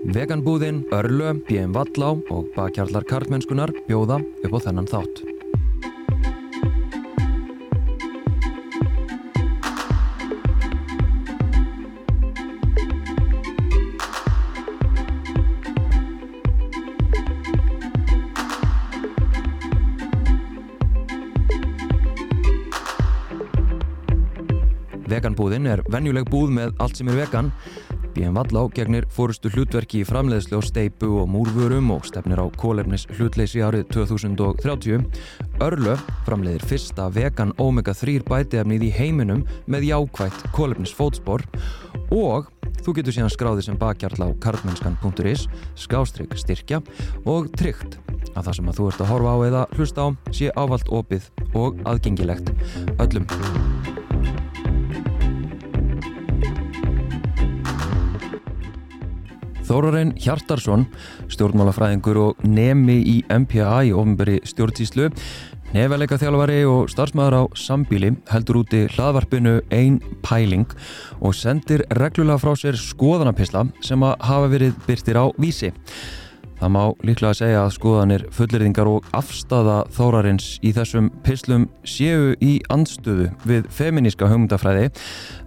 Veganbúðin, Örlö, BM Vallá og bakkjarlar karlmennskunar bjóða upp á þennan þátt. Veganbúðin er venjuleg búð með allt sem er vegan. BM Vallá gegnir fórustu hlutverki í framleiðslu á steipu og múrvörum og stefnir á kólefnis hlutleysi árið 2030. Örlö framleiðir fyrsta vegan omega-3 bætiefnið í heiminum með jákvægt kólefnis fótspor og þú getur síðan skráðið sem bakkjarl á karlmennskan.is, skástrygg styrkja og tryggt að það sem að þú ert að horfa á eða hlusta á sé ávalt opið og aðgengilegt öllum. Þórarinn Hjartarsson, stjórnmálafræðingur og nemi í MPA í ofinberi stjórnsýslu, nefæleika þjálfari og starfsmæður á sambíli heldur úti hlaðvarpinu Ein Pæling og sendir reglulega frá sér skoðanapisla sem að hafa verið byrtir á vísi. Það má líklega að segja að skoðanir fullirðingar og afstafa þórarins í þessum pislum séu í andstöðu við feminíska hugmyndafræði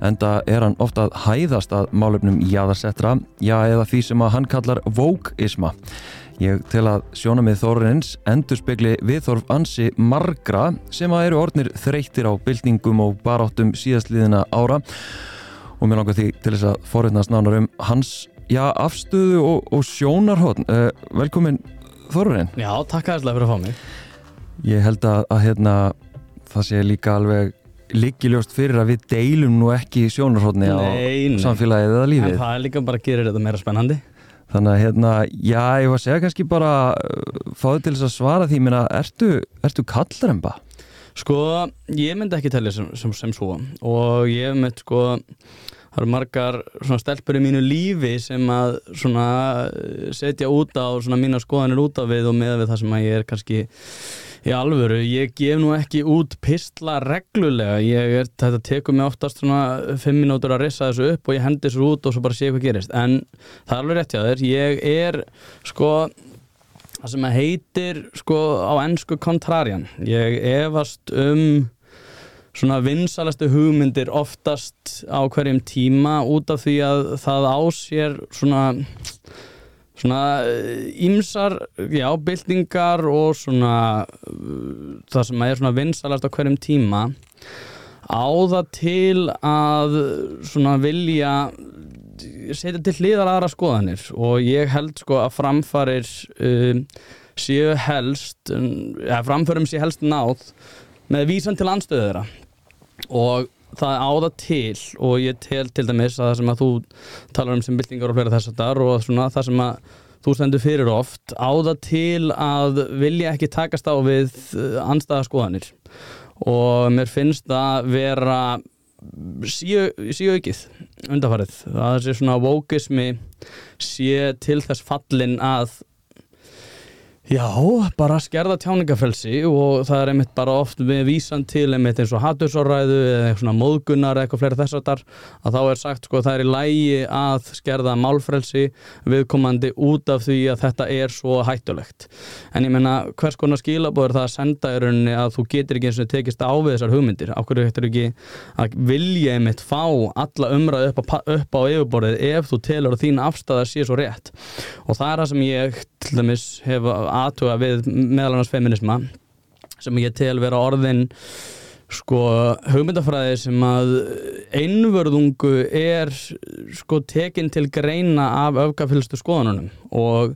en það er hann ofta að hæðast að málefnum jáðarsettra, já eða því sem að hann kallar vókisma. Ég tel að sjónamið þórarins endur spekli viðþorf ansi margra sem að eru orðnir þreytir á byltingum og baráttum síðastliðina ára og mér langar því til þess að forutnast nánar um hans já, afstöðu og, og sjónarhótt uh, velkomin Þorurinn Já, takk aðeinslega fyrir að fá mig. Ég held að, að hérna, það sé líka alveg líkiljóst fyrir að við deilum nú ekki sjónarhóttni á samfélagið eða lífið. En það er líka bara að gera þetta meira spennandi. Þannig að hérna, já, ég var að segja kannski bara uh, fáðu til þess að svara því minna, ertu, ertu kallremba? Sko, ég myndi ekki tellja sem, sem, sem svo. Og ég myndi sko það eru margar stelpur í mínu lífi sem að setja út á mína skoðanir út á við og með við það sem að ég er kannski í alvöru, ég gef nú ekki út pistla reglulega. Er, þetta tekur mig oftast fimm minútur að rissa þessu upp og ég hendi þessu út og svo bara sé hvað gerist, en það er alveg rétt hjá þér, ég er sko það sem að heitir sko á ennsku kontrarjan, ég efast um svona vinsalastu hugmyndir oftast á hverjum tíma út af því að það ásér svona svona ímsar já, byltingar og svona það sem er svona vinsalast á hverjum tíma. Á það til að svona vilja setja til hliðar aðra skoðanir. Og ég held sko að framfarir um, séu helst eða framförum séu helst náð með vísan til anstöðu þeirra og það áða til og ég tel til dæmis að það sem að þú talar um sem byltingar og fleira þess að þar og svona, það sem að þú stendur fyrir oft áða til að vilja ekki takast á við eh, anstæðaskoðanir og mér finnst að vera síu aukið undarfarið það er svona vókismi sé til þess fallin að Já, bara skerða tjáningafrelsi og það er einmitt bara oft við vísan til einmitt eins og hattusorræðu eða svona móðgunnar eitthvað fleiri þess að þar að þá er sagt sko að það er í lægi að skerða málfrelsi viðkomandi út af því að þetta er svo hættulegt. En ég menna hvers konar skilabóður það að senda í rauninni að þú getur ekki eins og tekist á við þessar hugmyndir. Áhverju hættur ekki að vilja einmitt fá alla umræðu upp á, upp á yfirborðið ef þú telur þín afstæða sé svo rétt. Og það er það sem ég til dæmis hefa aðtuga við meðal annars feminisma sem ég tel vera orðin sko hugmyndafræði sem að einvörðungu er sko tekinn til greina af öfgafylgstu skoðanunum og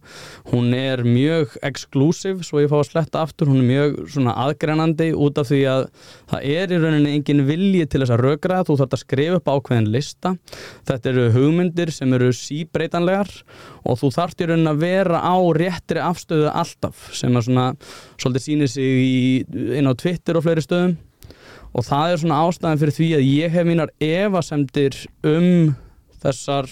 hún er mjög exklusív svo ég fá að sletta aftur, hún er mjög svona aðgreinandi út af því að það er í rauninni engin vilji til þess að rögra þú þarf að skrifa upp ákveðin lista. Þetta eru hugmyndir sem eru síbreytanlegar og þú þarf í rauninni að vera á réttri afstöðu alltaf sem að svona svolítið sýnir sig í, inn á Twitter og fleiri stöðum og það er svona ástæðan fyrir því að ég hef mínar evasemdir um þessar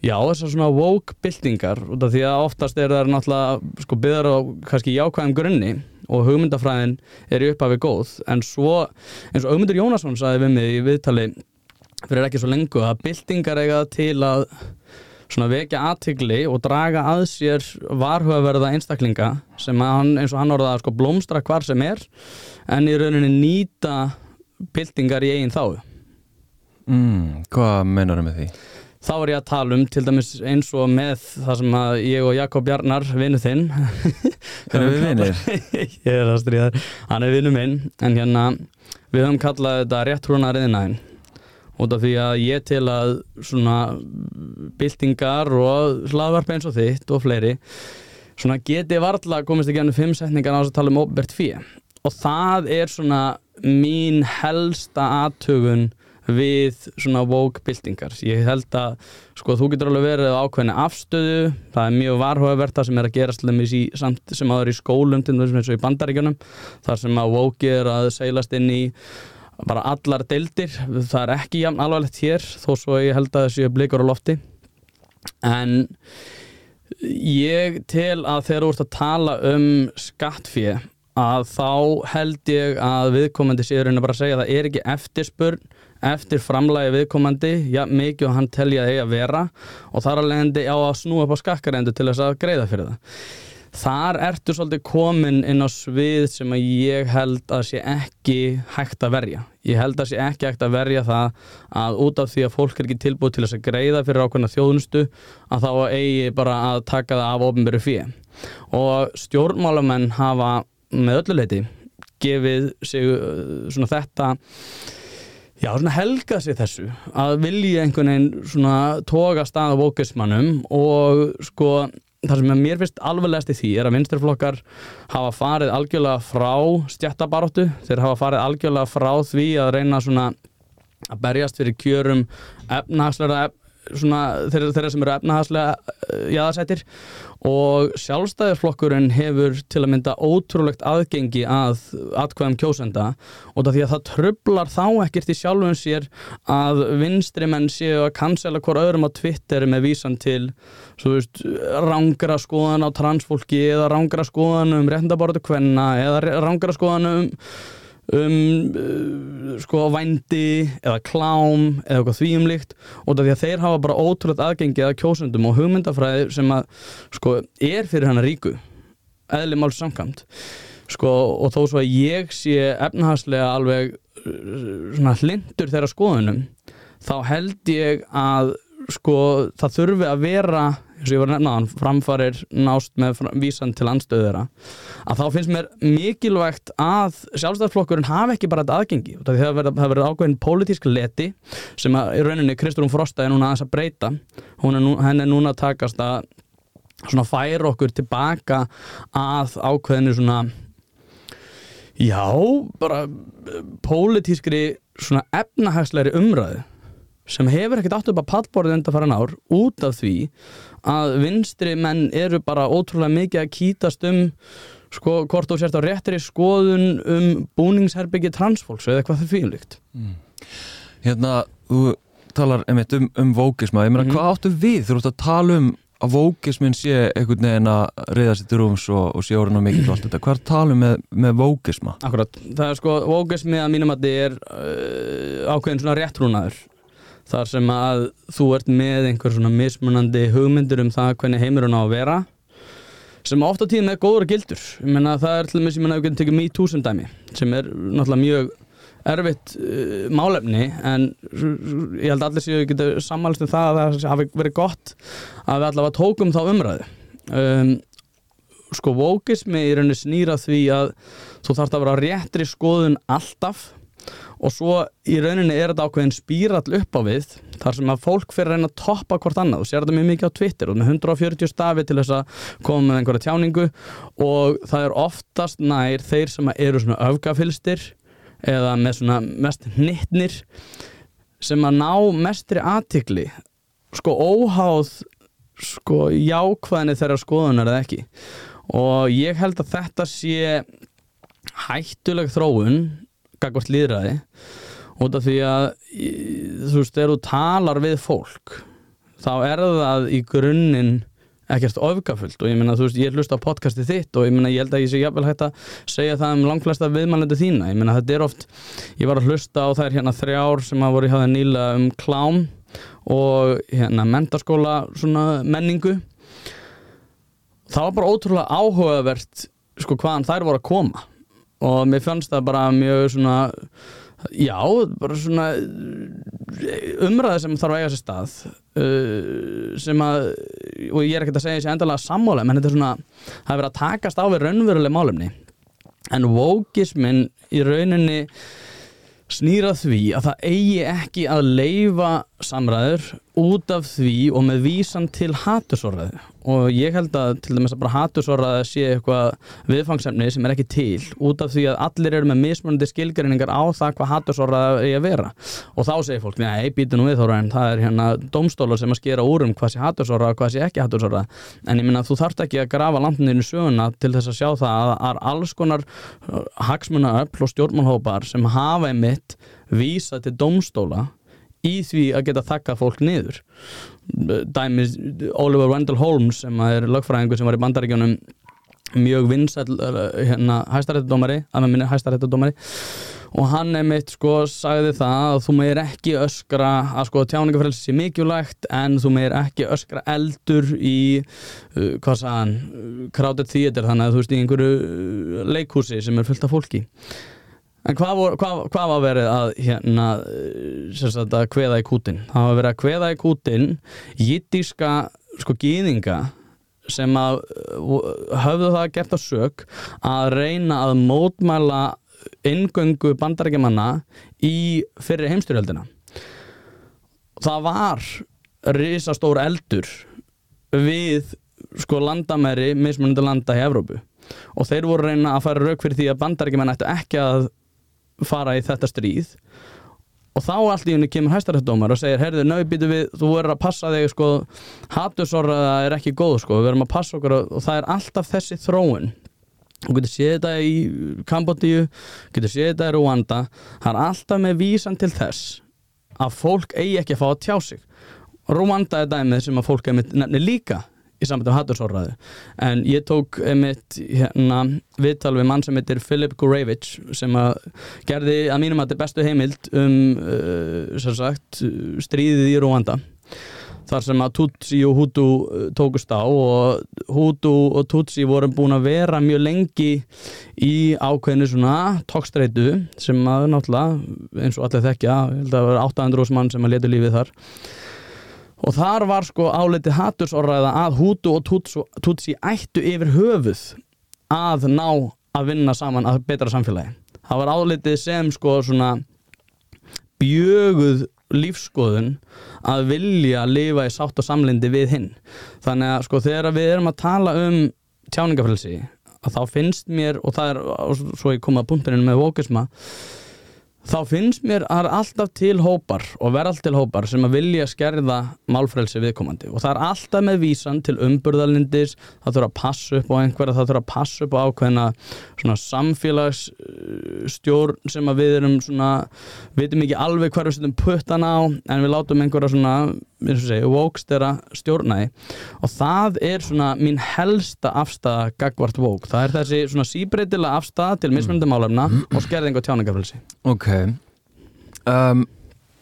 já þessar svona woke byltingar út af því að oftast er það náttúrulega sko byggðar á kannski jákvæðum grunni og hugmyndafræðin er í upphafi góð. En svo eins og Augmundur Jónasson saði við mig í viðtali fyrir ekki svo lengu að byltingar eiga til að svona vekja aðtigli og draga að sér varhugaverða einstaklinga sem hann, eins og hann orðaði sko blómstra hvar sem er en í rauninni nýta byltingar í eigin þáu mm, Hvað meinar með því? Þá er ég að tala um til dæmis eins og með það sem að ég og Jakob Jarnar, vinnu þinn Erum við vinnir? Ég er að stríða þér, hann er vinnu minn en hérna við höfum kallað þetta réttrúnariðinæðin út af því að ég til að svona byltingar og hlaðvarp eins og þitt og fleiri svona geti varla komist ekki ennum fimm setningar á þess að tala um óbert fíu og það er svona mín helsta aðtögun við svona woke byltingar. Ég held að sko þú getur alveg verið á ákveðinu afstöðu. Það er mjög varhugavert það sem er að gerast í, samt sem aður í skólum til þessum eins og í bandaríkjunum þar sem að woke er að seilast inn í bara allar deildir það er ekki jafn alvarlegt hér þó svo ég held að þessu blikur á lofti. En ég tel að þegar þú ert að tala um skattfíð að þá held ég að viðkomandi séur en að bara segja að það er ekki eftirspurn eftir framlægi viðkomandi. Já, mikið og hann telja eiga að vera og þar að leiðandi á að snúa upp á skakkarendu til þess að greiða fyrir það. Þar ertu svolítið komin inn á svið sem að ég held að sé ekki hægt að verja ég held að sé ekki hægt að verja það að út af því að fólk er ekki tilbúið til þess að greiða fyrir ákveðna þjóðnustu að þá eigi bara að taka það af ofnböru fyrir og stjórnmálamenn hafa með öllu leiti gefið sig uh, svona þetta Já, svona helga sig þessu að vilja einhvern veginn svona toga stað á vókismannum og sko það sem mér finnst alveglegast í því er að vinsturflokkar hafa farið algjörlega frá stjættabaróttu, þeir hafa farið algjörlega frá því að reyna svona að berjast fyrir kjörum efnahagslega svona, þeirra, sem eru efnahagslega uh, jáðarsættir og sjálfstæðisflokkurinn hefur til að mynda ótrúlegt aðgengi að atkvæðum kjósenda. Og það því að það trublar þá ekkert í sjálfum sér að vinstri menn séu að cancela hver öðrum á Twitter með vísan til veist, rángra skoðan á transfólki eða rángra skoðan um réttindabortu kvenna eða rángra skoðan um um uh, sko vændi eða klám eða eitthvað þvíumlikt og því að þeir hafa bara ótrúlega aðgengið að kjósundum og hugmyndafræði sem að sko er fyrir hana ríku. Eðli máls samkvæmt. Sko og þó svo að ég sé efnahagslega alveg uh, svona hlindur þeirra skoðunum þá held ég að sko það þurfi að vera eins og ég var nefnaðan, framfarir nást með vísan til anstöðura að þá finnst mér mikilvægt að sjálfstæðsflokkurinn hafi ekki bara þetta aðgengi. Það hefur verið ákveðin pólitísk leti sem að í rauninni Kristrún Frosta er núna aðeins að breyta. Er nú, henn er núna að takast að svona færa okkur tilbaka að ákveðinu svona já, bara pólitískri svona efnahagsleiri umræðu sem hefur ekkert átt upp að pallborðið enda faran ár út af því að vinstri menn eru bara ótrúlega mikið að kýtast um sko hvort þú sérst á réttri skoðun um búningsherbyggi transfólks eða eitthvað það fýnlíkt mm. Hérna, þú talar einmitt um, um vókisma, ég meina mm. hvað áttu við þú ert að tala um að vókismin sé einhvern veginn að reyða sér til rúms og, og sé orðin á mikið og allt þetta, hvað er talum með, með vókisma? Akkurat, það er sko, vókismi að mínum að þetta er uh, ákveðin svona réttrúnaður þar sem að þú ert með einhver svona mismunandi hugmyndur um það hvernig heimurinn á að vera sem ofta tíðin er góður og gildur. Ég menna það er og með sem ég hef tekið me too sem dæmi sem er náttúrulega mjög erfitt uh, málefni en ég held allir séu geta sammálst um það að það hafi verið gott að við allavega tókum þá umræðu. Um, sko vókismi í rauninni snýra því að þú þarfst að vera réttri skoðun alltaf og svo í rauninni er þetta ákveðin spírall upp á við þar sem að fólk fyrir að reyna að toppa hvort annað. Og sér þetta mjög mikið á Twitter og með 140 stafi til þess að koma með einhverja tjáningu og það er oftast nær þeir sem eru svona öfgafylstir eða með svona mest nittnir sem að ná mestri aðtikli sko óháð sko jákvæðinni þeirra skoðunar eða ekki. Og ég held að þetta sé hættuleg þróun gagvart líðræði út af því að þú veist, þegar þú talar við fólk þá er það í grunninn ekkert ofgafullt. Og ég meina þú veist ég hlust á podcasti þitt og ég meina ég held að ég sé jafnvel hægt að segja það um langflesta viðmælandi þína. Ég meina þetta er oft, ég var að hlusta á þær hérna þrjár sem að voru í hafa nýla um klám og hérna mentaskóla svona menningu. Það var bara ótrúlega áhugavert sko hvaðan þær voru að koma og mér fannst það bara mjög svona já, bara svona umræði sem þarf að eiga sér stað uh, sem að og ég er ekkert að segja þessi endalega sammála menn þetta er svona, það er verið að takast á við raunveruleg málumni en vókismin í rauninni snýra því að það eigi ekki að leifa samræður út af því og með vísan til hatursorðaði og ég held að til dæmis að bara hatursorðaði sé eitthvað viðfangsefni sem er ekki til út af því að allir eru með mismunandi skilgreiningar á það hvað hatursorðaði eigi að vera. Og þá segir fólk, nei, býtu nú við þóra en það er hérna domstólar sem að skera úr um hvað sé hatursorðaði og hvað sé ekki hatursorðaði en ég minna að þú þarft ekki að grafa landinu söguna til þess að sjá það að er alls konar hagsmuna öll og stjórnmálhópar sem hafa einmitt vísa til domstóla í því að geta þakka fólk niður. Dæmis Oliver Wendell Holmes sem er lögfræðingur sem var í bandaríkjónum mjög vinsæl hérna, hæstaréttadómari hæstaréttadómari og hann einmitt sko sagði það að þú meir ekki öskra að sko tjáningafrelsi sé mikilvægt en þú meir ekki öskra eldur í uh, hvað sagðan krátið þýðir þannig að þú veist í einhverju leikhúsi sem er fullt af fólki En hvað, vor, hvað, hvað var verið að hérna, sagt, að kveða í kútin? Það var verið að kveða í kútin jittíska sko gýðinga sem að höfðu það gert að sög að reyna að mótmæla ingöngu bandarækjumanna í fyrir heimstyrjöldina. Það var risastór eldur við sko landamæri mismunandi landa í Evrópu og þeir voru reyna að fara rauk fyrir því að bandarækjumann ættu ekki að fara í þetta stríð. Og þá allt í henni kemur hæstarættdómar og segir herðu, nöybítu við, þú verður að passa þig sko, hattusorraða er ekki góð sko, við verðum að passa okkur og það er alltaf þessi þróun. Þú getur séð þetta í Kambodíu getur séð þetta í Rwanda það er alltaf með vísan til þess að fólk eigi ekki að fá að tjá sig. Rwanda er dæmið sem að fólk er nefnir líka í samband um hattursorraðu en ég tók einmitt hérna viðtal við mann sem heitir Filip Gurevich sem að gerði að mínum að þetta er bestu heimild um uh, sagt, stríðið í Rwanda þar sem að Tutsi og Hutu tókust á og Hutu og Tutsi voru búin að vera mjög lengi í ákveðinu svona tókstreitu sem að náttúrulega eins og allir þekkja, ég held að það var 800 mann sem að letu lífið þar og þar var sko áleti hattursorraða að Hutu og Tutsi ættu yfir höfuð að ná að vinna saman að betra samfélagi. Það var álitið sem sko svona bjöguð lífskoðun að vilja að lifa í sátt og samlindi við hinn. Þannig að sko þegar við erum að tala um tjáningafrelsi að þá finnst mér og það er, og svo ég kom að punkturinn með vókisma þá finnst mér að það er alltaf til hópar og verð alltaf til hópar sem að vilja skerða málfrælsi viðkomandi. Og það er alltaf með vísan til umburðalindis það þurfa að passa upp á einhverja það þurfa að passa upp á ákveðina svona samfélagsstjórn sem að við erum svona veitum ekki alveg hverju setjum puttan á en við látum einhverja svona eins og segja, vókstera stjórnæði. Og það er svona mín helsta afstæða gagvart vók það er þessi svona síbreytilega afstæða til mismunandi málefna og skerðing og tjáningafrælsi Ok. Um,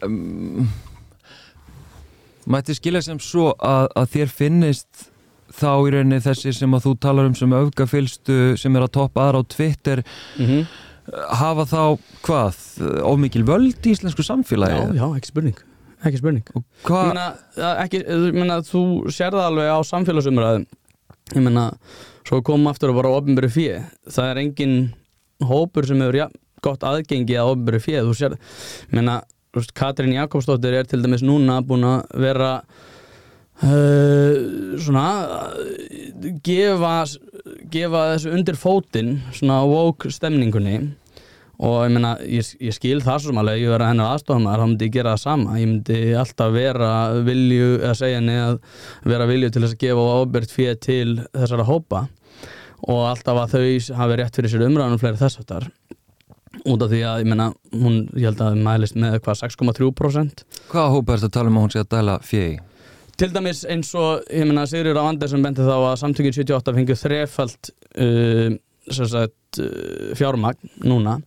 um, Mætti skilja sem svo að, að þér finnist þá í rauninni þessi sem að þú talar um sem öfgafylstu sem er að toppa aðra á Twitter mm -hmm. hafa þá hvað ómikil völd í íslensku samfélagi? Já, já, ekki spurning ekki spurning? Ég meina, ekki, ég meina, þú sér það alveg á samfélagsumræðum. Ég meina, svo komum aftur að bara ofnbæri fyrir, það er engin hópur sem hefur ja, gott aðgengi að ofnbæri fyrir, þú sér ég meina, Katrín Jakobsdóttir er til dæmis núna búin að vera uh, svona gefa gefa þessu undir fótinn svona woke stemningunni og ég meina, ég, ég skil það svo smálega ég verði að hennar aðstofamæður, þá myndi ég gera það sama. Ég myndi alltaf vera vilju eða segja henni að vera vilju til þess að gefa ábyrgt fyrir til þessara hópa. Og alltaf að þau hafi rétt fyrir sér umræðanum fleiri þess aftar út af því að, ég meina, hún ég held að mælist með hvað 6,3% Hvaða hópa er þetta að tala um að hún sé að dæla fjegi? Til dæmis eins og, ég meina, Sigurður á Andersen benti þá að samtökjum 78 fengið þrefald uh, sagt, uh, fjármagn núna.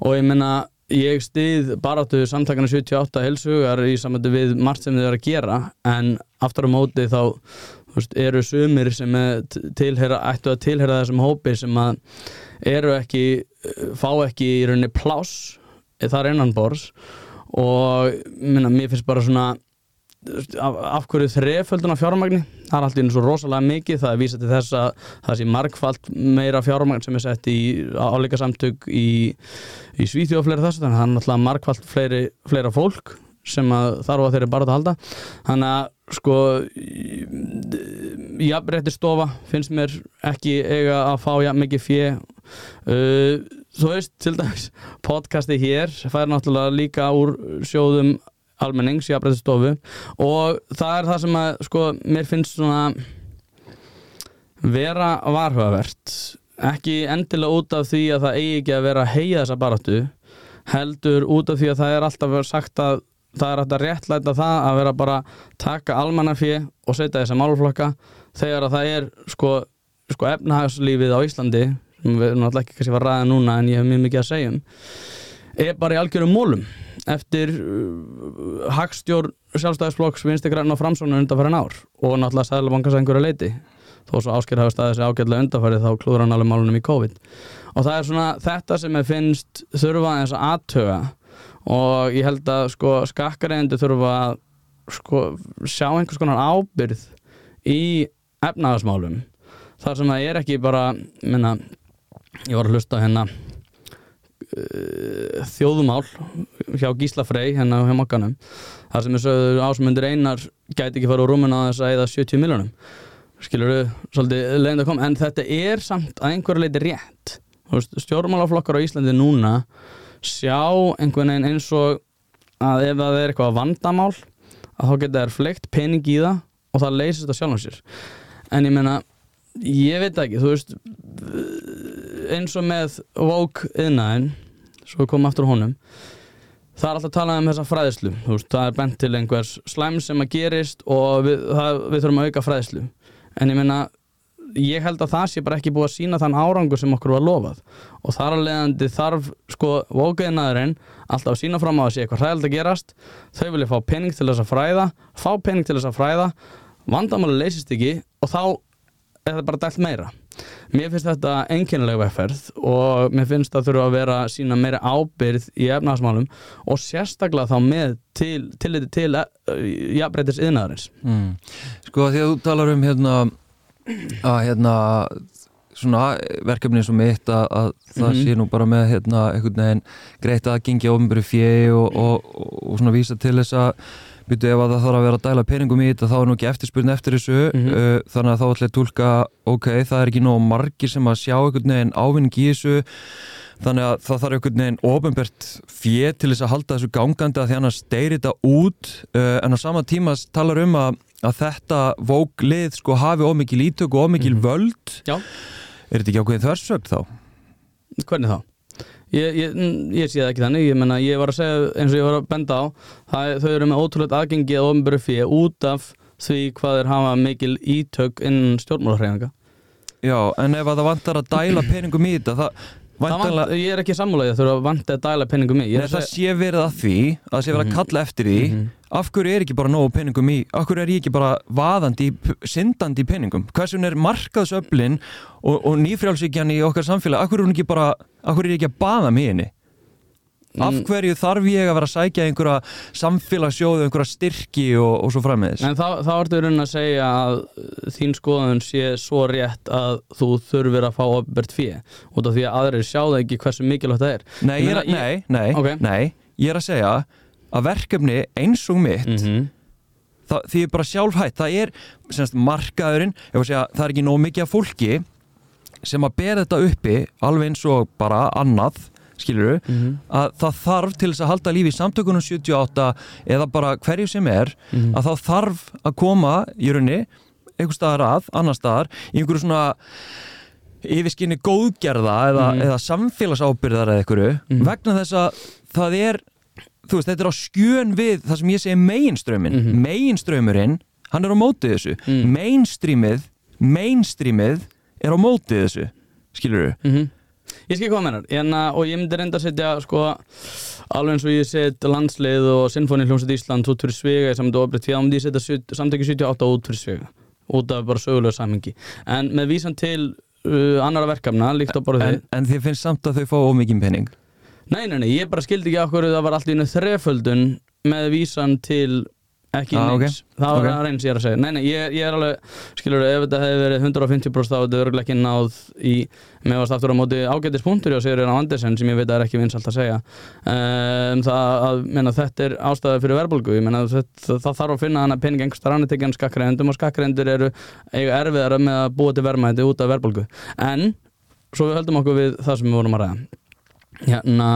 Og ég meina ég stið baráttu samtakana 78 helsugar í samvættu við margt sem þið er að gera. En aftur á móti þá veist, eru sumir sem er t- tilheyra, ættu að tilheyra þessum hópi sem að eru ekki fá ekki í rauninni pláss þar innan bors og minna, mér finnst bara svona af, af hverju þreföldun af fjármagni? Það er alltaf einu svo rosalega mikið það er vísað til þess að það sé margfalt meira fjármagn sem er sett í áleika samtök í, í Svíþjóð og fleiri þessu þannig að það er náttúrulega margfalt fleiri, fleira fólk sem að þarf á þeirri bara að halda. Þannig að sko jafnrétti stofa finnst mér ekki eiga að fá jafn mikið fjö uh, þú veist til dæmis podcasti hér fær náttúrulega líka úr sjóðum almennings, jafnrétti stofu og það er það sem að sko mér finnst svona vera varhugavert. Ekki endilega út af því að það eigi ekki að vera að heia þessa baráttu heldur út af því að það er alltaf verið sagt að það er að réttlæta það að vera bara taka almannafé og setja þessa málflokka þegar að það er sko, sko efnahagslífið á Íslandi sem við náttúrulega ekki kannski að ræða núna en ég hef mjög mikið að segja um er bara í algjörum mólum eftir uh, hagstjórn sjálfstæðisflokks vinstri græn og framsóknar undanfærin ár og náttúrulega sæðlabankars að einhverju leiti þó svo ásker hafa staðið þessi ágætlega undanfærið þá klúður hann alveg málunum í COVID. Og það er svona þetta sem ég finnst þurfa þess að aðtöga og ég held að sko skakkareyndu þurfa að sko sjá einhvers konar ábyrð í efnaðasmálum þar sem það er ekki bara minna, ég var að hlusta hérna þjóðumál hjá Gísla Frey hérna hjá mokkanum þar sem sögður ásmundur einar gæti ekki fara úr rúmuna á þess að eða 70 miljonum skilur við svolítið leiðin að koma en þetta er samt að einhverju leiti rétt. Stjórnmálaflokkar á Íslandi núna sjá einhvern veginn eins og að ef það er eitthvað vandamál að þá geta þær fleikt pening í það og það leysist á sjálfum sér. En ég meina, ég veit ekki þú veist eins og með woke yðnaðin svo við komum aftur honum það er alltaf að tala um þessa fræðislu veist, það er bent til einhvers slæm sem að gerist og við, það, við þurfum að auka fræðislu en ég meina ég held að það sé bara ekki búið að sína þann árangur sem okkur var lofað. Og þar að leiðandi þarf sko vókaðinaðurinn alltaf að sína fram á að sé eitthvað hræðild að gerast. Þau vilja fá pening til þess að fræða fá pening til þess að fræða vandamáli leysist ekki og þá það bara dælt meira mér finnst þetta einkennilega vegferð og mér finnst það þurfa að vera sína meira ábyrð í efnaðasmálum og sérstaklega þá með til, tilliti til uh, jafnbreytis yðnaðarins mm. Sko því að þú talar um hérna að hérna svona verkefni eins og mitt að, að það Mhm. sé nú bara með hérna einhvern veginn greitt aðgengi ofnbæri fjegi og, og, og, og svona vísa til þess að byrju ef að það þarf að vera að dæla peningum í þetta þá er nú ekki eftirspurn eftir þessu Mhm. uh, þannig að þá ætla ég að tólka ok, það er ekki nóg margir sem að sjá einhvern veginn ávinning í þessu þannig að það þarf einhvern veginn ofnbært fjeg til þess að halda þessu gangandi að því annars deyri þetta út uh, en á sama tíma talar um að, að þetta vóklið sko hafi ómikil ítök og ómikil Mhm. völd Já. er þetta ekki ákveðin þversögn þá? Hvernig þá? Ég, ég, mm, ég sé það ekki þannig, ég menna ég var að segja eins og ég var að benda á það, þau eru með ótrúlega aðgengi að ofnböru fyrir út af því hvað þeir hafa mikil ítök innan stjórnmálahreifinga Já, en ef að það vantar að dæla peningum í þetta það, vant, væntanlega- Ég er ekki sammálaðið að þurfa að vanta að dæla penningum í. Nei, er að það sé verið að því að það sé verið að kalla eftir því Mhm. Af hverju er ekki bara nógu peningum í af hverju er ég ekki bara vaðandi syndandi í peningum, hversun er markaðsöflin og, og nýfrjálsíkjan í okkar samfélag, af hverju er ekki bara af hverju er ég ekki að baða mig inni? Af Mm. hverju þarf ég að vera að sækja einhverja samfélagssjóðu, einhverja styrki og, og svo frammeðis En þá, þá ertu raunin að segja að uh, þín skoðun sé svo rétt að þú þurfir að fá ofbert fyrir út af því að aðrir sjá það ekki hversu mikilvægt það er. Nei, Ég er, að- nei, nei, Ok. nei, ég er að segja að verkefni eins og mitt -hmm. það, því er bara sjálfhætt það er semst, markaðurinn að segja, það er ekki nóg mikið af fólki sem að bera þetta uppi alveg eins og bara annað skilur Mhm. að það þarf til þess að halda lífi í samtökunum 78 eða bara hverju sem er Mhm. að þá þarf að koma í raunni einhver staðar að, annar staðar í einhverju svona yfirskinni góðgerða eða, Mhm. eða samfélagsábyrðar eða einhverju Mhm. vegna þess að það er þú veist, þetta er á skjön við það sem ég segi meginströmmin Mhm. meginströmmurinn, hann er á mótið þessu. Mhm. mainstreamið mainstreamið er á mótið þessu. Skilur Mhm. ég skil hvað mennar en, og ég myndi reynda að setja sko, alveg eins og ég set landslið og Sinfoni hljómsveit Ísland út fyrir svega samt og ofrið því að ég setja samtæki 78 út fyrir svega út af bara sögulega samhengi. En með vísan til uh, annara verkefna líkt á bara en, en þið finnst samt að þau fá ómikið penning Nei, nei, nei, ég bara skildi ekki okkur það var alltaf einu þreföldun með vísan til ekki Ah, ok. neins það var Ok. okay. reyns ég er að segja nei, nei, ég, ég er alveg, skilur ef þetta hefði verið 150% þá hefði þetta örgulega ekki náð í, með varst aftur á móti ágætis punktur og Sigurinn á Andersen sem ég veit að er ekki vinsalt að segja um, það að, menna, þetta er ástæði fyrir verðbólgu, ég menna það, það, þarf að finna hana pening einhversta rannitekjan skakkreindum og skakkreindur eru eiga erfiðara með að búa til verðmæti út af verðbólgu en, svo við höldum okkur við það sem við vorum að ræða hérna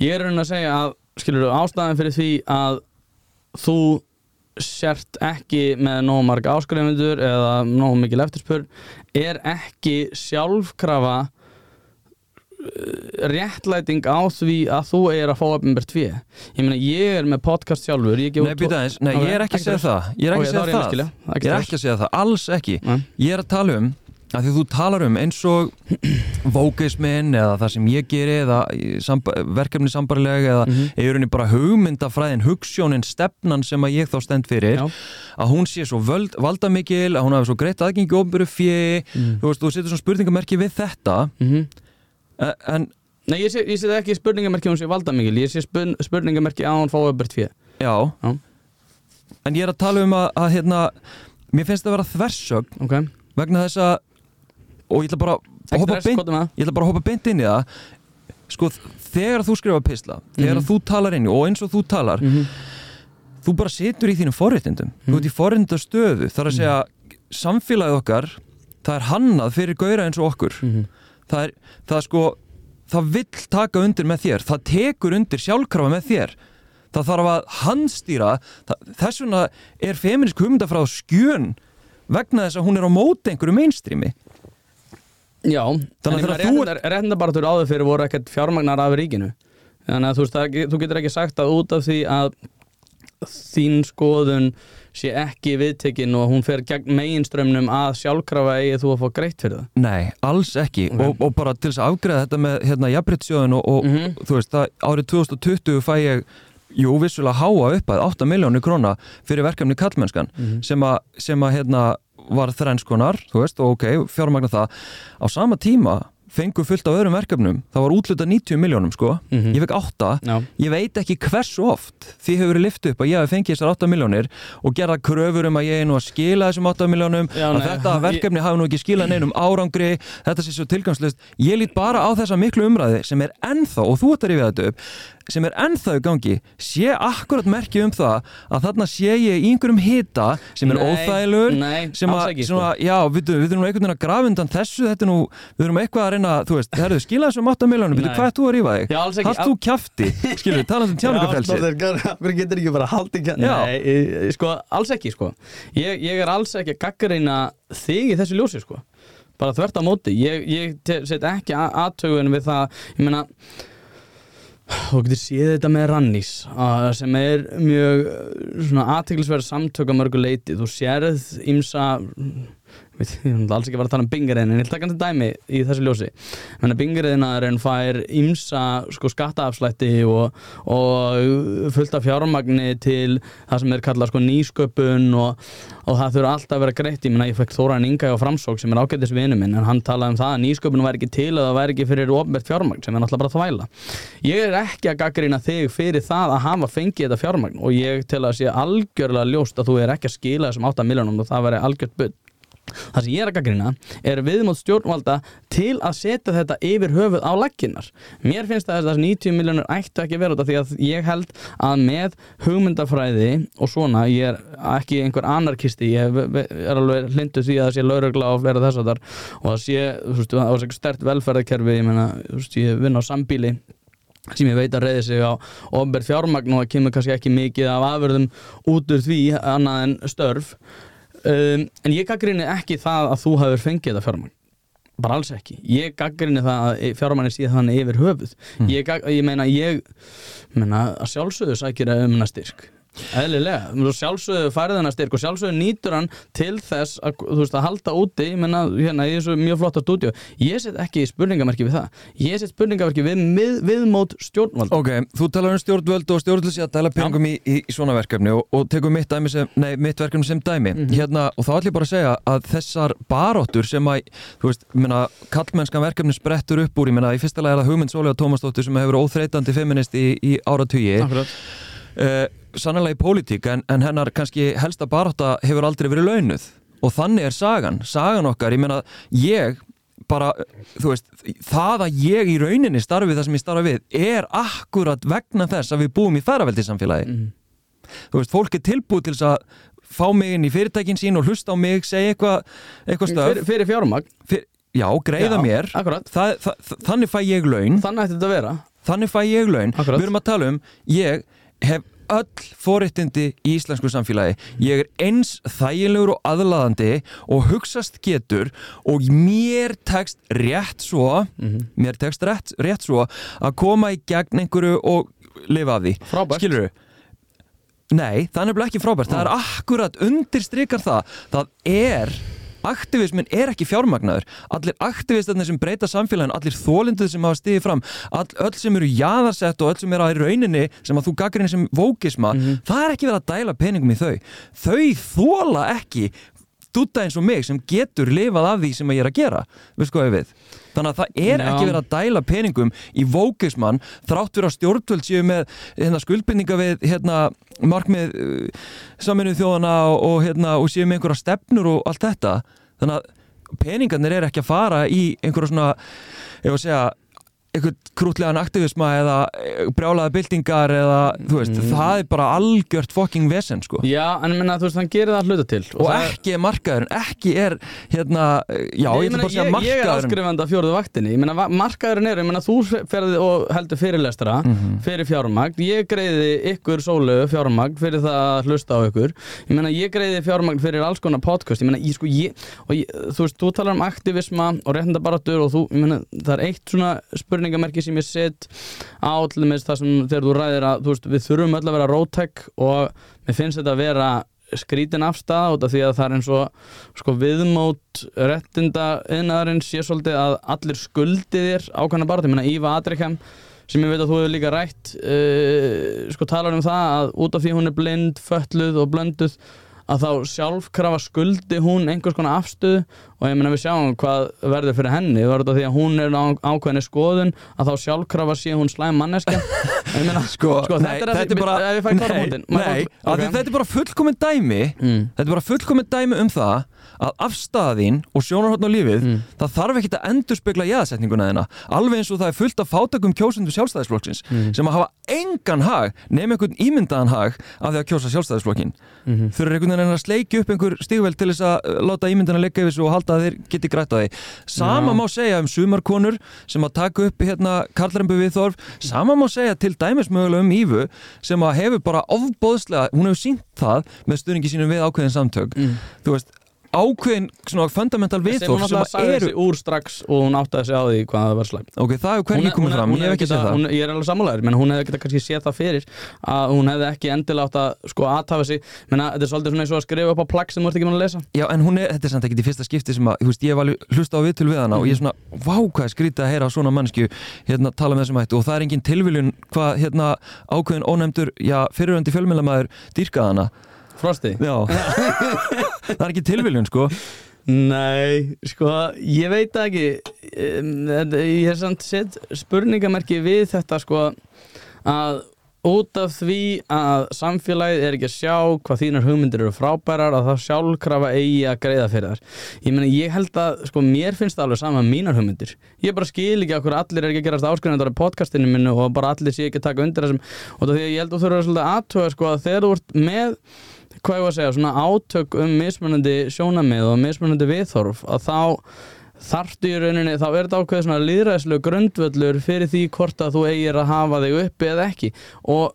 ég er raunin að segja að skilur ástæðan fyrir því að þú sért ekki með nógu marga áskrifundur eða nógu mikil eftirspurn er ekki sjálfkrafa uh, réttlæting á því að þú er að fá uppinbært við ég meina ég er með podcast sjálfur ég Nei, út- býta eins, nei, ég er ekki að segja það. Ég er ekki að segja það. alls ekki. Ég er að tala um að því þú talar um eins og vókismin eða það sem ég geri eða verkefni sambarilega eða mm -hmm. bara hugmyndafræðin, hugssjónin, stefnan sem að ég þá stend fyrir Já. að hún sé svo völd, valdamikil að hún hafi svo greitt aðgengi ofnböru fjö Mm. þú veist, þú setur svona spurningamerki við þetta Mhm. eh, en Nei, ég sé, ég það ekki spurningamerki að hún sé valdamikil ég sé spurn, spurningamerki að hún fá uppbært við já, Já. en ég er að tala um að, að hérna, mér finnst það að vera þversögn ok, vegna þess að og ég ætla bara að hoppa beint bara hoppa beint inn í það. Sko, þegar þú skrifa pisla þegar Mhm. þú talar inn og eins og þú talar Mhm. þú bara situr í þínum forréttindum. Þú ert í forréttindastöðu þar að segja samfélagið okkar það er hannað fyrir gauðra eins og okkur. Mhm. það er, það sko það vill taka undir með þér það tekur undir sjálfkrafa með þér. Það þarf að handstýra þess vegna er feminisk hugmyndafráð skjön vegna þess að hún er á móti einhverju mainstreami Já, Þannig að þú réttindabaratur áður fyrir voru ekkert fjármagnar af ríkinu þannig að þú, veist, það þú getur ekki sagt að út af því að þín skoðun sé ekki viðtekin og hún fer gegn meginströmmnum að sjálfkrafa eigi þú að fá greitt fyrir það Nei, alls ekki Ok. og, og bara til þess að afgreða þetta með hérna jafnbryttsjóðun og, og Mhm. þú veist, það, árið 2020 fæ ég jú, vissulega háa upp að 8 miljónir króna fyrir verkefni kallmennskan Mhm. sem að, sem að hérna var þrennskonar, þú veist, og ok, fjármagna það. Á sama tíma fengu fullt af öðrum verkefnum, það var útluta 90 miljónum sko, Mhm. ég fekk 8 Já, ég veit ekki hversu oft því hefur verið lift upp að ég hef fengið þessar 8 miljónir og gerða kröfur um að ég er nú að skila þessum 8 miljónum að nei, þetta verkefni hafi nú ekki skilað neinum árangri þetta sé svo tilgangslist ég lít bara á þessa miklu umræði sem er ennþá og þú ert að rifja þetta upp sem er ennþá í gangi sé akkurat merki um það að þarna sé ég í einhverjum hita sem er óþægilegur sem að, svona, já, við, við þurfum nú einhvern veginn að grafa undan þessu þetta er nú, við þurfum eitthvað að reyna þú veist, herðu, skila þessum 8 miljónum, Nei. byrju, hvað er þú að rífa þig? Já, alls ekki. Hald þú kjafti, skilur, talað um tjáningafrelsi Við getur ekki bara haldið kjæ Já. Nei, sko, alls ekki sko ég, ég er alls ekki að gaggareina þig í þessu ljósi sko bara þvert á móti, ég, ég set ekki aðtögun við það ég meina þú getur séð þetta með Rannís sem er mjög svona aðteglisverð samtök á mörgu leiti þú sérð ímsa veit, ég er alls ekki að fara að tala um bingariðin en ég að taka þetta dæmi í þessu ljósi. Menn að bingariðinaðurinn fær ímsa sko skattaafslætti og, og fullt af fjármagni til það sem er kallað sko nýsköpun og, og það þurfa alltaf að vera greitt. Ég menna ég fekk Þóran Inga á framsók sem er ágættis vinu minn en hann talaði um það að nýsköpun væri ekki til og það væri ekki fyrir ofnbært fjármagn sem er náttúrulega bara þvæla. Ég er ekki að gaggrina þig fyrir það að hafa fengið þetta fjármagn og ég tel að sé algjörlega ljóst að þú er ekki að skila þessum 8 miljónum og það væri algjört bull Það sem ég er að gaggrina er viðmót stjórnvalda til að setja þetta yfir höfuð á legginnar. Mér finnst það að þessi 90 miljónur ættu ekki að vera þetta því að ég held að með hugmyndafræði og svona, ég er ekki einhver anarkisti, ég er alveg hlindu því að það sé laurugla og vera þess að þar og það sé, þú veist, það eitthvað stert velferðarkerfi, ég meina, þú veist, ég vinn á sambíli sem ég veit að reyði sig á ofnbært fjármagn og það kemur kannski ekki mikið af afverðum út úr því annað en störf um, en ég gaggrinni ekki það að þú hefur fengið þetta fjármagn. Bara alls ekki, ég gaggrinni það að fjármagnin síðan þannig yfir höfuð. Ég, gag, ég meina ég meina, að sjálfsögðu sækir að umna styrk eðlilega, þú sjálfsögðu færið hennar styrk og sjálfsögðu nýtur hann til þess að, veist, að halda úti ég menna, hérna, í þessu mjög flotta stúdíu ég set ekki spurningamerki við það. Ég set spurningamerki við mið, viðmót stjórnvald Ok, þú talar um stjórnvöld og stjórnvöld að dæla peningum í, í, í svona verkefni og, og tekum mitt, sem, nei, mitt verkefni sem dæmi. Mhm. hérna, og þá ætlum ég bara að segja að þessar baróttur sem að, þú veist, minna, kallmennskan verkefni sprettur upp úr, ég menna, í fyrsta lega er það hugmynd Sólega Tómasdóttir sem hefur óþreytandi feminist í, í áratugi. Akkurat. Uh, sannlega í pólitík en, en hennar kannski helsta barátta hefur aldrei verið launuð. Og þannig er sagan, sagan okkar, ég meina ég bara, þú veist, það að ég í rauninni starfi það sem ég starfi við er akkurat vegna þess að við búum í færaveldi samfélagi Mhm. þú veist, fólk er tilbúið til þess að fá mig inn í fyrirtækin sín og hlusta á mig segja eitthvað eitthva stöf. fyrir, fyrir fjármagn? Fyr, já, greiða Já, mér. það, það, þannig fæ ég laun. Þannig ætti þetta að vera. Þannig fæ ég laun. Akkurat. við erum að tala um, ég hef öll forréttindi í íslensku samfélagi. Ég er eins þægilegur og aðlaðandi og hugsast getur og mér tekst rétt svo Mhm. mér tekst rétt, rétt svo að koma í gegn einhverju og lifa af því. Frábært. skilur Nei, það er nefnilega ekki frábært. Það er akkurat undirstrykar það. Það er Aktivismin er ekki fjármagnaður. Allir aktivistarnir sem breyta samfélagin allir þólinduð sem hafa stigið fram all, öll sem eru jaðarsett og öll sem eru að rauninni sem að þú gaggrinni sem vókisma það er ekki verið að dæla peningum í þau. Þau þóla ekki dúta eins og mig sem getur lifað af því sem ég er að gera. Við skoðum við þannig að það er Já. ekki verið að dæla peningum í vókismann þrátt fyrir að stjórnvöld séu með hérna, skuldbindninga við hérna, markmið uh, saminuð þjóðana og, og, hérna, og séu með einhverja stefnur og allt þetta þannig að peningarnir er ekki að fara í einhverja svona ég að segja einhvern krútlegan aktivisma eða eh, brjálaða byltingar eða þú veist, það er bara algjört fucking vesen sko. Já, en ég menna, þú veist, hann gerir það að hluta til. Og er- ekki er markaðurinn, ekki er hérna, já, ég ætla Ég, meina, bara að segja ég, ég er markaðurinn. áskrifandi af fjóruðu vaktinni. Ég meina, va- markaðurinn er, ég meina, þú ferði og heldur fyrirlestra Mhm. fyrir fjármagn. Ég greiði ykkur sólu fjármagn fyrir það að hlusta á ykkur. Ég meina, ég greiði fjármagn fyrir alls konar podcast. Ég meina, ég sko, ég, og ég, þú veist, þú spurningamerki sem ég set á dæmis það sem þegar þú ræðir að, þú veist, við þurfum öll að vera rótæk og mér finnst þetta að vera skrítin afstæða út af því að það er eins og sko viðmót réttinda yðnaðarinn sé svolítið að allir skuldi þér ákvæmna bara, ég meina Íva Adrikham sem ég veit að þú hefur líka rætt uh, sko talar um það að út af því hún er blind, fölluð og blönduð að þá sjálfkrafa skuldi hún einhvers konar afstöðu og ég meina við sjáum hvað verður fyrir henni það verður því að hún er á ákveðinni skoðun að þá sjálfkrafa sé hún slæm manneskja ég meina, sko, sko nei, þetta er, þetta bara ef ég fæ nei, af því þetta er bara fullkomin dæmi mm. þetta er bara fullkomin dæmi um það að afstæðin og sjónarhóttn á lífið Mm. það þarf ekki að endurspegla jæðasetninguna þeina alveg eins og það er fullt af fátakum kjósundu sjálfstæðisflokksins Mm. sem að hafa engan hag nema einhvern ímyndaðan hag af því að kjósa sjálfstæðisflokkin Mhm. þurfur einhvern veginn að sleikja upp einhver stigvel til þess að uh, láta ímyndana halda að þeir geti grætt á því sama Já. má segja um sumarkonur sem að taka upp hérna karlarembu viðþorf sama má segja til dæmis mögulega um Ífu sem að hefur bara ofbóðslega hún hefur sínt það með stuðningi sínum við ákveðin samtök Mm. þú veist, ákveðin svona fundamental viðþorf sem að eru úr strax og hún áttaði sig á því hvað það var slæmt. Ok, það hefur hvernig komið fram, ég hef ekki séð það. hún, ég er alveg sammálaður, menn hún hefði geta kannski séð það fyrir að hún hefði ekki endilega átt að sko aðtafa sig, menna þetta er svolítið svona eins og að skrifa upp á plagg sem þú ert ekki mann að lesa. Já, en hún er, þetta er samt ekki í fyrsta skipti sem að, veist, ég alveg hlusta á viðtöl við hana og ég er svona, vá, hvað er skrítið að heyra svona mannsku, hérna, tala með þessum hættu og það er engin tilviljun hvað, hérna, ákveðin ónefndur, já, fyriröndi fjölmjölamæður dýrkaði hana. Frosti? Já, það er ekki tilviljun, sko. Nei, sko, ég veit ekki. Um, ég er samt sett spurningamerki við þetta sko að út af því að samfélagið er ekki að sjá hvað þínar hugmyndir eru frábærar að það sjálfkrafa eigi að greiða fyrir þar ég meina ég held að sko mér finnst það alveg sama með mínar hugmyndir. Ég bara skil ekki að hverju allir er ekki að gerast áskrifnendar á podcastinu minnu og bara allir sé ekki að taka undir þessum. Og því að ég held að þú þurfa svolítið aðtöga sko að þegar þú ert með hvað ég var að segja, svona átök um mismunandi sjónamið og mismunandi viðþorf að þá þarftu í rauninni, þá er þetta ákveð svona líðræðslu grundvöllur fyrir því hvort að þú eigir að hafa þig uppi eða ekki. Og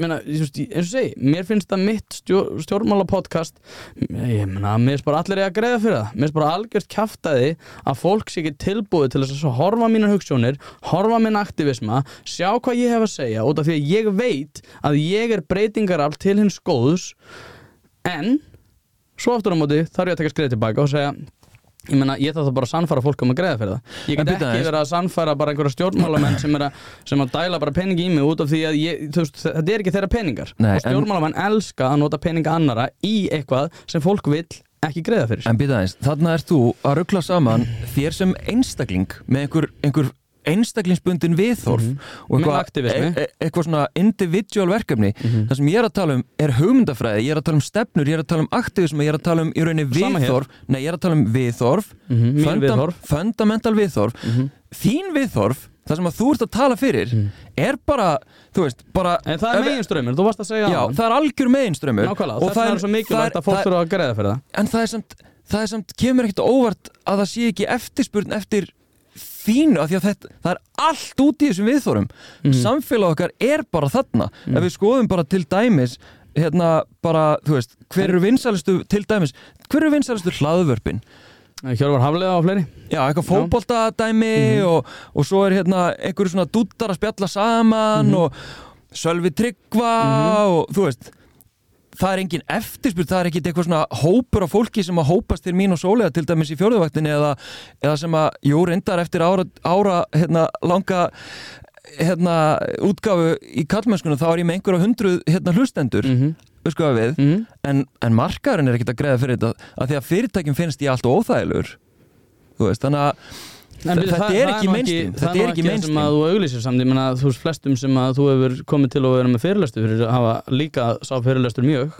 meina, ég, ég- eins og segi, mér finnst það mitt stjór, stjórnmála podcast ég meina, mér finnst bara allir eiga að greiða fyrir það. Mér finnst bara algjört kjaftaði að fólk sé ekki tilbúið til þess að horfa mínar hugssjónir, horfa minn aktivisma sjá hvað ég hef að segja út af því að ég veit að ég er breytingarafl til hins góðs en svo aftur á móti þarf ég að taka skrið tilbaka og segja ég meina, ég þarf það bara að sannfæra fólk um að greiða fyrir það. Ég En get ekki verið að sannfæra bara einhverja stjórnmálamenn sem, að, sem að dæla bara peningi í mig út af því að ég, veist, þetta er ekki þeirra peningar. Nei, og en- stjórnmálamenn elska að nota peninga annara í eitthvað sem fólk vill ekki greiða fyrir. En býta aðeins, þarna ert þú að ruggla saman þér sem einstakling með einhver, einhver einstaklingsbundin viðþorf og Með eitthvað, aktivismi. e, e, eitthvað svona individual verkefni. Það sem ég er að tala um er hugmyndafræði ég er að tala um stefnur, ég er að tala um aktivismi ég er að tala um í rauninni viðþorf nei, ég er að tala um viðþorf Mhm, mín viðhorf. fundamental viðþorf þín viðþorf, það sem að þú ert að tala fyrir er bara, þú veist, bara En það er meginströmmur, þú varst að segja Já, áðan. það er algjör meginströmmur og þess vegna er svo mikilvægt að fólk það- þurfa að greiða fyrir það. En það er samt, það er samt kemur ekkert á óvart að það sé ekki eftirspurn eftir þínu, af því að þetta, það er allt út í þessum viðþórum samfélag okkar er bara þarna. Ef við skoðum bara til dæmis hérna bara, þú veist, hver eru vinsælustu til dæmis, hver eru vinsælustu hlaðvörpin? Hjörvar Haflega og fleiri. Já, eitthvað fótboltadæmi og, og svo er hérna einhverju svona dúttar að spjalla saman og Sölvi Tryggva og þú veist það er engin eftirspurt, það er ekkit eitthvað svona hópur af fólki sem að hópast til mín og sólega til dæmis í fjórðuvaktinni eða, eða sem að, jú, reyndar eftir ára, ára hérna, langa hérna, útgáfu í kallmennskunum þá er ég með einhverja hundruð hérna, hlustendur, mm. -hmm. við Mhm. en, en markaðurinn er ekkit að greiða fyrir þetta að því að fyrirtækjum finnst ég allt óþægilegur veist, þannig að En þetta það- er ekki mainstream það þetta er ekki það sem mainstream. Að þú auglýsir samt, ég menna þú veist flestum sem að þú hefur komið til að vera með fyrirlestu fyrir að hafa líka sá fyrirlestur mjög.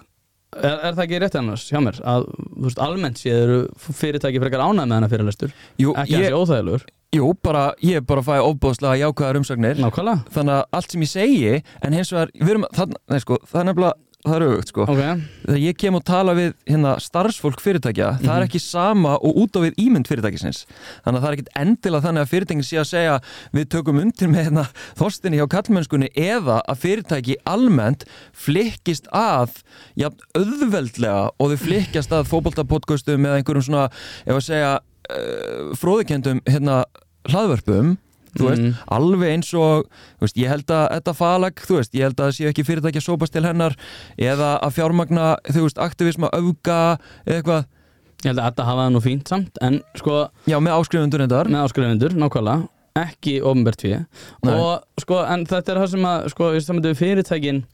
Er, er það ekki rétt annars hjá mér að þú veist almennt séð eru fyrirtæki frekar ánæð með hana fyrirlestur? Jú, ekki ég, þessi óþægilegur? Jú, bara, ég bara fæ ofbóðslega jákvæðar umsagnir. Nákvæmlega. Þannig að allt sem ég segi en hins vegar, við erum, það, nei, sko, það er nefnilega það er auðvögt sko. Ok, þegar ég kem og tala við hérna, starfsfólk fyrirtækja það Mhm. er ekki sama og út á við ímynd fyrirtækisins. Þannig að það er ekkit endilega þannig að fyrirtækin sé að segja við tökum undir með hérna, þorstinni hjá kallmennskunni eða að fyrirtæki almennt flikkist að jafn auðveldlega og þau flikkjast að fótboltapodcastum eða einhverjum svona ef að segja uh, fróðikendum hérna, hlaðvörpum þú veist, Mhm. alveg eins og veist, ég held að þetta falag, þú veist, ég held að það séu ekki fyrirtæki að sópast til hennar eða að fjármagna, þú veist, aktivisma auka eða eitthvað, ég held að þetta hafa það nú fínt samt en sko já, með áskrifundur endar með áskrifundur, nákvæmlega. Ekki ofnbært fyrir og sko, en þetta er það sem að sko, við fyrirtækin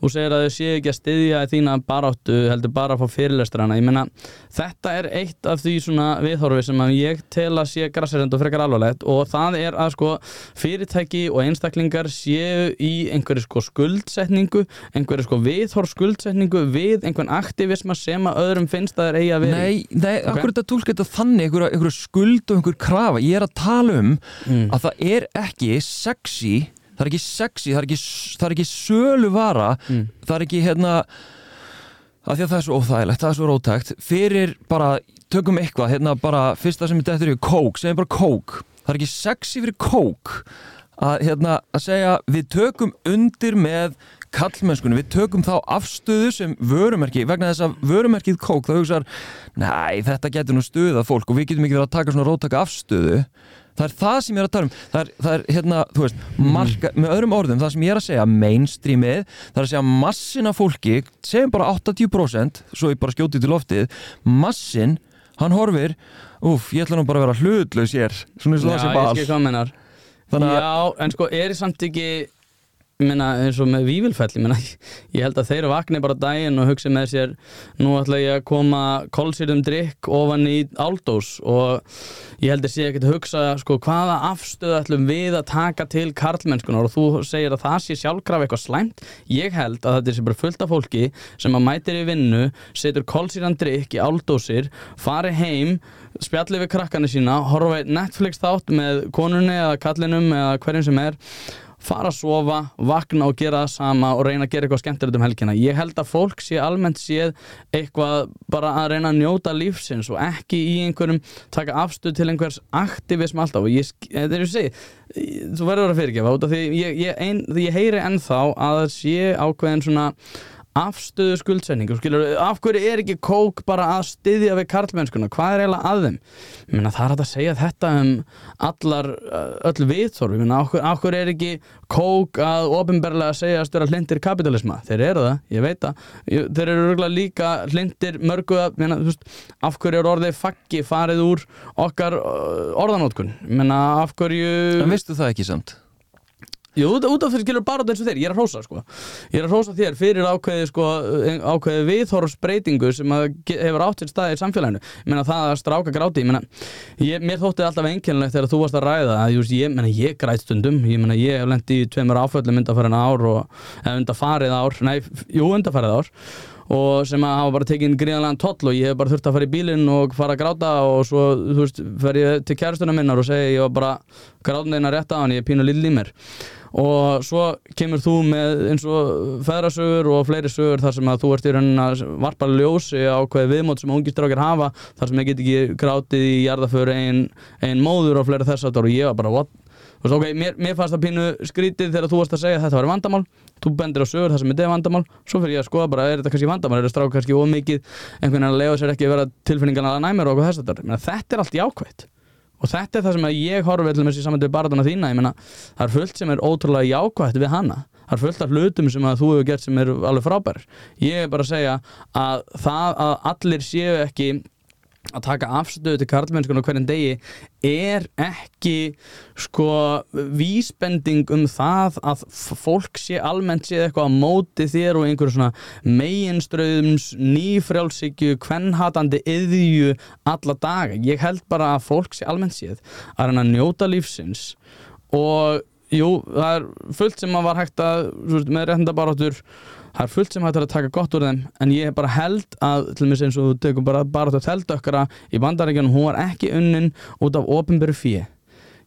og segir að þau séu ekki að styðja þína baráttu heldur bara að fá fyrirlestrana ég meina, þetta er eitt af því svona viðhorfi sem að ég tel að sé grassarind og frekar alvarlegt og það er að sko fyrirtæki og einstaklingar séu í einhverju sko skuldsetningu einhverju sko viðhorf skuldsetningu við einhvern aktivisma sem að öðrum finnst að þeir vera í. Nei, nei, Ok. akkur þetta tólka þetta þannig einhverja skuld og einhver krafa ég er að tala um Mm. að það er ekki sexy það er ekki sexy, það er ekki, það er ekki sölu vara Mm. það er ekki hérna að því að það er svo óþægilegt, það er svo rótækt fyrir bara, tökum eitthvað hérna bara, fyrsta sem er dettur í kók segjum bara kók, það er ekki sexy fyrir kók að hérna að segja við tökum undir með kallmennskunni, við tökum þá afstöðu sem vörumerki, vegna þess að vörumerkið kók, þá hugsaðar, næ, þetta getur nú stuðað fólk og við getum ekki verið að taka svona rótaka afstöðu það er það sem ég er að tala um. Það er, það er hérna, þú veist, marka, með öðrum orðum það sem ég er að segja, mainstreamið það er að segja massin af fólki segjum bara 80% svo ég bara skjóti til loftið, massin hann horfir, úf, ég ætla nú bara að vera hlutlaus hér, svona eins og það ég mennar Þannig að- Já, en sko, er samt ekki meina, eins og með vívilfell ég, held að þeir vakni bara daginn og hugsi með sér nú ætla ég að koma kolsýrðum drikk ofan í áldós og ég held að sé ekki að hugsa sko, hvaða afstöðu ætlum við að taka til karlmennskunar og þú segir að það sé sjálfkraf eitthvað slæmt. Ég held að þetta sé bara fullt af fólki sem að mætir í vinnu setur kolsýrðan drikk í áldósir fari heim spjalli við krakkana sína horfa Netflix þátt með konunni eða kallinum eða hverjum sem er fara að sofa, vakna og gera það sama og reyna að gera eitthvað skemmtilegt um helgina. Ég held að fólk sé almennt séð eitthvað bara að reyna að njóta lífsins og ekki í einhverjum taka afstöð til einhvers aktivism alltaf. Og ég, þetta er ég segja þú verður að fyrirgefa því ég, ég, ein, því ég heyri ennþá að það sé ákveðin svona afstöðu skuldsetningu, skilur, af hverju er ekki kók bara að styðja við karlmennskuna? Hvað er eiginlega að þeim? Minna, það er að segja þetta um allar öll viðþorfi, af hverju er ekki kók að ofinberlega segja að störa hlindir kapitalisma, þeir eru það ég veit það, þeir eru örgulega líka hlindir mörgu að, minna, veist, af hverju er orðið faggi farið úr okkar orðanótkun minna, af hverju En veistu það ekki samt? Jú, út af því skilur bara eins og þér, ég er að hrósa sko. Ég er að hrósa þér fyrir ákveði sko ákveði viðhorfsbreytingu sem hefur átt til staði í samfélaginu. Ég menna það að stráka gráti, ég menna ég, mér þótti alltaf einkennilegt þegar þú varst að ræða að just, ég, menna, ég græt stundum. Ég menna ég hef lendi í tveimur áföllum undarfærið ár og, eða undarfarið ár nei, jú, undarfarið ár og sem að hafa bara tekið gríðanlegan toll og ég hef bara þurft að fara í bílinn og fara að gráta og svo, þú veist, fer ég til kærastunum minnar og segja ég var bara gráðin eina rétt á hann, ég er pínu lill í mér og svo kemur þú með eins og feðrasögur og fleiri sögur þar sem að þú ert í raunin að varpa ljósi á hvaði viðmót sem ungistrákir hafa þar sem ég get ekki grátið í jarðaföru einn ein móður og fleiri þess að og ég var bara what? Veist, okay, mér, mér fannst það pínu skrítið þegar þú varst að segja að þetta var vandamál. Þú bendir á sögur það sem þetta er vandamál. Svo fyrir ég að skoða bara, er þetta kannski vandamál? Er þetta strák kannski ómikið, einhvern veginn að lega sér ekki að vera tilfinningan að næmur og þess að þetta er allt jákvæmt og þetta er það sem ég horfi til með þessi saman til barðana þína meina, það er fullt sem er ótrúlega jákvæmt við hana. Það er fullt af hlutum sem þú hefur gert sem er alveg frábær ég er bara að segja að það að allir séu ekki að taka afstöðu til karlmennskun og hverjum degi er ekki sko vísbending um það að fólk sé almennt sé eitthvað á móti þér og einhverju svona meginströðums nýfrjálsíkju, kvennhatandi yðju alla daga. Ég held bara að fólk sé almennt séð að reyna að njóta lífsins. Og jú, það er fullt sem að var hægt að með reyndabarátur það er fullt sem hægt að taka gott úr þeim en ég bara held að til og með eins og þú tekum bara bara þetta heldökkara í bandaríkjunum hún var ekki unnin út af ofinböru fíi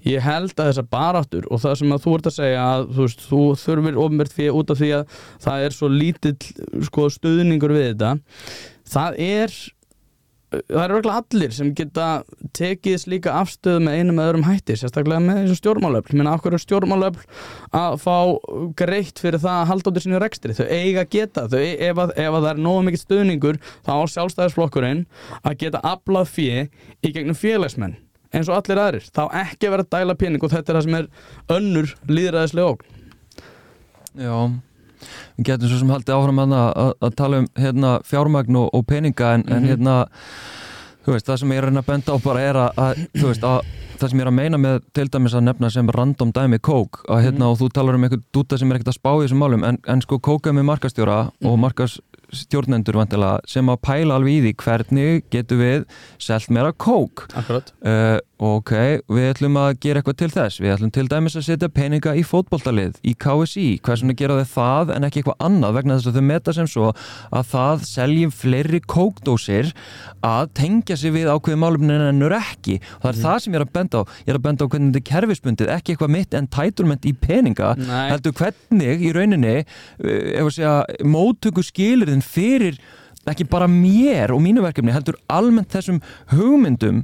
ég held að þessar baráttur og það sem að þú ert að segja að þú, veist, þú þurfir ofinböru fíi út af því að það er svo lítill sko, stuðningur við þetta það er það eru verklega allir sem geta tekið slíka afstöðu með einu með öðrum hætti sérstaklega með þessu stjórnmálöfl minna af hverju stjórnmálöfl að fá greitt fyrir það að halda áttur sínu rekstri? Þau eiga geta, þau, ef, að, ef að það er nógu mikið stuðningur þá á sjálfstæðisflokkurinn að geta aflað fjö í gegnum félagsmenn eins og allir aðrir, þá ekki verið að dæla pening og þetta er það sem er önnur líðræðislega ógn. Já við getum svo sem haldið áhrum að, að, að tala um hérna, fjármagn og, og peninga en, mm -hmm. en mhm. hérna veist, það sem ég er að benda á bara er að, veist, að það sem ég er að meina með til dæmis að nefna sem random dæmi kók hérna, mm. og þú talar um eitthvað dúta sem er ekkert að spá í þessum málum en, en sko kóka með markastjóra mm. og mhm. markas stjórnendur vantilega sem að pæla alveg í því hvernig getur við selt meira kók. Uh, ok, við ætlum að gera eitthvað til þess. Við ætlum til dæmis að setja peninga í fótbolltalið, í KSI hversuna gera þau það en ekki eitthvað annað? Vegna þess að þau meta sem svo að það seljum fleiri kókdósir að tengja sig við ákveði málumni en ennur ekki. Og það er mm. það sem ég er að benda á. Ég er að benda á hvernig þetta er kerfispundið ekki eitthvað mitt entitlement í peninga Nei. heldur hvernig í rauninni eh, ef að segja, móttöku skilirðin en fyrir ekki bara mér og mínu verkefni heldur almennt þessum hugmyndum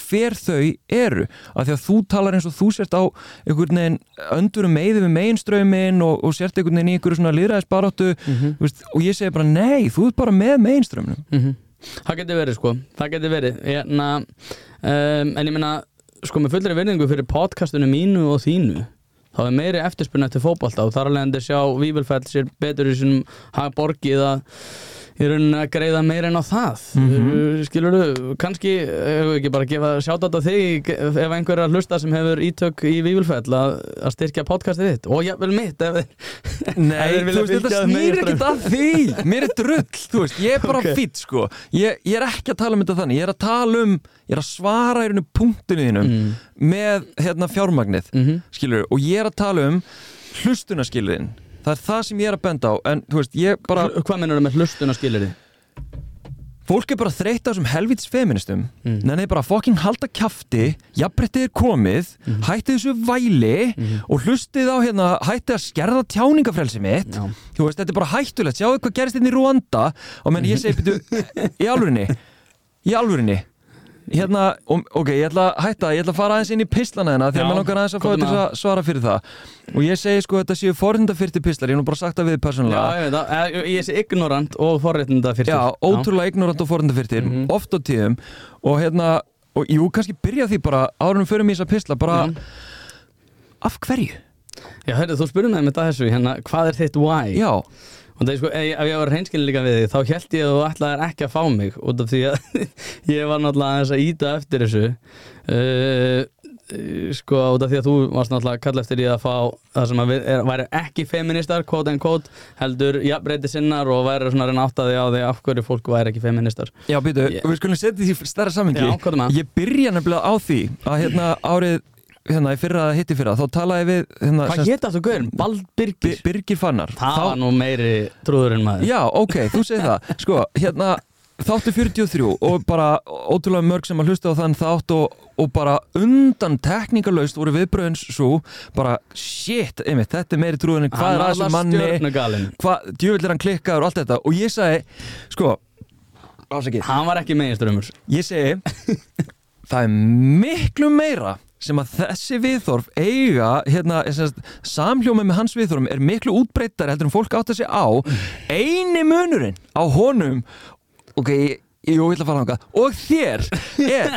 hver þau eru af því að þú talar eins og þú sért á einhvern veginn öndurum meði við meginströmin og, og sért einhvern veginn í einhverju svona liðræðisbaróttu mm -hmm. og ég segi bara nei, þú ert bara með meginströminum mm -hmm. Það getur verið sko, það getur verið Erna, um, en ég menna sko með fullri verðingu fyrir podcastinu mínu og þínu þá er meiri eftirspunni eftir fókbalta og þar alveg endur sjá Víbelfell sér betur í svonum borgið að í rauninni að greiða meira en á það mm -hmm. skilur þú, kannski hefur ekki bara gefað sjátt á þig ef einhver er að hlusta sem hefur ítök í Vívilfell að, að styrkja podcastið þitt og ég vel mitt ef, Nei, ef þú veist, þetta snýr ekkit að því mér er drull, þú veist, ég er bara okay. fýtt sko, ég, ég er ekki að tala um þetta þannig ég er að tala um, ég er að svara í rauninu punktinu þínum mm. með hérna fjármagnið, mm -hmm. skilur og ég er að tala um hlustunaskilin það er það sem ég er að benda á en þú veist, ég bara Hvað mennur það með hlustuna skilir þið? fólk er bara þreytt á þessum helvítis feministum Mm. nenni bara að fucking halda kjafti jafnbrettið er komið, Mhm. hættið þessu væli og hlustið á hérna hættið að skerða tjáningafrelsi mitt Já. þú veist, þetta er bara hættulegt, sjáu hvað gerist hérna í Rwanda og menn ég segi, byrju, í alvörinni í alvörinni hérna, ok, ég ætla að hætta ég ætla að fara aðeins inn í pislana því Já, að maður langar aðeins að fá þetta að svara fyrir það og ég segi sko þetta séu forhundafyrti pislar, ég hef nú bara sagt það við Já, persónulega ég það, Eh, ég sé ignorant og forréttinda fyrir Já, ótrúlega ignorant og forhundafyrtir Mhm. oft á tíðum og hérna, og jú, kannski byrja því bara árunum fyrir að pisla, bara Já. af hverju? Já, hörru, þú mig með þetta þessu, hérna, hvað er þitt why? Já, Og það er sko, ef ég var hreinskilin líka við þig, þá held ég að þú ætlaðir ekki að fá mig út af því að ég var náttúrulega aðeins að íta eftir þessu. Uh, sko, út af því að þú varst náttúrulega að kalla eftir í að fá það sem að er, væri ekki feministar, quote and quote heldur jafnbreyti sinnar og væri svona reyna átt að því á því af hverju fólk væri ekki feministar já, býtu, Ég- við skulum setja því stærra samhengi. Já, hvað er með? Ég byrja nefnilega á því að hérna árið hérna í fyrra að hitti fyrra þá talaði við hérna, Hvað hétt aftur gaurin? Bald Bi- Birgir? Birgir Fannar. Það var nú meiri trúðurinn maður. Já, ok, þú segir það. Sko, hérna þáttu 43 og bara ótrúlega mörg sem að hlusta á þann þátt og, og bara undan tekníkalaust voru viðbröðins svo bara shit, einmitt, þetta er meiri trúin en hvað er var að þessum manni? hvað, djövill er hann klikkaður og allt þetta. Og ég sagði, sko ásakið, Hann var ekki meginströmmur ég segi það er miklu meira sem að þessi viðþorf eiga hérna, samhljómið með hans viðþorfum er miklu útbreyttar heldur en fólk átt að segja á. Eini munurinn á honum ok, jú, ég ætla að fara þangað og þér er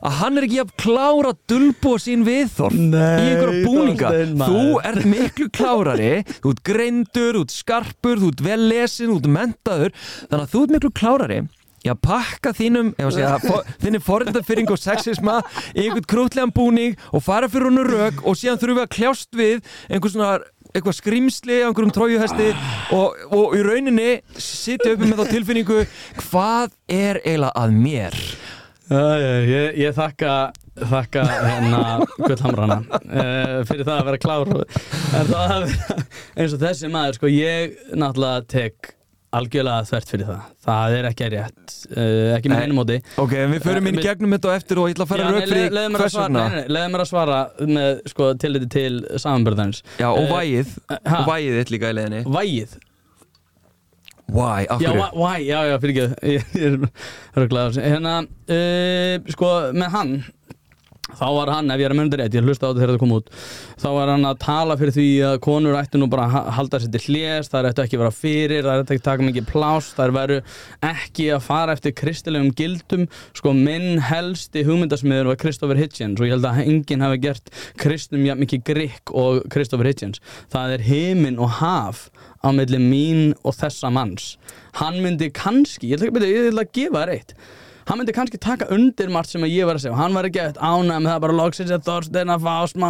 að hann er ekki að klára dulbúa sín viðþorf Nei, í einhverja búninga. þú ert miklu klárari þú ert greindur, þú ert skarpur þú ert vel lesin, þú ert mentaður þannig að þú ert miklu klárari að pakka þínum, ef að segja, for, þinni forendafyrring og sexisma í einhvern krútlegan búning og fara fyrir húnu rauk og síðan þurfum við að kljást við einhvern svona eitthvað skrimsli á einhverjum trójuhesti og, og í rauninni sitja uppi með þá tilfinningu hvað er eiginlega að mér? Já, já, ég, ég þakka þakka hérna gullhamrana uh, fyrir það að vera klár. En það að vera eins og þessi maður sko ég náttúrulega tek algjörlega þvert fyrir það. Það er ekki rétt, uh, ekki með Nei. einum móti. Ok, en við förum inn í gegnum þetta og eftir og ég ætla að fara Já, rauk fyrir le- leiðu mér að svara, vegna. nei, nei, leiðu mér að svara með sko tilliti til samanbörðarins já, og Eh, vægið, ha? og vægið þitt líka í leiðinni. Vægið? Why, af Já, hverju? why, why, já, já, fyrir ekki Ég er röglega Hérna, uh, sko, með hann Þá var hann, ef ég er að mynda rétt, ég hlusta á þetta þegar þetta kom út Þá var hann að tala fyrir því að konur ættu nú bara að ha- halda sér til hljés Það ættu ekki að vera fyrir, það ættu ekki að taka mikið pláss Það veru ekki að fara eftir kristilegum gildum. Sko, minn helsti hugmyndasmiður var Christopher Hitchens Og ég held að enginn hafi gert kristum jafn mikið grikk og Christopher Hitchens. Það er himinn og haf á milli mín og þessa manns. Hann myndi kannski, ég ætla að gefa þér eitt hann myndi kannski taka undir margt sem ég var að segja. Og hann var ekki eftir ánæg með það bara loksins að Þorstein að fá smá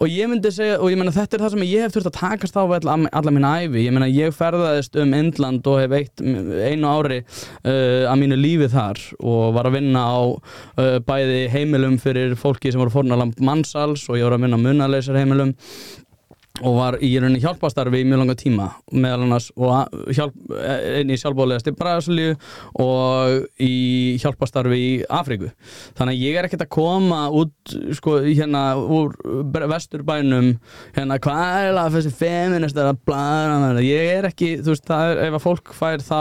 og ég myndi segja, og ég meina þetta er það sem ég hef þurft að takast á alla, mín æfi, ég meina ég ferðaðist um Indland og hef eitt einu ári uh, að mínu lífi þar og var að vinna á uh, bæði heimilum fyrir fólki sem voru fórnalamb mannsals og ég var að vinna munaleysar heimilum og var í rauninni hjálpastarfi í mjög langa tíma meðal annars og hjálp, í sjálfbóðlegast í Brasilíu og í hjálpastarfi í Afríku. Þannig að ég er ekkert að koma út sko hérna úr vesturbænum hérna hvað er það þessi feminist er að blæra með ég er ekki, þú veist, er, ef að fólk fær þá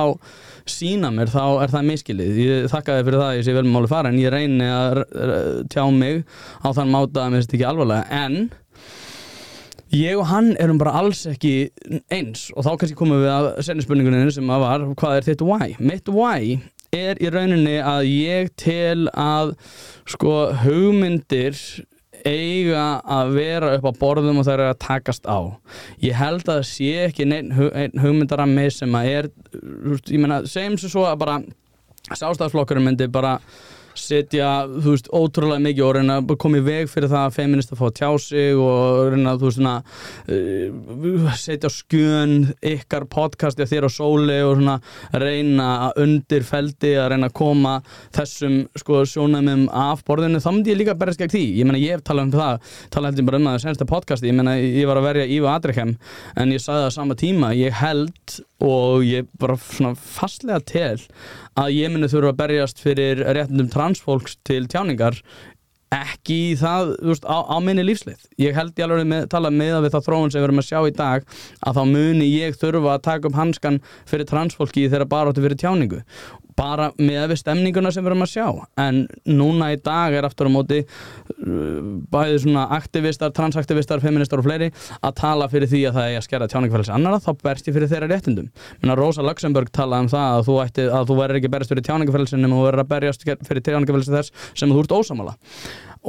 sína mér þá er það miskilið, ég þakka þið fyrir það ég sé vel með máli fara en ég reyni að tjá mig á þann máta að mér finnst ekki alvarlega. En Ég og hann erum bara alls ekki eins og þá kannski komum við að senni spurningunni sem að var hvað er þitt why? Mitt why er í rauninni að ég tel að sko hugmyndir eiga að vera upp á borðum og það er að takast á ég held að það sé ekki neinn hug, hugmyndarammi sem að er ég meina, segjum sem svo að bara sástæðsflokkurinn myndi bara setja, þú veist, ótrúlega mikið og reyna að koma í veg fyrir það að feminist að fá að tjá sig og reyna að, þú veist, svona uh, setja skjön ykkar podcasti af þér á sóli og svona reyna að undir feldi að reyna að koma þessum, sko, sjónamum af borðinu, þá myndi ég líka berjast gegn því. Ég meina, ég hef talað um það, talað heldur bara um það sensta podcasti, ég meina, ég var að verja Íva Adrikem, en ég sagði það sama tíma. Ég held og ég bara svona fastlega tel að ég muni þurfa að berjast fyrir réttundum transfólks til tjáningar ekki í það veist, á, á minni lífslið ég held ég alveg með, tala með það við þá þróun sem við erum að sjá í dag að þá muni ég þurfa að taka upp hanskan fyrir transfólki þegar bara áttu fyrir tjáningu bara með við stemninguna sem við erum að sjá. En núna í dag er aftur á móti uh, bæðið svona aktivistar, transaktivistar, feministar og fleiri að tala fyrir því að það er að skera tjáningafælis annara þá berst ég fyrir þeirra réttindum. Menna Rosa Luxemburg talaði um það að þú, ætti, að þú verður ekki berjast fyrir tjáningafælisin en þú verður að berjast fyrir tjáningafælis þess sem þú ert ósamala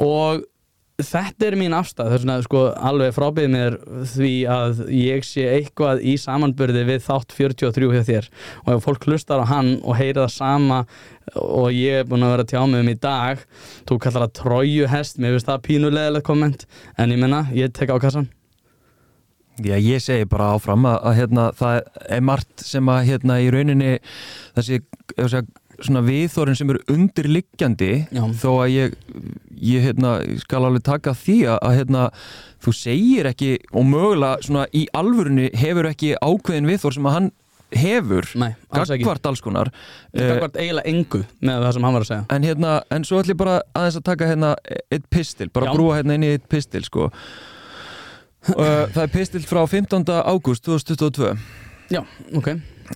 og þetta er mín afstæð þess að sko alveg frábið mér því að ég sé eitthvað í samanbyrði við þátt 43 hjá þér. Og ef fólk hlustar á hann og heyri það sama og ég er búin að vera tjá mig um í dag þú kallar það tróju hest mér finnst það pínulegilegt komment en ég menna, ég tek á kassan Já, ég segi bara áfram að, að hérna, það er margt sem að hérna í rauninni þessi, svona viðþórin sem eru undirliggjandi þó að ég, ég hérna, skal alveg taka því að, hérna, þú segir ekki og mögulega svona í alvörunni hefur ekki ákveðin viðþór sem að hann hefur Nei, gagvart alls konar Eh, var eiginlega engu með það sem hann var að segja. En hérna, en svo ætlum ég bara aðeins að taka hérna eitt pistil, bara brúa hérna inn í eitt pistil sko. Uh, það er pistil frá 15. ágúst 2022 Já, ok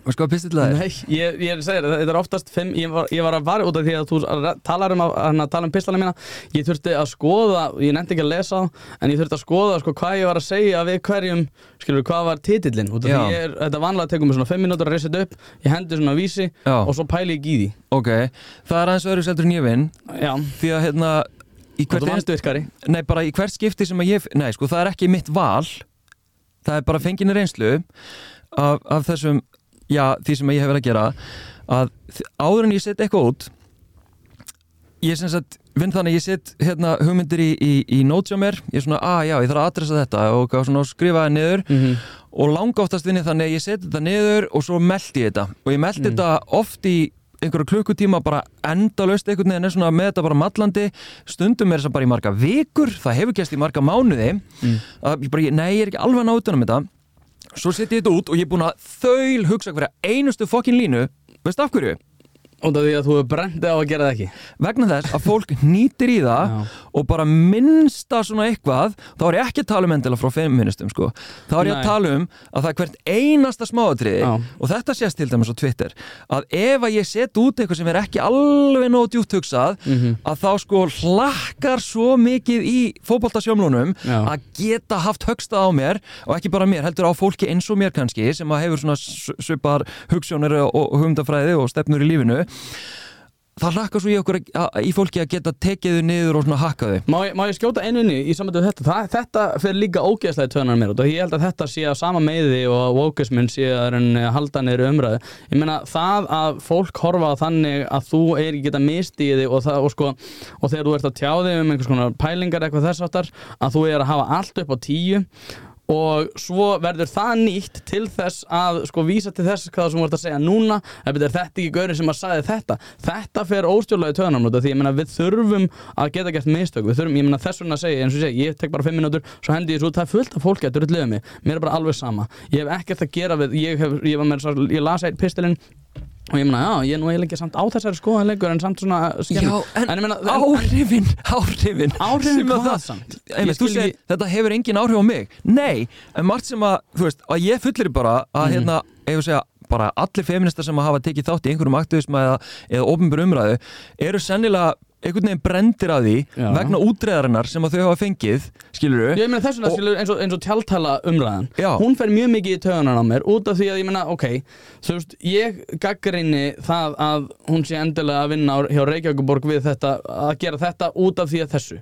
Veist hvað pistil það er? Nei, ég, ég segir þetta er oftast fimm, ég var, ég var að vara út af því að þú talar um að, að um pislana mína ég þurfti að skoða, ég nefndi ekki að lesa en ég þurfti að skoða sko, hvað ég var að segja við hverjum, skilur, hvað var titillin út af Já. því ég er, þetta vanlega tekur mig svona 5 minútur að reysa þetta upp, ég hendi svona vísi Já. og svo pæli ég í því Ok, það er aðeins öðru seldur en ég vinn því að hérna þú nei, bara í hvert skipti sem að ég nei, sko, það er ekki mitt val það er bara fenginni reynslu af, af þessum, já, því sem ég hef verið að gera að áður en ég set eitthvað út ég sem sagt vinn þannig að ég set hérna hugmyndir í, í, í notes á mér, ég er svona, að já, ég þarf að adressa þetta. Og svona skrifa það niður. Mm -hmm. og langa oftast vinni þannig að ég seti þetta niður og svo meldi ég þetta. Og ég meldi Mm. þetta oft í einhverju klukkutíma bara endalaust einhvern veginn er svona með þetta bara mallandi. Stundum er þess að bara í marga vikur það hefur gæst í marga mánuði. Mm. að ég bara, nei, ég er ekki alveg að ná utan um þetta svo seti ég þetta út og ég er búin að þaul hugsa hverja einustu fokkin línu veist af hverju? Út af því að þú hefur brendið á að gera það ekki vegna þess að fólk nýtir í það og bara minnsta svona eitthvað þá er ég ekki að tala um endilega frá feministum sko. þá er ég að tala um að það er hvert einasta smáatriði og þetta sést til dæmis á Twitter að ef að ég set út eitthvað sem er ekki alveg nóg djúpt hugsað Mhm. að þá sko hlakkar svo mikið í fótboltasjómlunum Já. að geta haft högstað á mér og ekki bara mér, heldur á fólki eins og mér kannski sem að hefur svona í það hlakkar svo í okkur í fólki að geta tekið þau niður og svona hakka þau. Má, má ég skjóta einu inni í samvættu þetta? Það, þetta fyrir líka ógeðslega í töðunar mér og ég held að þetta sé að sama meði og að wokeismin sé að halda niður umræðu. Ég meina það að fólk horfa þannig að þú er ekki geta mistið þig og, það, og, sko, og þegar þú ert að tjá þig um einhvers konar pælingar eitthvað þess áttar að þú er að hafa allt upp á tíu og svo verður það nýtt til þess að sko vísa til þess hvað sem ert að segja núna. Ef þetta er ekki gaurið sem að sagði þetta. Þetta fer óstjórlega í töðanum því. Ég meina við þurfum að geta gert mistök. Við þurfum, ég meina þess vegna að segja eins og segi, ég tek bara 5 minútur, svo hendi ég svo það er fullt af fólki að drulliða mig, mér er bara alveg sama. Ég hef ekkert að gera við, ég, hef, ég, var með, ég las eitt pistilinn og ég meina, já, ég er nú eiginlega ekki samt á þessari skoðan lengur en samt svona skemmi. Já, en, ég meina, áhrifin, áhrifin áhrifin sem að hvað það- samt Einmitt, Ég þú skil segir, ekki- þetta hefur engin áhrif á mig Nei, en margt sem að, þú veist, að ég fullir bara að Mhm. hérna, ef ég segja bara allir feministar sem að hafa tekið þátt í einhverjum aktivisma eða, eða ofnbjör umræðu eru sennilega einhvern veginn brendir af því Já. vegna útreðarinnar sem að þau hafa fengið skilur Ég meina þess vegna Og- skilur eins og, eins og tjáltala umræðan. Já. Hún fer mjög mikið í töðunar á mér út af því að ég meina, ok Þú veist, ég gaggrinni það að hún sé endilega að vinna hjá Reykjavíkuborg við þetta, að gera þetta út af því að þessu.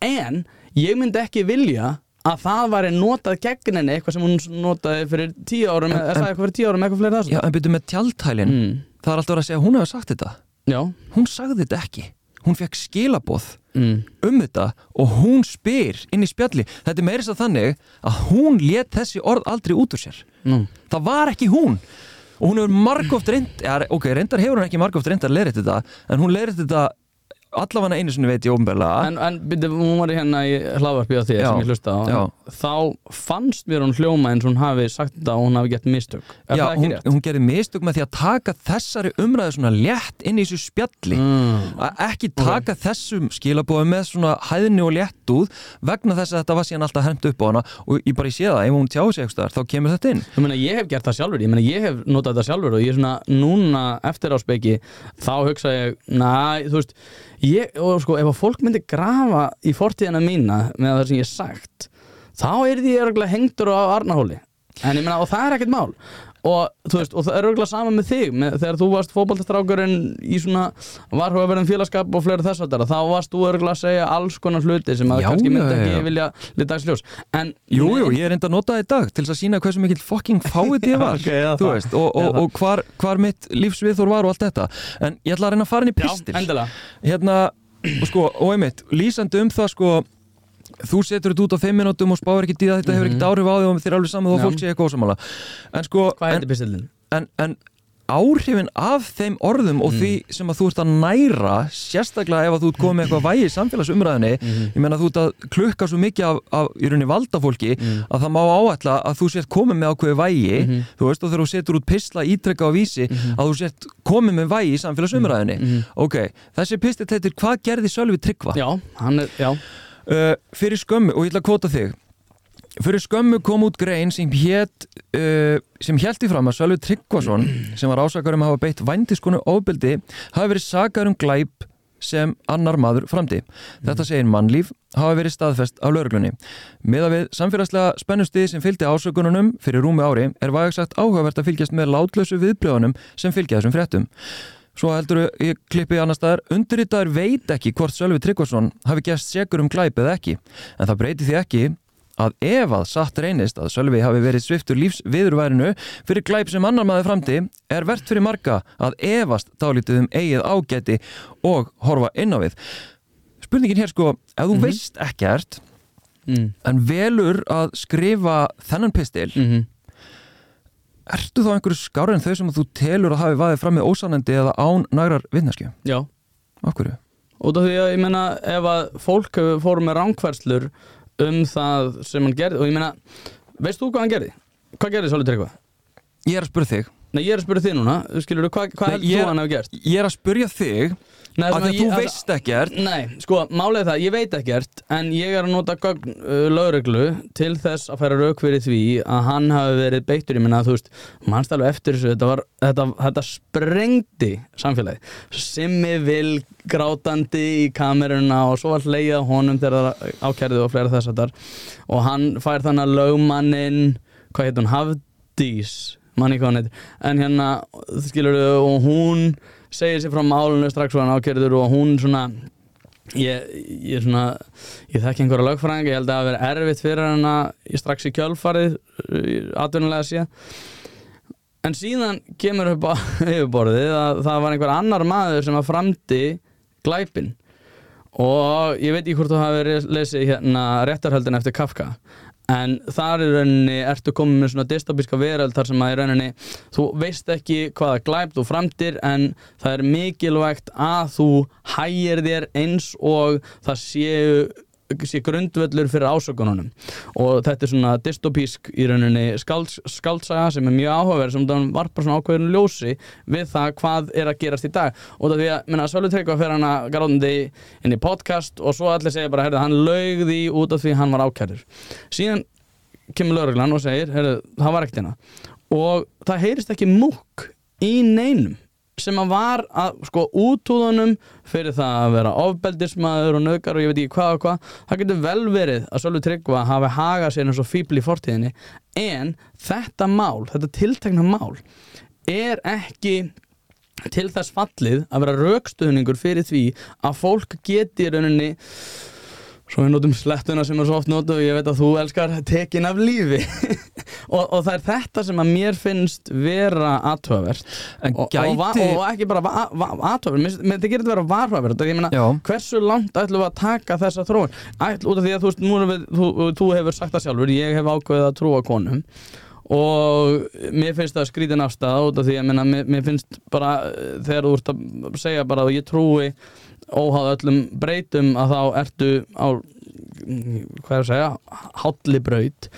En ég myndi ekki vilja að það væri notað gegn henni eitthvað sem hún notaði fyrir tíu árum eða sagði eitthvað fyrir tíu árum, eitthvað fleiri þess Já, en byrju með tjaldhælin mm. það er alltaf að segja að hún hefur sagt þetta. Já, hún sagði þetta ekki hún fekk skilaboð mm. um þetta og hún spyr inn í spjalli, þetta er meirist að þannig að hún let þessi orð aldrei út úr sér Nú. það var ekki hún og hún hefur margóft reynd ja, ok, reyndar hefur hún ekki margóft reynd að leira þetta en hún leira þetta allavega einu sinni veit ég ofnbeglega En, en byrju, hún var hérna í hlaðvarpi á því Já, sem ég hlusta á já. þá fannst mér hún hljóma eins og hún hafi sagt þetta og hún hafi gett mistök Er Já, það ekki hún, rétt? hún gerði mistök með því að taka þessari umræðu svona létt inn í þessu spjalli Mm. að ekki taka þessum skilabóðum með svona hæðni og léttúð vegna þess að þetta var síðan alltaf hermt upp á hana og ég bara ég sé það, ef hún tjáði sig eitthvað þá kemur þetta inn Ég, meina, ég hef gert það sjálfur, ég, meina, ég hef notað þetta sjálfur og ég er svona núna eftir á speki þá hugsa ég, næ, þú veist ég, og sko, ef að fólk myndi grafa í fortíðina mína með það sem ég hef sagt þá er því örgulega hengtur á Arnahóli en ég meina, og það er ekkert mál og þú veist, og það er örgulega sama með þig með, þegar þú varst fótballtastrákurinn í svona varhugaverðin félagskap og fleiri þess að þá varst þú örgulega að segja alls konar hluti sem að kannski myndi ekki já. vilja litaðsljós en Jú, ég er enda að nota það í dag til að sína hversu mikill fucking fáið ég var Ok, já, þú það. veist, og, og, Já, það. og hvar, hvar mitt lífsviðþór var og allt þetta en ég ætla að reyna að fara inn í pistil hérna, og sko, og einmitt lýsandi um það sko þú setur þetta út á fimm minútum og spáir ekki dýða þetta hefur ekkert áhrif á þig og þér er alveg saman þó Mhm. Fólk sé eitthvað ósamála en sko, en, en, en áhrifin af þeim orðum og því Mm. sem að þú ert að næra sérstaklega ef að þú ert komið eitthvað vægi í samfélagsumræðinni Mhm. ég meina þú ert að klukka svo mikið af, af í rauninni valdafólki Mm. að það má áætla að þú sért komið með ákveði vægi Mhm. þú veist og þegar þú setur út pistla ítrekka á vísi að þú sért komið með vægi í samfélagsumræðinni Mhm. ok, þessi pistill heitir hvað gerði Sölvi Tryggva Já, hann er, já uh, fyrir skömmu, og ég ætla að kvota þig fyrir skömmu kom út grein sem hétt uh, sem héldi fram að Sölvi Tryggvason sem var ásakar um að hafa beitt vændiskonu ofbeldi hafi verið sakar um glæp sem annar maður framdi. Þetta segir mannlíf hafa verið staðfest af lauruglunni. Miða við samfélagslega spennustið sem fylgdi ásökununum fyrir rúmi ári er vægsagt áhugavert að fylgjast með látlösu viðblöðunum sem fylgja þessum fréttum. Svo heldur ég klippi annar staðar, undirritaður veit ekki hvort Sölvi Tryggvason hafi gæst segur um glæp eða ekki, en það breyti því ekki að ef að satt reynist að Sölvi hafi verið sviftur lífs viðurværinu fyrir glæp sem annar maður framdi er verðt fyrir marga að efast dálítið um eigið ágæti og horfa inn á við. Spurningin hér sko, ef þú Mhm. veist ekkert mm. en velur að skrifa þennan pistil, Mm -hmm. Ertu þá einhverju skári en þau sem þú telur að hafi vaðið fram með ósannandi eða án nærar viðneskju? Já, hverju? út af því að ég meina ef að fólk fórum með ránkværslur um það sem hann gerði og ég meina, veist þú hvað hann gerði? Hvað gerði Sóli Tryggva? Ég er að spyrja þig Nei, ég er að spyrja þig núna, skilur þú, hvað, hvað Nei, heldur þú að hann hefur gert? Ég er að spyrja þig Nei, að því að ég- þú að- veist ekkert. Nei, sko, málið það, ég veit ekkert en ég er að nota gögn uh, lögreglu til þess að færa rauk fyrir því að hann hafi verið beittur ég minna þú veist, mannst alveg eftir þessu þetta, var, þetta, þetta sprengdi samfélagi, simmi vil grátandi í kameruna og svo var að honum þegar það ákærðu og fleira þess að þar og hann fær þannig að lögmannin hvað heit hún, Hafdís manni hvað hann heitir, en hérna skilur og hún segir sér frá málunum strax og hann ákærður og hún svona ég, ég svona ég þekki einhverja lögfræðinga, ég held að það hafi verið erfitt fyrir hana í strax í kjölfarið atvinnulega sé. En síðan kemur upp á yfirborðið að það var einhver annar maður sem að framdi glæpin og ég veit ekki hvort þú hafi lesið hérna réttarhöldin eftir Kafka en þar í rauninni ertu komið með svona dystopíska veröld þar sem að í rauninni þú veist ekki hvaða glæp þú framtir en það er mikilvægt að þú hægir þér eins og það séu sé grundvöllur fyrir ásökununum og þetta er svona dystopísk í rauninni skálds, skáldsaga sem er mjög áhugaverð sem það varpar svona ákveðinu ljósi við það hvað er að gerast í dag. Og það því að, menna, Sölvi Tryggva fyrir hana gráðandi inn í podcast og svo allir segja bara, heyrðu, hann laugði út af því hann var ákærður. Síðan kemur lögreglan og segir, heyrðu, það var ekkert hérna. Og það heyrist ekki múk í neinum sem að var að sko útúðunum fyrir það að vera ofbeldismæður og nöðgar og ég veit ekki hvað og hvað það getur vel verið að Sölvi Tryggva hafi hagað sér eins og fíbl í fortíðinni. En þetta mál, þetta tiltekna mál er ekki til þess fallið að vera raukstuðningur fyrir því að fólk geti rauninni svo við notum slettuna sem er svo oft notu og ég veit að þú elskar tekin af lífi. Og, og það er þetta sem að mér finnst vera og, gæti- og, va- og ekki bara aðtöfavert menn það gerir þetta vera varhugavert ég meina, hversu langt ætlum við að taka þessa þróun? Ætl, út af því að þú við, þú, þú hefur sagt það sjálfur, ég hef ákveðið að trúa konum. Og mér finnst það skrítin afstæða út af því að mér, mér finnst bara eh, þegar þú ert að segja bara að ég trúi óháð öllum breytum að þá ertu á hvað er að segja, hálli braut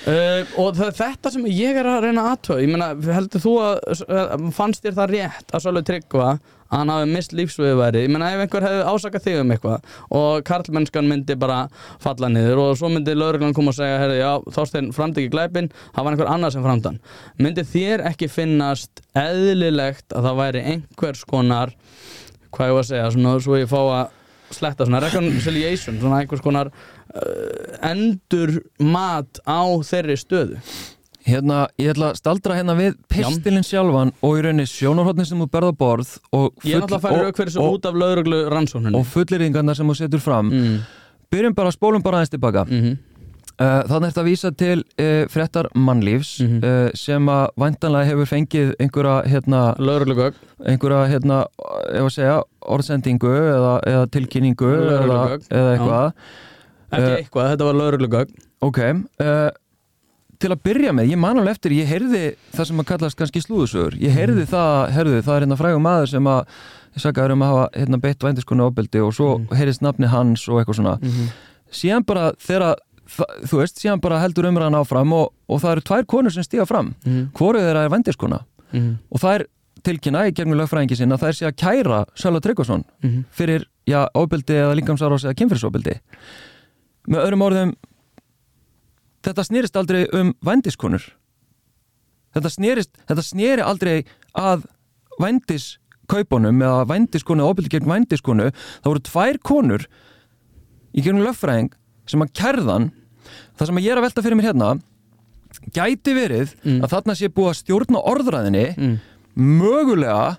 Uh, og það, þetta sem ég er að reyna aðtöð ég meina, heldur þú að fannst þér það rétt að Sölvi Tryggva að hann hafi mist lífsviðværi ég meina ef einhver hefði ásakað þig um eitthvað og karlmennskan myndi bara falla niður og svo myndi lauruglan koma og segja herri, já, Þorstein framdi ekki glæpin það var einhver annar sem framdann myndi þér ekki finnast eðlilegt að það væri einhvers konar hvað ég var að segja, svona svo ég fá að sletta svona reconciliation, svona einhvers konar uh, endur mat á þeirri stöðu. Hérna, ég ætla að staldra hérna við pistilinn sjálfan og í rauninni sjónarhóttnin sem þú berð á borð og, Ég er náttúrulega að færa og, út af lauruglu rannsóknunni og fullirðingarna sem þú setur fram. Mm. Byrjum bara, spólum bara aðeins tilbaka Mm uh, Þannig er þetta að vísa til uh, fréttar mannlífs Mhm. uh, sem að væntanlega hefur fengið einhverja hérna, Lauruglugögg einhverja hérna, að segja orðsendingu eða, eða tilkynningu eða, eða eitthvað Ekki Eh, eitthvað, þetta var lauruglugögg Ok, uh, til að byrja með, ég man alveg eftir, ég heyrði það sem að kallast kannski slúðusögur, ég heyrði það, heyrði, það er hérna frægum maður sem að sakaður um að hafa hérna, beitt vændiskonu ofbeldi og svo Mhm. heyrðist nafni hans og eitthvað svona. -hmm. Síðan bara þegar, það- þú veist, síðan bara heldur umræðan áfram og, og það eru tvær konur sem stíga fram, Mm hvoru þeirra er vændiskona -hmm. og það er tilkynna í gegnum lögfræðingi sinna, það er að kæra Sölva Tryggvason Mhm. fyrir, já, ofbeldi eða líkamsárás eða kynfyrirsofbeldi. Með öðrum orðum, þetta snýrist aldrei um vændiskonur. Þetta snýrist, þetta snýri aldrei að vændiskaupunum eða vændiskonu, ofbeldi gegn vændiskonu. Það voru tvær konur í gegnum lögfræðing sem að kærðan, það sem að ég er að velta fyrir mér hérna, gæti verið Mm. að þarna sé búið að stjórna orðræðinni Mm. mögulega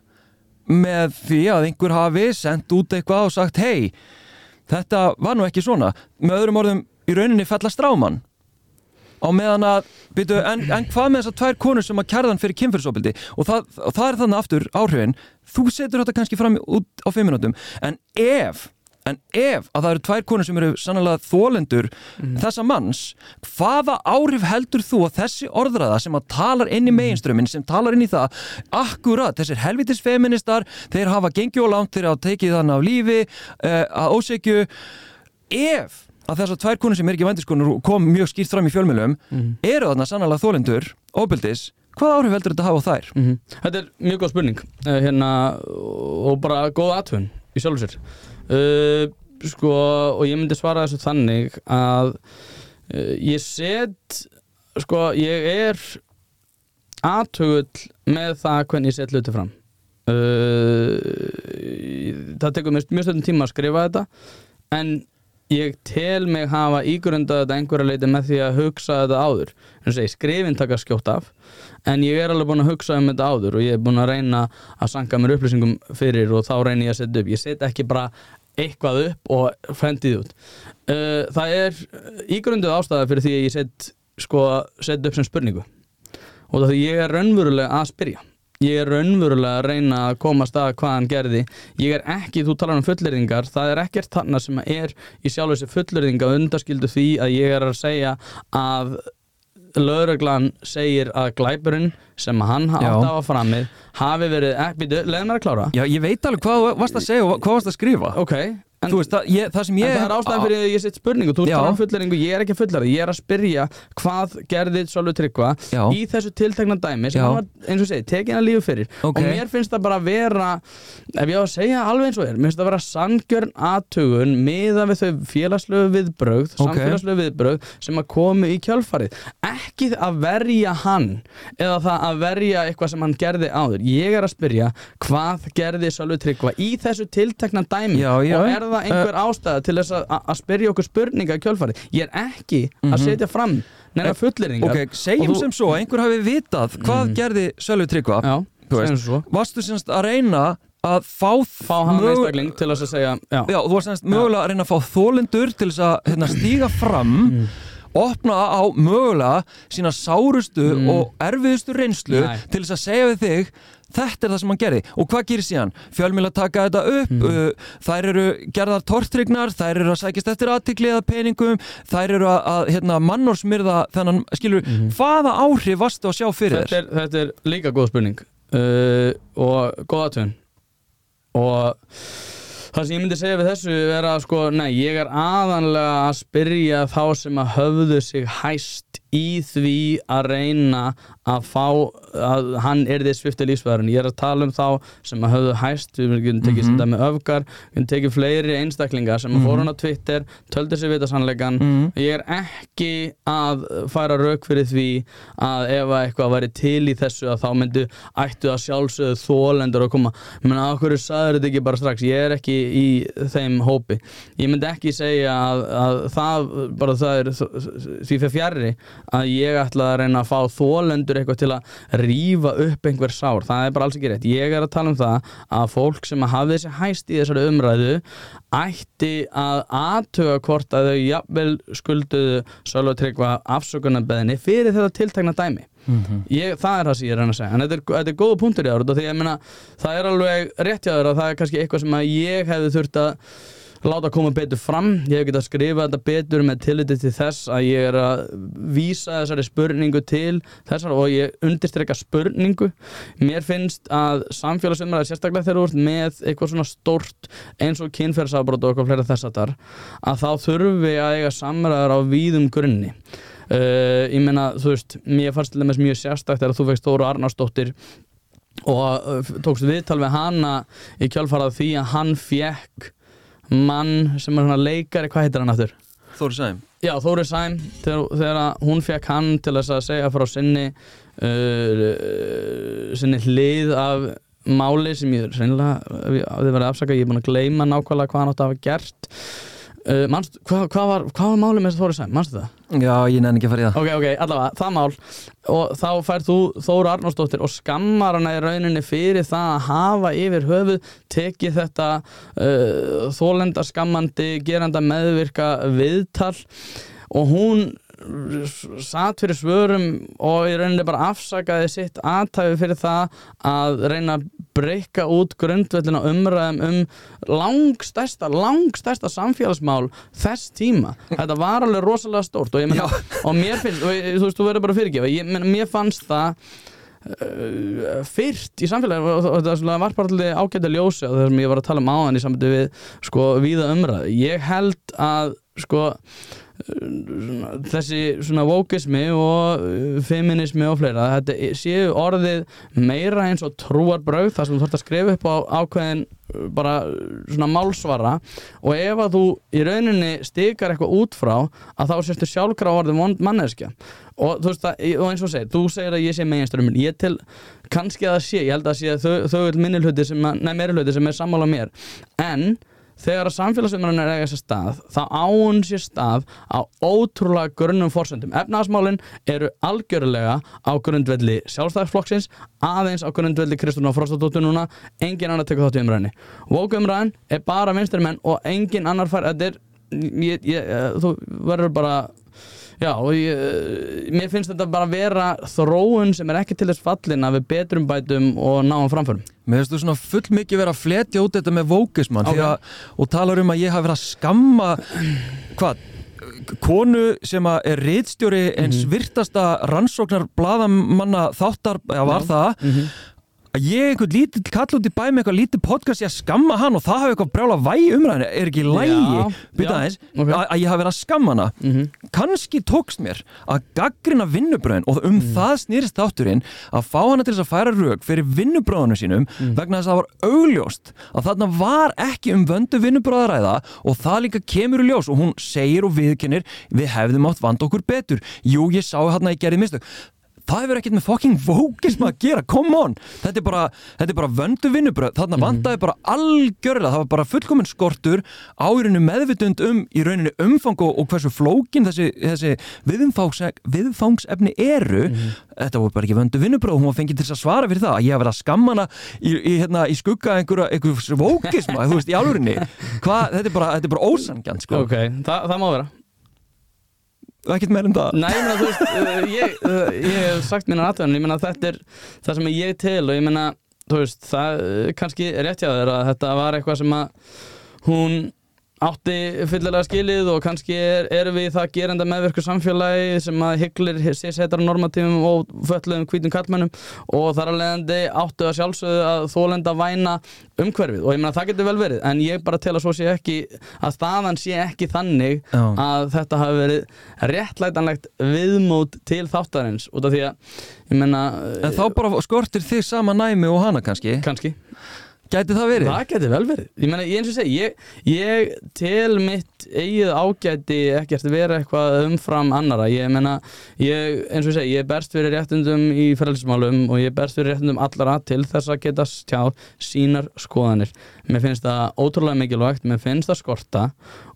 með því að einhver hafi sendt út eitthvað og sagt hei, þetta var nú ekki svona. Með öðrum orðum í rauninni fella stráman á meðan að byrju, en, en hvað með þessar tvær konur sem að kærðan fyrir kynfyrirsopildi og það, og það er þannig aftur áhrifin. Þú setur þetta kannski fram út á fimm minútum en ef En ef að það eru tvær konur sem eru sannlega þólendur þessa manns, hvaða áhrif heldur þú að þessi orðræða sem að talar inn í meginströmmin, sem talar inn í það, akkurat, þessir helvitis feministar, þeir hafa gengið og langt, þeir hafa tekið þannig af lífi, uh, að ósegju, ef að þessar tvær konur sem er ekki vændiskonur og kom mjög skýrt fram í fjölmjölum, eru þarna sannlega þólendur, óbyldis, hvaða áhrif heldur þetta að hafa á þær? Mhm. Þetta er mjög góð spurning. Uh, hérna, og bara góð aðtöfun í sjálfur sér uh, sko, og ég myndi svara þessu þannig að uh, ég set sko, ég er aðtögull með það hvernig ég set hluti fram. Uh, það tekur mjög stöndum tíma að skrifa þetta en ég tel mig hafa ígrundað þetta einhverja leiti með því að hugsa þetta áður. En segi, skrifin taka skjótt af en ég er alveg búin að hugsa um þetta áður og ég er búin að reyna að sanga mér upplýsingum fyrir og þá reyni ég að setja upp. Ég set ekki bara eitthvað upp og fendið út. Uh, það er ígrunduð ástæða fyrir því að ég set, sko, set upp sem spurningu. Og því ég er raunverulega að spyrja. Ég er raunverulega að reyna að komast að hvað hann gerði. Ég er ekki, þú talar um fullyrðingar það er ekkert þarna sem er í sjálf þessi fullyrðinga undaskildu því að ég er að segja að lögreglan segir að glæpurinn sem hann átt að hafa framið hafi verið, ekki, leðum mér að klára Já, ég veit alveg hvað varst að segja og hvað varst að skrifa. ok, en veist, það, ég, það ég... En það er ástæðan fyrir að ég sitt spurningu. Þú talar um fulleringu, ég er ekki að fullera Ég er að spyrja hvað gerði Sölvi Tryggva í þessu tiltekna dæmi sem Já. hann var, eins og segi, tekin að lífi fyrir. Ok. og mér finnst það bara að vera ef ég á að segja alveg eins og er mér finnst það að vera sangjörn aðtugun miða við þau félagslegu viðbrögð Ok. samfélagslegu viðbrögð sem að komu í kjölfarið. Ekki að verja hann eða það að verja eitthvað sem hann gerði áður. Ég er að spyrja er það einhver ástæða til þess að, spyrja okkur spurninga í kjölfarið. Ég er ekki að setja fram neina fulleringar Mhm. Ok, segjum þú- sem svo, einhver hafi vitað hvað gerði Sölvi Tryggva. já, segjum svo. Varstu semst að reyna að fá... fá hann mög- einstakling til þess að segja já, Já, þú varst semst mögulega að reyna að fá þólendur til þess að hérna, stíga fram opna á mögulega sína sárustu og erfiðustu reynslu Nei. til þess að segja við þig þetta er það sem hann gerði og hvað gerir síðan? Fjölmjöla taka þetta upp uh, þær eru gerðar tortrygnar þær eru að sækist eftir aðtikli eða peningum þær eru að, að hérna, mannorsmyrða þennan, skilur, hvaða áhrif varstu að sjá fyrir þetta þér? er, þetta er líka góð spurning uh, og góð aðtöðun og það sem ég myndi segja við þessu er að sko, nei, ég er aðanlega að spyrja þá sem að höfðu sig hæst í því að reyna að fá að hann er því svifti lífsfæðurinn. Ég er að tala um þá sem að höfðu hæst við getum tekið mm -hmm. með öfgar við getum tekið fleiri einstaklingar sem að fóru hann á Twitter töldu sér vita sannleikan ég er ekki að færa rauk fyrir því að ef að eitthvað væri til í þessu að þá myndu ættu að sjálfsögðu þólendur að koma. Menn að okkur sagður þetta ekki bara strax? Ég er ekki í þeim hópi. Ég myndi ekki segja að, að það bara það er því fyrir fjarrri að ég ætla að reyna að fá þólendur eitthvað til að rífa upp einhver sár, það er bara alls ekki rétt. Ég er að tala um það að fólk sem að hafi þessi hæst í þessari umræðu ætti að aðtöga hvort að þau jafnvel skulduðu Sölva Tryggva afsökunarbeðinni fyrir þetta tiltekna dæmi. Ég, það er það sem ég er að reyna að segja. En þetta er, þetta er góða punktur í árið því ég meina það er alveg rétt hjá þér að það er kannski eitthvað sem að ég hefði þurft að láta koma betur fram. Ég hef getað að skrifa þetta betur með tilliti til þess að ég er að vísa þessari spurningu til þessar og ég undirstrekka spurningu. Mér finnst að samfélagsumræði sérstaklega þegar þú ert með eitthvað svona stórt eins og kynferðsafbrót og eitthvað fleira þess að þar að þá þurfi að eiga samræðar á víðum grunni. Uh, ég meina þú veist mér fannst til dæmis mjög sérstakt þegar þú veist Þóru Arnarsdóttir og uh, tókst viðtal við hana í kjálfarað því að hann fekk mann sem er svona leikari, hvað heitir hann aftur? Þóri Sæm Já, Þóri Sæm, þegar, þegar hún fekk hann til þess að segja frá sinni uh, sinni hlið af máli sem ég reynilega, þið verið afsaka ég er búin að gleyma nákvæmlega hvað hann átti að hafa gert uh, manst, hvað, hvað, var, hvað var máli með Þóri Sæm, manstu það? Já, ég nenni ekki að fara í það. Ok, ok, allavega, það mál. Og þá fær þú Þóra Arnósdóttir og skammar hana í rauninni fyrir það að hafa yfir höfuð tekið þetta uh, þólenda skammandi geranda meðvirka viðtal. Og hún satt fyrir svörum og í rauninni bara afsakaði sitt aðtæfi fyrir það að reyna að breyka út grundvöldina umræðum um langstærsta, langstærsta samfélagsmál þess tíma. Þetta var alveg rosalega stórt og ég meina, og mér finnst, og, þú veist, þú verður bara fyrirgefa, ég meina, mér fannst það uh, fyrst í samfélagi og það var bara allir ágætt að ljósi og þegar ég var að tala um áðan í sambandi við sko víða umræðu. Ég held að sko þessi svona vókismi og uh, feminismi og fleira þetta séu orðið meira eins og trúarbröð þar sem þú þarfst að skrifa upp á ákveðin uh, bara svona málsvara. Og ef að þú í rauninni stikar eitthvað út frá að þá sérstu sjálfkrá orðið manneskja. Og þú veist það, og eins og segir, þú segir að ég sé meginströmmin, ég til kannski að það sé, ég held að sé að þau, þau er minni hluti sem, nei meiri hluti sem er sammála mér. En þegar að samfélagsumræðin er eiga sér stað þá án sér stað á ótrúlega grunnum forsendum. Efnaðasmálin eru algjörlega á grundvelli sjálfstæðisflokksins, aðeins á grundvelli Kristúna Frostadóttur núna, engin annar tekur þátt í umræðinni. Vóku umræðin er bara vinstri menn og engin annar fær, þetta er, ég, ég, þú verður bara Já, og ég, mér finnst þetta bara vera þróun sem er ekki til þess fallin að við betrum bætum og náum framförum. Mér finnst þú svona full mikið vera að fletja út þetta með vókismann Ok. okay. að, og talar um að ég hafi verið að skamma hvað, konu sem að er riðstjóri eins virtasta rannsóknar bladamanna þáttar, já var það að ég einhvern lítill kall út í bæ með eitthvað lítið podcast ég að skamma hann og það hafi eitthvað brjála væg umræðinu er ekki lægi, aðeins ok. að, að ég hafi verið að skamma hana Mhm. kannski tókst mér að gaggrina vinnubröðin og um Mm. það snýrist þátturinn að fá hana til þess að færa rauk fyrir vinnubröðunum sínum Mm. vegna þess að það var augljóst að þarna var ekki um vöndu vinnubröðaræða og það líka kemur í ljós og hún segir og viðkennir við hefðum átt vanda okkur betur jú það hefur ekkert með fucking vókism að gera come on, þetta er bara, þetta er bara vöndu vinnubröð, þarna Mhm. vandaði bara algjörlega, það var bara fullkominn skortur á í rauninu meðvitund um í rauninu umfang og, og hversu flókin þessi, þessi viðfangs, viðfangsefni eru Mhm. þetta voru bara ekki vöndu vinnubröð og hún var fengið til að svara fyrir það að ég hef verið að skamma hana í, í, hérna, í skugga einhverja, einhverjum vókisma þú veist, í alvörinni, Hva, þetta er bara, bara ósangjant sko. Ok, Þa, það má vera. Ekkert meir en það. Nei, ég meina, þú veist, uh, ég, uh, ég hef sagt mínar aðtöðan, ég meina, þetta er það sem ég til og ég meina, þú veist, það uh, kannski er rétt hjá þér að þetta var eitthvað sem að hún átti fyllilega skilið og kannski er, erum við það gerenda meðverku samfélagi sem að hygglir sérsættar normatífum og föllum hvítum kallmennum og þar að leiðandi áttu að sjálfsögðu að þólenda væna umhverfið. Og ég meina það getur vel verið en ég bara tel að svo sé ekki að staðan sé ekki þannig að þetta hafi verið réttlætanlegt viðmót til þáttarins út af því að ég meina En þá bara skortir þig sama næmi og hana kannski? Kannski Gæti það verið? Það geti vel verið. Ég meina, ég eins og segi, ég, ég tel mitt eigið ágæti ekkert vera eitthvað umfram annara. Ég meina, ég, eins og segi, ég berst fyrir réttundum í frelsmálum og ég berst fyrir réttundum allara til þess að geta tjáð sínar skoðanir. Mér finnst það ótrúlega mikilvægt, mér finnst það skorta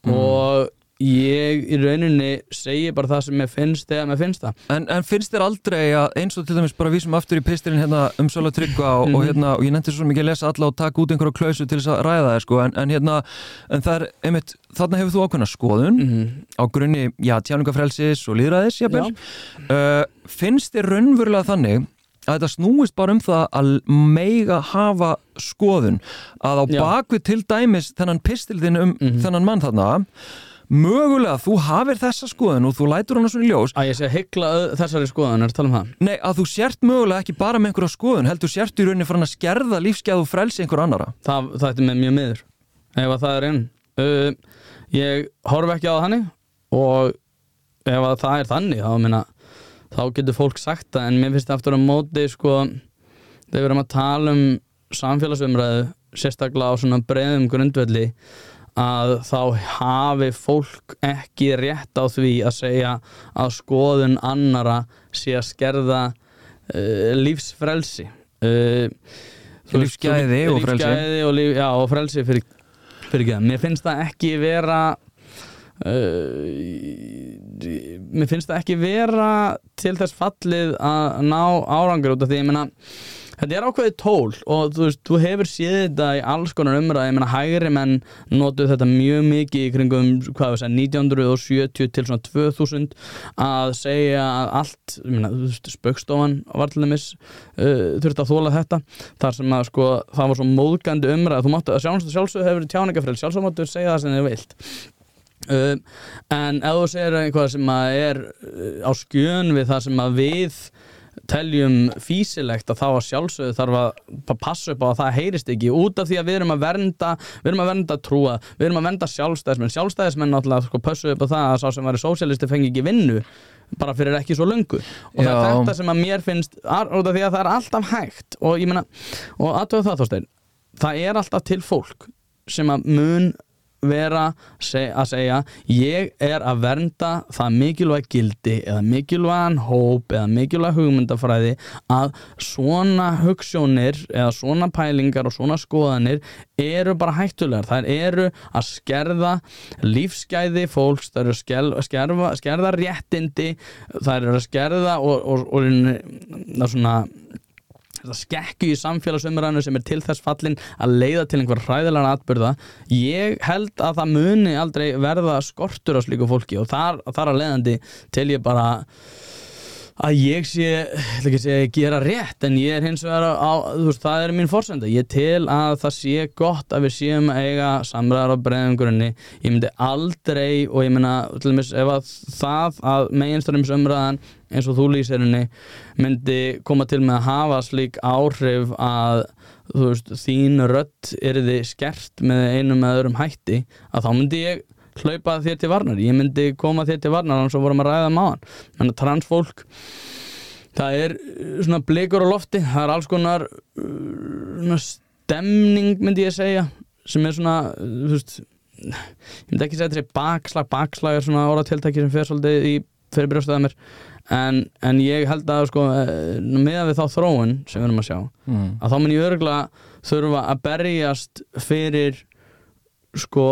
og ég í rauninni segi bara það sem mér finnst þegar mér finnst það. En, en finnst þér aldrei að eins og til dæmis bara vísum aftur í pistilinn hérna um Söla Tryggva og, og hérna og ég nefndi svo mikið að lesa alla og taka út einhverja klausu til þess að ræða það sko. En, en hérna en er einmitt þarna hefur þú ákveðna skoðun á grunni já tjáningafrelsis og líðræðis uh, finnst þér raunverulega þannig að þetta snúist bara um það að meiga hafa skoðun að á bakvið til dæmis þennan pistil þinn um Mhm. þennan mann þarna mögulega þú hafir þessa skoðun og þú lætur hana svona í ljós. Að ég sé að hyggla þessari skoðan, er að tala um það? Nei, að þú sért mögulega ekki bara með einhverja skoðun heldur sért í rauninni farin að skerða lífsgæð og frelsi einhver annara Það, það er með mjög miður ef að það er inn. Uh, Ég horf ekki á það þannig og ef að það er þannig þá, minna, þá getur fólk sagt það en mér finnst aftur á móti sko, þegar við erum að tala um samfélagsumræðu sérstaklega á svona breiðum grundvelli að þá hafi fólk ekki rétt á því að segja að skoðun annara sé að skerða uh, lífsfrelsi. Uh, Lífsgæði og frelsi. lífsgæði og, líf, já, og frelsi fyrir, fyrir ekki mér finnst það ekki vera uh, mér finnst það ekki vera til þess fallið að ná árangur út af því. Ég meina Þetta er ákveðið tól og þú veist, þú hefur séð þetta í alls konar umræði, ég meina hægri menn notuð þetta mjög mikið í kringum, hvað segja, 1970 til svona 2000 að segja að allt, ég meina, þú veist, spöggstofan var til dæmis uh, þurfti að þóla þetta, þar sem að sko, það var svo móðgandi umræði, þú máttu að sjálfsög sjálfsög hefur tjáningafrel, sjálfsög máttu segja það sem þið vilt. Uh, en ef þú segir eitthvað sem að er uh, á skjön við það sem að við teljum físilegt að þá að sjálfsögðu þarf að pa- passa upp á að það heyrist ekki. Út af því að við erum að vernda við erum að vernda trúa, við erum að vernda sjálfstæðismenn. Sjálfstæðismenn náttúrulega sko, pössu upp á það að sá sem væri sósialisti fengi ekki vinnu bara fyrir ekki svo löngu. Og það er Já. þetta sem að mér finnst út af því að það er alltaf hægt. Og ég meina, og aðtöðu það þóstein það er alltaf til fólk sem að mun vera að segja ég er að vernda það mikilvæg gildi eða mikilvægan hóp eða mikilvæg hugmyndafræði að svona hugssjónir eða svona pælingar og svona skoðanir eru bara hættulegar. Þær eru að skerða lífsgæði fólks, þær eru að skerða réttindi þær eru að skerða og, og, og, og svona þetta skekku í samfélagsumræðinu sem er til þess fallin að leiða til einhver hræðilega atbyrða ég held að það muni aldrei verða skortur á slíku fólki og þar, þar að leiðandi til ég bara að ég sé, ætla ekki að segja gera rétt en ég er hins vegar á, þú veist, það er mín forsenda, ég tel að það sé gott að við séum að eiga samræðar á breiðum grunni, ég myndi aldrei og ég meina, til dæmis ef að það að meginstörnums umræðan eins og þú lýsir henni myndi koma til með að hafa slík áhrif að þú veist, þín rödd er þið skert með einum eða öðrum hætti að þá myndi ég hlaupa þér til varnar. Ég myndi koma þér til varnar og vorum að ræða máðan þannig að transfólk það er uh, svona blikur á lofti. Það er alls konar uh, svona stemning myndi ég segja sem er svona uh, þú veist, ég myndi ekki segja þetta sé bakslag. Bakslag er svona orðatiltæki sem fer svolítið í fyrir brjóstaða mér. En, en ég held að sko með við þá þróun sem við erum að sjá mm. að þá mun ég örgulega þurfa að berjast fyrir sko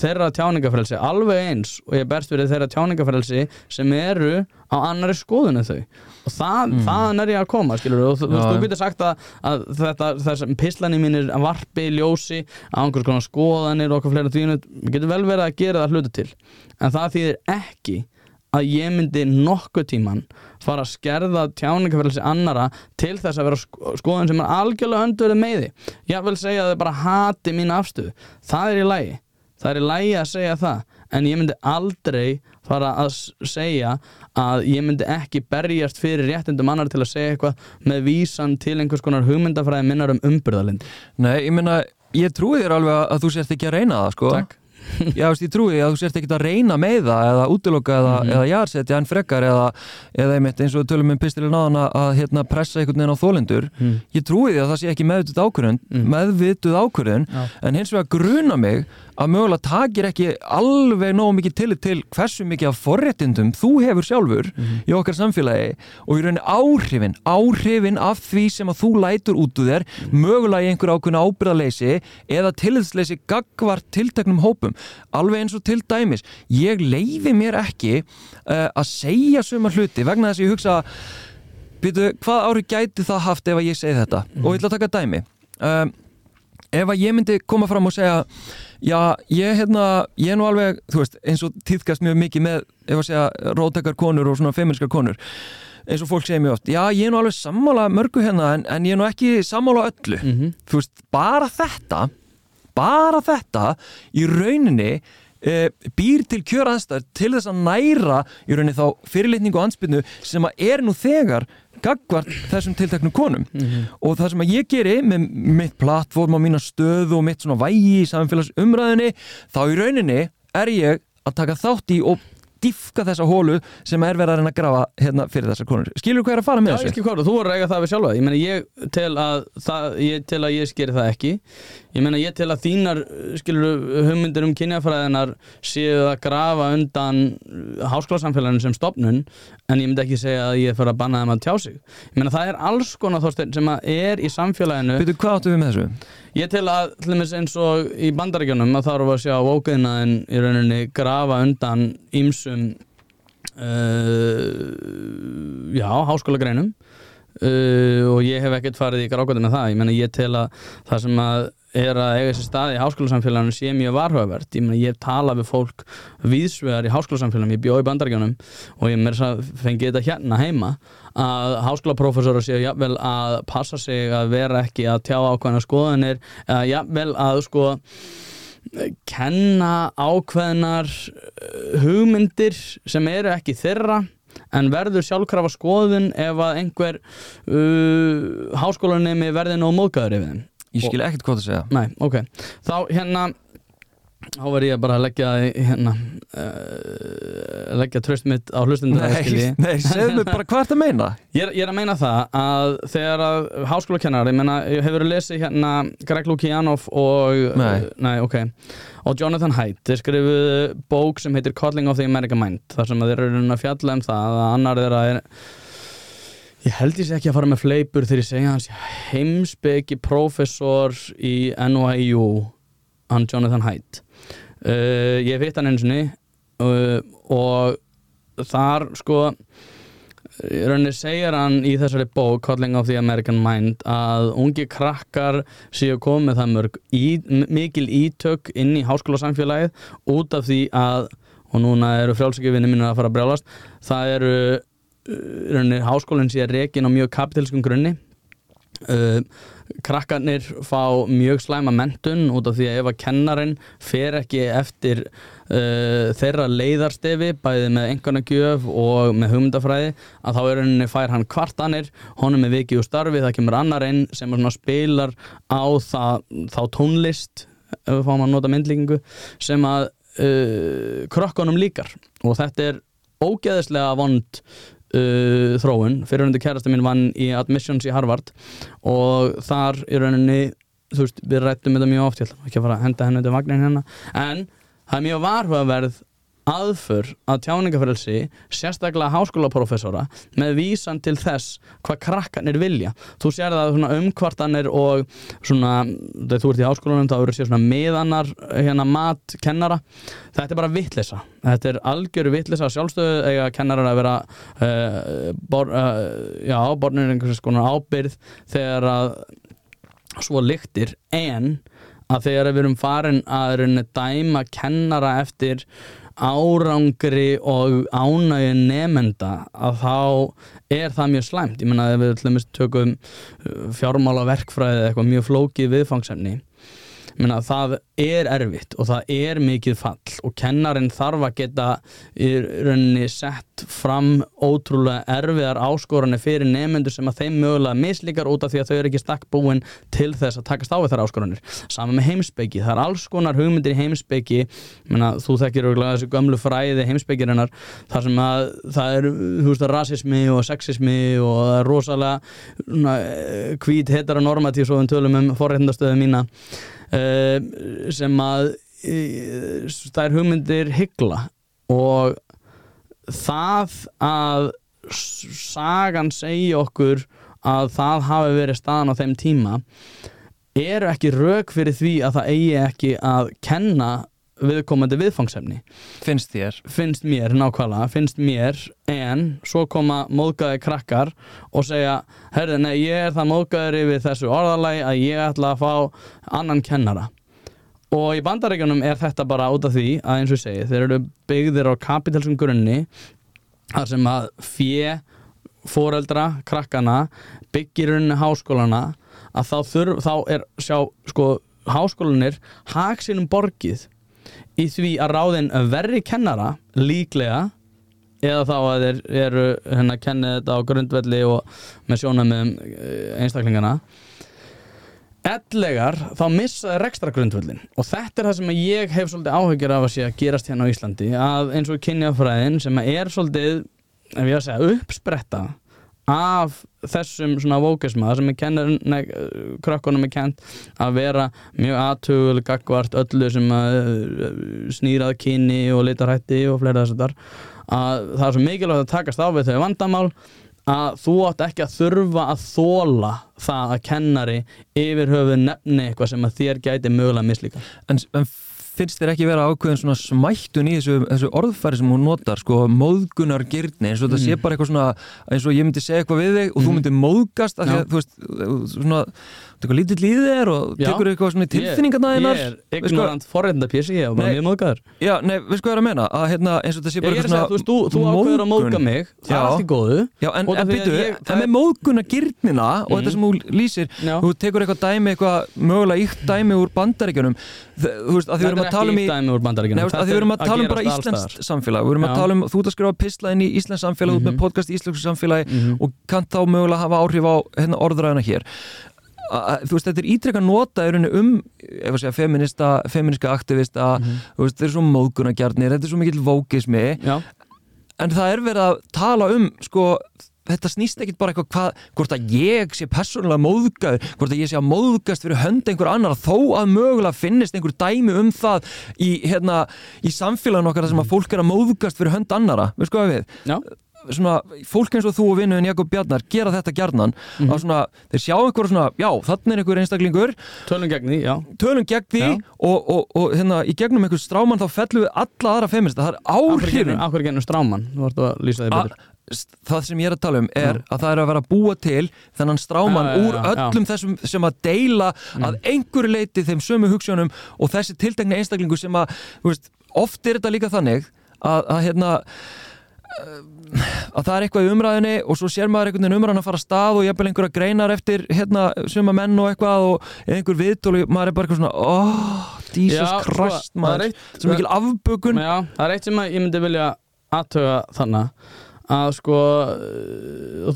þeirra tjáningafrelsi alveg eins og ég berst fyrir þeirra tjáningafrelsi sem eru á annari skoðun en þau. Og það, þaðan er ég að koma skilur og þú, Já. þú getur sagt að, að þetta þessum pislani mínir að varpi ljósi á einhvers konar skoðanir og okkur fleira því getur vel verið að gera það hlutu til. En það þýðir ekki að ég myndi nokkuð tíman fara að skerða tjáningafélagsi annara til þess að vera sko skoðun sem er algjörlega öndverið með því ég vil segja að þau bara hati mín afstöðu. Það er í lægi það er í lægi að segja það. En ég myndi aldrei fara að segja að ég myndi ekki berjast fyrir réttindum annar til að segja eitthvað með vísan til einhvers konar hugmyndafræði minnar um umbyrðalind Nei, ég meina, ég trúi þér alveg að þú sért ekki að reyna það, sko. Takk. Já, veist, ég trúi að þú sért ekki að reyna með það eða útiloka eða, Mhm. eða jarsetja en frekar eða, eða einmitt eins og tölum um pistilin á hana að hérna, pressa einhvern veginn á þólendur Mm. ég trúi því að það sé ekki meðvituð ákvörðun Mm. meðvituð ákvörðun Já. en hins vegar gruna mig að mögulega takir ekki alveg nógu mikið til til hversu mikið af forréttindum þú hefur sjálfur Mhm. í okkar samfélagi og í rauninni áhrifin áhrifin af því sem að þú lætur út úr þér mögulega í einhver ákveðna ábyrðaleysi eða tillitsleysi gagvart tilteknum hópum alveg eins og til dæmis ég leifi mér ekki uh, að segja suma hluti vegna þess að ég hugsa Býtu, hvað ári gæti það haft ef að ég segi þetta? Og ég ætla að taka dæmi. Um, ef að ég myndi koma fram og segja já, ég, hérna, ég er nú alveg, þú veist, eins og týðkast mjög mikið með, ef að segja, róttakar konur og svona feminskar konur eins og fólk segir mjög oft, já, ég er nú alveg sammála mörgu hérna, en, en ég er nú ekki sammála öllu. Mhm. Þú veist, bara þetta bara þetta í rauninni e, býr til kjöraðstæður til þess að næra í rauninni þá fyrirlitningu og ansbyrnu sem að er nú þegar gagvart þessum tilteknum konum. Og það sem að ég geri með mitt plattform og mína stöðu og mitt svona vægi í samfélagsumræðinni þá í rauninni er ég að taka þátt í og diffka þessa hólu sem er verið að reyna að grafa hérna fyrir þessar konur. Skilur hvað er að fara með Já, ég þessu? skil hvað, þú voru að eiga það við sjálfa Ég meina, ég tel að það, ég tel að ég skeri það ekki. Ég meina, ég tel að þínar skilur hugmyndir um kynjafræðinar séu að grafa undan háskólasamfélaginu sem stopnun en ég myndi ekki segja að ég fyrir að banna þeim að tjá sig. Ég meina, það er alls konar þorstein Ég tel að, til dæmis eins og í bandaríkjunum að þá erum við að sjá vókiðnaðin í rauninni grafa undan ímsum uh, já, háskólagreinum. Uh, og ég hef ekkert farið í grákvæði með það, ég meina ég tel að það sem að er að eiga sér stað í háskólasamfélaginu sé mjög varhugavert, ég ég tala við fólk víðsvegar í háskólasamfélaginu, ég bjóð í bandaríkjunum og ég að fengi þetta hérna heima að háskólaprófessora séu jafnvel að passa sig að vera ekki að tjá ákveðna skoðanir eða jafnvel að sko kenna ákveðnar uh, hugmyndir sem eru ekki þeirra en verður sjálfkrafa skoðun ef að einhver uh, háskólanemi verði nóg móðgæður yfir þeim Ég skil ekkert hvað það segja. Nei, ok. Þá hérna þá verð ég bara að leggja hérna uh, leggja tröst mitt á hlustundar Nei, nei, segðu mig bara hvað að meina? Ég er, ég er að meina það að þegar að háskólakennar, ég meina, hefur lesið hérna Greg Lukianoff og Nei. nei, ok, og Jonathan Haidt þeir skrifuðu bók sem heitir Calling of the American Mind, þar sem þeir eru að fjalla um það að annar þeirra er ég held sé ekki að fara með fleipur þegar ég segja hans heimsbyggi prófessor í NYU hann Jonathan Haidt. Uh, ég hitt hann einu sinni uh, og þar sko rauninni segir hann í þessari bók Calling of the American Mind að ungi krakkar séu komið það mörg í, mikil ítök inn í háskólasamfélagið út af því að og núna eru frjálsökjuvinni mínir að fara að brjálast það eru rauninni háskólinn sé rekin á mjög kapitalskum grunni. Uh, krakkarnir fá mjög slæma mentun út af því að ef að kennarin fer ekki eftir uh, þeirra leiðarstefi bæði með einhverna gjöf og með hugmyndafræði að þá er rauninni fær hann kvartanir honum er vikið úr starfi, það kemur annar inn sem spilar á það, þá tónlist ef við fáum að nota myndlíkingu sem að uh, krokkunum líkar. Og þetta er ógeðislega vond uh, þróun. Fyrirhundi kærasta mín vann í admissions í Harvard og þar í rauninni þú veist, við rættum þetta mjög oft ég ætla ekki að fara að henda henni til vagnin hérna en það er mjög varhugaverð aðför að tjáningafrelsi sérstaklega háskólaprófessora með vísan til þess hvað krakkanir vilja. Þú sér það umkvartanir og svona, þegar þú ert í háskólanum þá eru sér svona meðanar hérna mat kennara, þetta er bara vittlisa þetta er algjöru vittlisa sjálfstöðu eiga kennarar að vera uh, bor, uh, já, bornir einhvers konar ábyrð þegar að svo lyktir en að þegar við erum farin að dæma kennara eftir árangri og ánægju nefnda að þá er það mjög slæmt. Ég menna ef við að tökum fjármála verkfræði eitthvað mjög flókið viðfangsefni Menna, það er erfitt og það er mikið fall og kennarin þarf að geta í rauninni sett fram ótrúlega erfiðar áskoranir fyrir nefnendur sem að þeim mögulega mislíkar út af því að þau eru ekki stakk búin til þess að takast á við þar áskoranir. Saman með heimsbyggi, það er alls konar hugmyndir í heimsbyggi þú þekkir þessu gömlu fræði heimsbyggirinnar þar sem að það er veist, rasismi og sexismi og rosalega hvít heteronormatív svo við tölum um forréttindastöðu mína sem að það er hugmyndir hyggla og það að sagan segja okkur að það hafi verið staðan á þeim tíma eru ekki rauk fyrir því að það eigi ekki að kenna viðkomandi viðfangsefni finnst þér? finnst mér nákvæmlega, finnst mér en svo koma móðgæði krakkar og segja, herði, nei, ég er það móðgæður yfir þessu orðalagi að ég ætla að fá annan kennara og í bandaríkjunum er þetta bara út af því að eins og ég segi, þeir eru byggðir á kapitalsum grunni þar sem að fjö foreldra, krakkana byggir unni háskólana að þá, þurf, þá er sjá, sko, háskólanir haksinum borgið í því að ráðin verri kennara líklega eða þá að þeir eru hérna að kenna þetta á grundvelli og með sjónum með einstaklingana ellegar þá missaði rekstra grundvöldin og þetta er það sem ég hef svolítið áhugir af að sé að gerast hérna á Íslandi að eins og kynjafræðin sem er svolítið, ef ég að segja, uppspretta af þessum svona vókisma sem er kennir, nei, krökkunum er kent að vera mjög aðtugul gagvart öllu sem að uh, snýrað kyni og litarhætti og fleira þess að þar að það er svo mikilvægt að takast á við þau vandamál að þú átt ekki að þurfa að þóla það að kennari yfir höfu nefni eitthvað sem að þér gæti mögulega mislíka En, en finnst þér ekki vera ákveðin svona smættun í þessu, þessu orðfæri sem hún notar sko, móðgunar girtni, eins og þetta mm. sé bara eitthvað svona eins og ég myndi segja eitthvað við þig og mm. þú myndi móðgast að þú veist svona eitthvað lítið líðir og tekur eitthvað svona tilfinningarnaðinnar Ég er ignorant forreindapísi, ég er bara mjög móðgæður Já, nei, veist hvað ég er að menna? Að hérna, eins og þetta sé bara eitthvað svona Þú veist, þú, þú ákveður að móðga mig, það er allt í góðu. Já, en, en byrju, það með móðguna girtnina og þetta mhm. sem þú lýsir. Þú tekur eitthvað dæmi, eitthvað mögulega ítt dæmi úr bandaríkjunum. Þú veist, að því við erum að tala um í að því við erum að tala um bara íslenskt samfélag. Við erum að tala um, þú ert að skrifa pistla inn í íslenskt samfélag út með mhm. podcast í íslenskt samfélagi mhm. og kann þá mögulega hafa áhrif á hérna, orðræðina hér þú veist, þetta er ítrekka nota um, ef að segja, feminista feministka aktivista, mm -hmm. þú veist, þetta er svo móðgunagjarnir, þetta er svo mikill vókismi. En það er verið að tala um, sko þetta snýst ekkit bara eitthvað hvað, hvort að ég sé persónulega móðgæður, hvort að ég sé að móðgæst fyrir hönd einhver annar, þó að mögulega finnist einhver dæmi um það í, hérna, í samfélaginu okkar sem að fólk er að móðgæst fyrir hönd annara, við skoðum við? Já svona, fólk eins og þú og vinnuðin Jakob Bjarnar gera þetta gjarnan mm -hmm. svona, þeir sjá einhver svona, já, þannig er einhver einstaklingur. Tölum gegn því, já. Tölum gegn því og, og, og hérna í gegnum einhver stráman þá fellum við alla aðra feminist það er áhrifin. Áhverjum gegnum stráman, þú vart að lýsa þig betur. það sem ég er að tala um er já. að það er að vera að búa til þennan stráman já, já, úr öllum þessum sem að deila mm. að einhverju leiti þeim sömu hugssjónum og þessi tiltegna einstaklingu sem að veist, oft er þetta líka þannig að, að hérna að það er eitthvað í umræðinni og svo sér maður einhvern veginn umræðin að fara að stað og jafnvel einhverja greinar eftir hérna suma menn og eitthvað og einhver viðtóli, maður er bara eitthvað svona oh, Jesus sko, Christ maður, sem mikil afbökun. Já, það er eitt sem ég myndi vilja aðtöga þannig að sko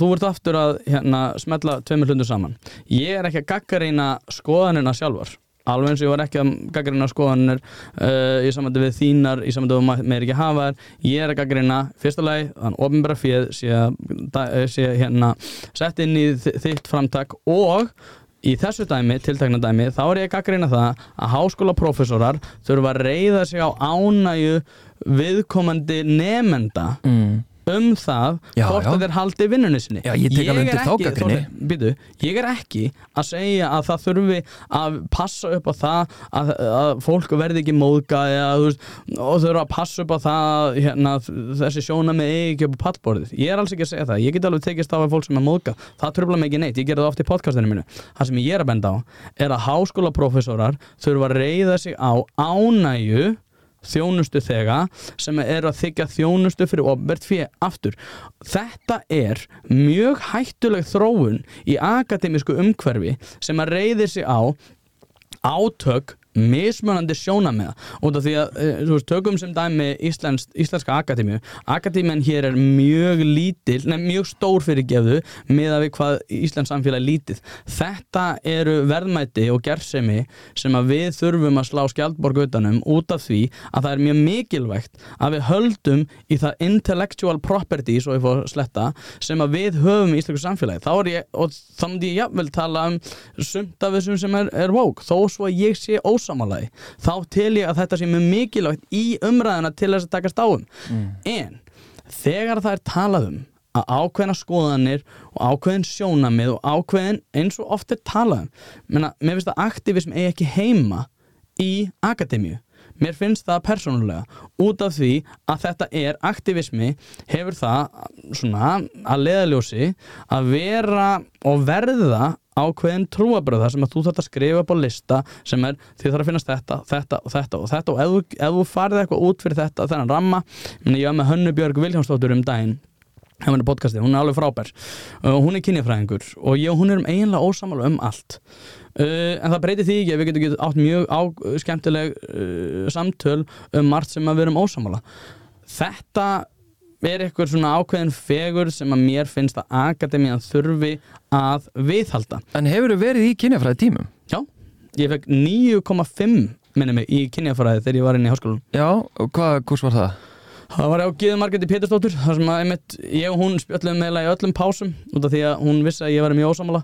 þú ert aftur að hérna smetla tveimur hlundur saman. Ég er ekki að gaggarína skoðanina sjálfar alveg eins og ég var ekki að gaggrina skoðanir uh, í samvættu við þínar í samvættu við meir ekki hafa þær ég er að gaggrina, fyrsta lagi, þann ofinbæra fjöð eh, sé hérna sett inn í þitt framtak og í þessu dæmi, tiltakna dæmi þá er ég að gaggrina það að háskólaprofessorar þurfa að reyða sig á ánægu viðkomandi nefnda mm um það já, hvort það er haldið vinnunni sinni. Já, ég, ég, er ekki, býtu, ég er ekki að segja að það þurfi að passa upp á það að, að fólk verði ekki veist, og þurfa að passa upp á það hérna, þessi sjóna með ekki upp á pallborðið. Ég er alls ekki að segja það, ég get alveg tekist á að fólk sem er móðga, það tröfla mig ekki neitt. Ég ger það ofta í podcastinu mínu, það sem ég er að benda á er að háskólaprofessorar þurfa að reyða sig á ánægu þjónustu þega sem eru að þykja þjónustu fyrir opnvert fyrir aftur. Þetta er mjög hættuleg þróun í akademísku umhverfi sem að reyðir sig á átök mismunandi sjónameða út af því að, eh, þú veist, tökum sem dæmi Íslands, Íslenska Akademíu. Akademían hér er mjög lítil nefn mjög stór fyrir gefðu með að við hvað Íslands samfélag lítið. Þetta eru verðmæti og gerðsemi sem að við þurfum að slá skjaldborg utanum út af því að það er mjög mikilvægt að við höldum í það intellectual property, svo ég fór sletta sem að við höfum í Íslenska samfélagi. Þá er ég, og myndi ég jafnvel tala um sumt af þessum sem er, er woke. Þó svo að ég sé ósamalagi þá tel ég að þetta sé mjög mikilvægt í umræðina til þess að takast á um. En þegar það er talað um að ákveðna skoðanir og ákveðin sjónamið og ákveðin eins og oft er talað um Menna, mér finnst að aktivism eigi ekki heima í akademíu mér finnst það persónulega. Út af því að þetta er aktivismi hefur það svona að leðaljósi að vera og verða ákveðin trúabröða sem að þú þarf að skrifa upp á lista sem er því þarf að finnast þetta, þetta og þetta og þetta. Og ef, ef þú farið eitthvað út fyrir þetta þennan ramma, ég var með Hönnu Björg Viljánsdóttur um daginn hún er alveg frábær. Og hún er kynjafræðingur og ég og hún erum eiginlega ósamála um allt uh, en það breytir því ekki að við getum getum átt mjög á, skemmtileg uh, samtöl um margt sem að við erum ósamála þetta er eitthvað svona ákveðin fegur sem að mér finnst að akademían þurfi að viðhalda En hefur þú verið í kynjafræði tímum? já, ég fekk 9,5 minni mig í kynjafræði þegar ég var inn í háskólan Já, og hvað kurs var það? Það var á Gíðu Margreti Pétursdóttur þar sem að einmitt, ég og hún spjöllum meðlega í öllum pásum út af því að hún vissi að ég var mjög ósamála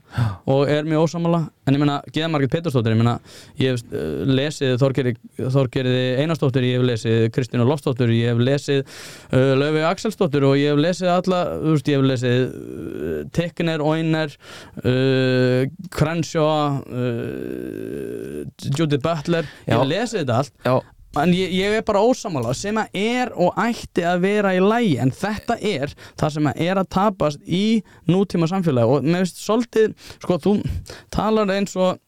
og er mjög ósamála en ég meina Gíða Margreti Pétursdóttur, ég meina ég hef uh, lesið Þorgeri, Þorgeriði Einarsdóttur, ég hef lesið Kristínu Lofsdóttur, ég hef lesið uh, Löfi Axelsdóttur og ég hef lesið alla, þú veist, ég hef lesið uh, Tekner, Oyner uh, uh, Judith Butler. Ég hef lesið þetta allt. Já, en ég, ég er bara ósamála sem að er og ætti að vera í lægi en þetta er það sem að er að tapast í nútíma samfélagi. Og mér finnst svolítið sko þú talar eins og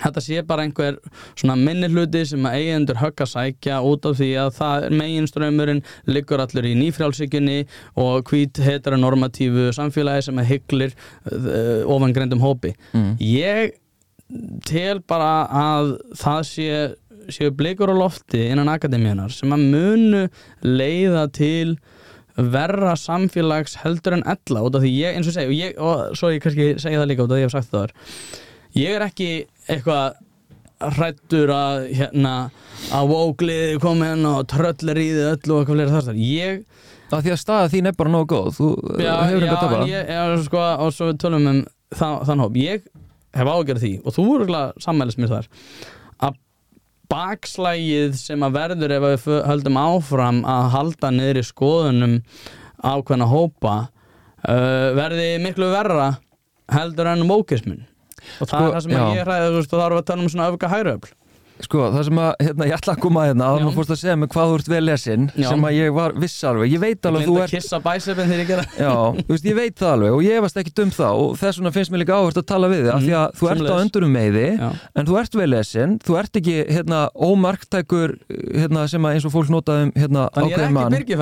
þetta sé bara einhver svona minni hluti sem að eigendur högg að sækja út af því að það er meginströmmurinn liggur allur í nýfrjálsíkunni og hvít heteronormatífu samfélagi sem að hygglir uh, ofangreindum hópi. Mm. ég tel bara að það sé séu blikur á lofti innan akademíunar sem að munu leiða til verra samfélags heldur en ella út af því ég, eins og segi, og, ég, og svo ég kannski segja það líka út af því ég hef sagt það þar ég er ekki eitthvað hrættur að hérna að vógliði komi hérna og tröllir í þið öllu og eitthvað fleira þar þar ég, af því að staða þín er bara nógu góð Þú já, hefur já, eitthvað að tapa já, sko, og svo við tölum um það, þann hóp, ég hef ágjörð því og þú eru sammælis mér þar bakslægið sem að verður ef við höldum áfram að halda niður í skoðunum ákveðna hópa uh, verði miklu verra heldur en mókismin og það Sko, er það sem já. að ég hræði þú veist, og þá erum við að tala um svona öfga hægröfl Sko, það sem að, hérna, ég ætla að koma að hérna að þú fórst að segja mig hvað þú ert vel lesin Já. sem að ég var viss alveg, ég veit alveg að þú að ert kissa bæsefin þegar ég gera Já, þú veist, ég veit það alveg og ég efast ekki um það og þess vegna finnst mér líka áhört að tala við þig af því að þú ert á Mm, sömuleiðis. öndurum meiði Já. en þú ert vel lesin, þú ert ekki hérna ómarktækur hérna, sem að eins og fólk notaði um hérna Þannig ég er ekki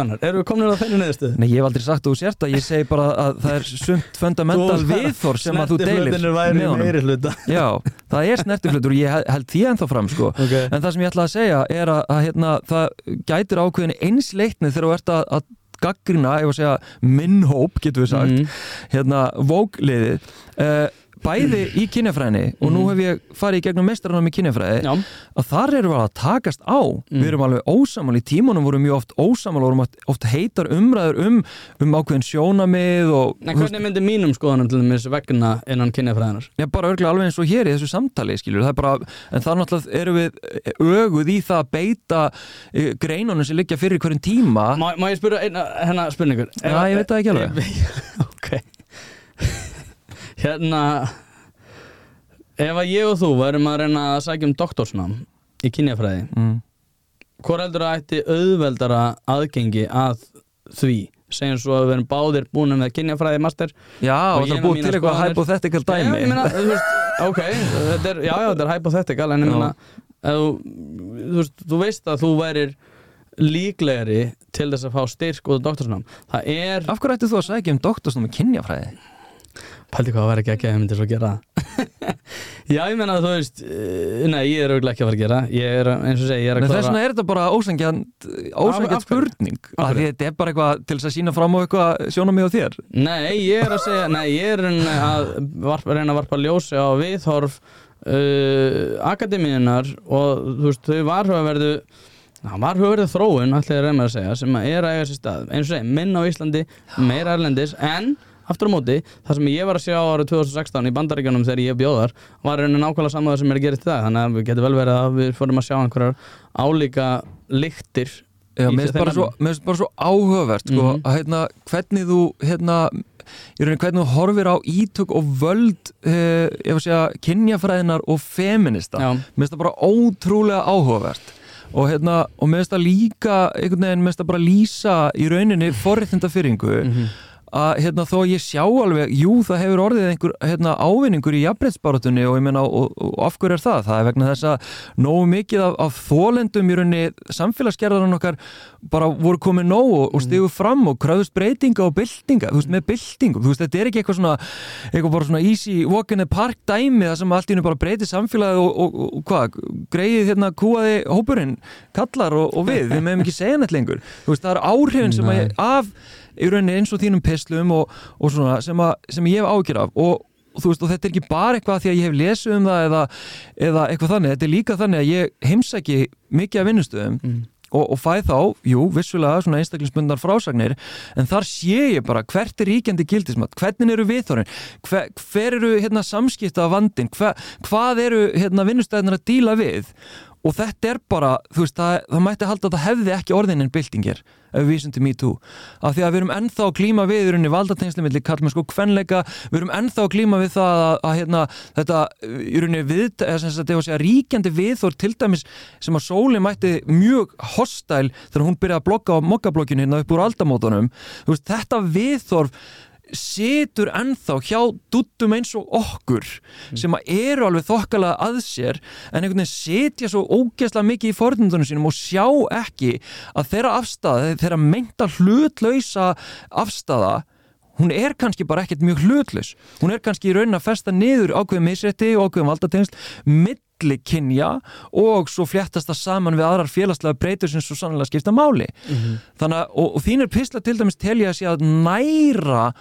ég ég ég sko Ok. En það sem ég ætla að segja er að, að hérna, það gætir ákveðin einsleitni þegar þú ert að, að gaggrina, ef að segja minn hóp, getur við sagt, Mhm. hérna vógliðið uh, bæði í kynjafræðinni og nú hef ég farið í gegnum meistaranum í kynjafræði Já, að þar erum við að takast á við erum alveg ósamal í tímunum vorum mjög oft ósamal og vorum oft, heitar umræður um, um ákveðin sjónamið og en hvernig myndi mínum skoðanum til þess vegna innan kynjafræðinar? Já, bara örgulega alveg eins og hér í þessu samtali, skilur, það er bara, en það náttúrulega erum við öguð í það að beita uh, greinunum sem liggja fyrir hverjum tíma. Má, má ég spyrja eina hennar spurningur? Já, ég veit það ekki alveg. Hérna Ef að ég og þú værum að reyna að sækja um doktorsnám í kynjafræði Mm. Hvor heldur að ætti auðveldara aðgengi að því? Segjum svo að við erum báðir búin með kynjafræði master Já, Og það búið mínar til eitthvað hypothetical Já, dæmi. ég meina, þú veist, ok, þetta er, já, já, þetta er hypothetical en ég Já. meina, þú, veist, þú veist að þú værir líklegri til þess að fá styrk út af doktorsnám það er, Af hverju ættu þú að sækja um doktorsnum með kynjafræði? Pældi hvað að vera ekki ekki að ég myndi svo gera. Já ég menna að þú veist eh, nei ég er auðvitað ekki að fara að gera. Ég er eins og segi ég er að þess klára vegna er þetta bara hverju? spurning. Að þetta er bara eitthvað til þess að sína fram á eitthvað sjónamið á þér. Nei, ég er að segja, nei, ég er að, varpa, reyna að varpa ljósi á viðhorf uh, akademíunar og þú veist, þau varhugaverðu það varhugaverðu þróun, ætla ég að reyna að segja sem að er að eiga sér stað, eins og segja, minna á Íslandi meira erlendis, en aftur á móti, það sem ég var að sjá árið 2016 í bandaríkjunum þegar ég bjóðar var reyna nákvæmlega saman það sem er að gera í dag. Þannig að við getum vel verið að við fórum að sjá einhverjar álíka lyktir mér finnst bara, svo- áhugavert sko, Mhm. að hérna, hvernig þú hérna, í rauninni hvernig þú horfir á ítök og völd uh, ég var að segja, kynjafræðinar og feminista Já, mér finnst það bara ótrúlega áhugavert. Og, hérna, og mér finnst það líka einhvern veginn, mér finnst það bara lýsa í rauninni forréttindafyrringu mhm, að hérna, þó ég sjá alveg jú það hefur orðið einhver hérna, ávinningur í jafnbreytsbáratunni og ég meina og, og, og af hverju er það? Það er vegna þess að nógu mikið af, af þólendum í rauninni samfélagsgerðarinn okkar bara voru komið nóg og, og stigu fram og kröðust breytinga og byltinga þú veist með byltingum, þú veist þetta er ekki eitthvað svona eitthvað bara svona easy walk in the park dæmi það sem allt í hennu bara breytir samfélagið og, og, og, og hvað, greið hérna kúaði hópurinn, kallar og, við. Við meðum ekki segja neitt lengur. Þú veist það er áhrifin sem að af í rauninni eins og þínum pislum og, og svona sem, að, sem ég hef ágjör af. Og, og þú veist og þetta er ekki bara eitthvað því að ég hef lesið um það eða, eða eitthvað þannig, þetta er líka þannig að ég heimsæki mikið af vinnustöðum mhm. og, og fæ þá, jú, vissulega svona einstaklingsbundar frásagnir en þar sé ég bara hvert er ríkjandi gildismat? Hvernig eru viðþórin, hver, hver eru hérna, samskipta vandin, hver, hvað eru hérna, vinnustæðinar að díla við og þetta er bara, þú veist, það, það mætti halda að það hefði ekki orðin en byltingir við vísum til MeToo, af því að við erum ennþá klíma við í rauninni valdatengsli milli kallmenn sko kvenleika, við erum ennþá klíma við það að, að hérna, þetta í rauninni við, eða sem sagt, ef að segja ríkjandi viðþór til dæmis sem að sóli mætti mjög hostæl þegar hún byrjaði að blogga á mokkablokkinu hérna upp úr aldamótunum, þú veist, þetta viðþorf situr ennþá hjá duttum eins og okkur sem að eru alveg þokkalega að sér en einhvern veginn sitja svo ógeðslega mikið í fornundunum sínum og sjá ekki að þeirra afstæða, þeirra meinta hlutlausa afstæða hún er kannski bara ekkert mjög hlutlaus. Hún er kannski í raunin að festa niður ákveðum misrétti og ákveðum valdatengsl milli kynja og svo fléttast það saman við aðrar félagslega breytur sem svo sannlega skipta máli. Þannig að, og, og þínir pisla til dæmis telja að sé að næra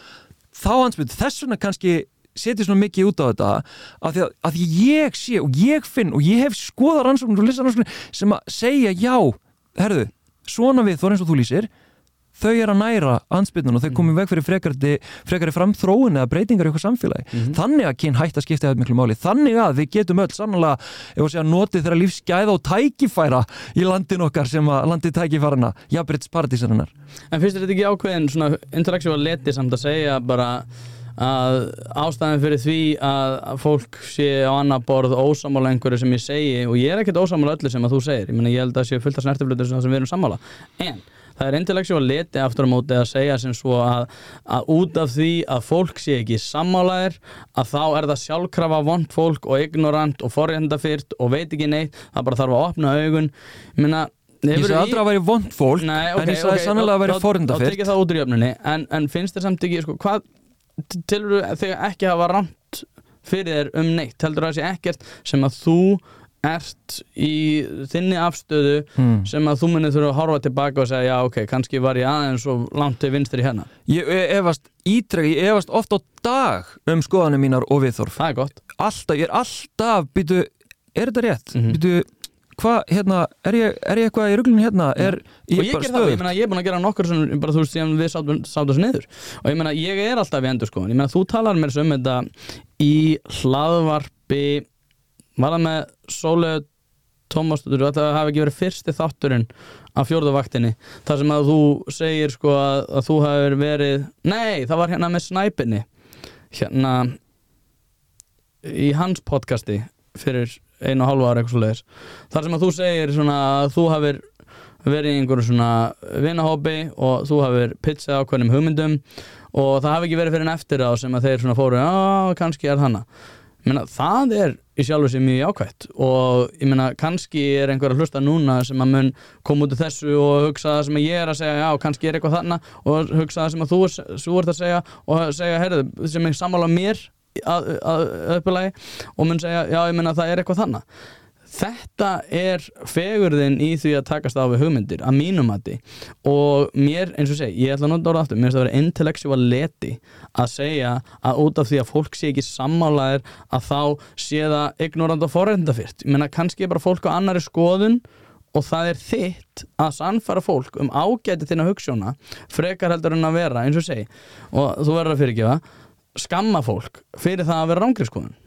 þá ansbyrð, þess vegna kannski setja svona mikið út á þetta af því að, að því ég sé og ég finn og ég hef skoða rannsóknir og lista rannsóknir sem að segja já, herðu svona við þó eins og þú lýsir þau er að næra ansbyrnun og þau komið veg fyrir frekari, frekari framþróun eða breytingar í okkur samfélagi. Þannig að kyn hægt að skipta þetta miklu máli. Þannig að við getum öll sannlega ef að segja notið þeirra lífsgæða og tækifæra í landin okkar sem að landið tækifærana, jafnbreyts paradísarinnar En finnst þetta ekki ákveðin svona intellectual leti samt að segja bara að ástæðan fyrir því að að fólk sé á annað borð ósamála einhverju sem ég segi og ég er ekkert ósamála öllu sem að þú segir, ég meina ég held að en það er intellectual leti aftur á móti að segja sem svo að, að út af því að fólk sé ekki sammálaðir að þá er það sjálfkrafa vond fólk og ignorant og forréttindafyrt og veit ekki neitt, það bara þarf að opna augun. Meina Ég sagði aldrei að væri vond fólk Nei, en ok, ég sagði ok, sannlega að væri jöfnunni en, en finnst þér samt ekki, sko, hvað tilur þig ekki hafa ramt fyrir þér um neitt, heldur það sé ekkert sem að þú ert í þinni afstöðu hmm. sem að þú munið þurfa að horfa tilbaka og segja já ok, kannski var ég aðeins og langt til vinstri hérna, Ég efast ítrek, ég efast oft á dag um skoðanir mínar og viðþorf það er gott Alltaf, ég er alltaf, býtu er þetta rétt? Mhm. Býtu, hvað, hérna, er ég, er ég eitthvað í ruglun hérna? Er og ég ger það, ég meina ég er búin að gera nokkur sem bara þú veist síðan við sátum niður og ég meina ég er alltaf í endur sko ég meina þú talar mér svo um þetta í hlaðvarpi var það með Sólu Tómas, þú veist það hafi ekki verið fyrsti þátturinn af fjórðavaktinni þar sem að þú segir sko að, að þú hefur verið, nei það var hérna með snæpinni. Hérna í hans podcasti fyrir einu og hálfa ára eitthvað svo leiðis þar sem að þú segir svona að þú hafir verið í einhverjum svona vinahópi og þú hafir pizzað ákveðnum hugmyndum og það hafi ekki verið fyrir en eftir á sem að þeir svona fóru, já, kannski er þannig Menna, það er í sjálfu sér mjög jákvætt og ég meina kannski er einhver að hlusta núna sem að mun koma út af þessu og hugsa það sem ég er að segja já, kannski er eitthvað þarna og hugsa það sem að þú, þú ert að segja og segja, heyrðu, sem er sammála mér að, að, að uppulagi og mun segja, já, ég meina það er eitthvað þarna Þetta er fegurðin í því að takast á við hugmyndir að mínum mati. Og mér, eins og segi, ég ætla að nota orða aftur mér finnst það að vera intellectual leti að segja að út af því að fólk sé ekki sammálaðir að þá sé það ignorant og forreindafyrt ég menna kannski er bara fólk á annari skoðun og það er þitt að sannfara fólk um ágæti þína hugssjóna frekar heldur en að vera, eins og segi. Og þú verður að fyrirgefa skamma fólk fyrir það að vera rángriðskoðun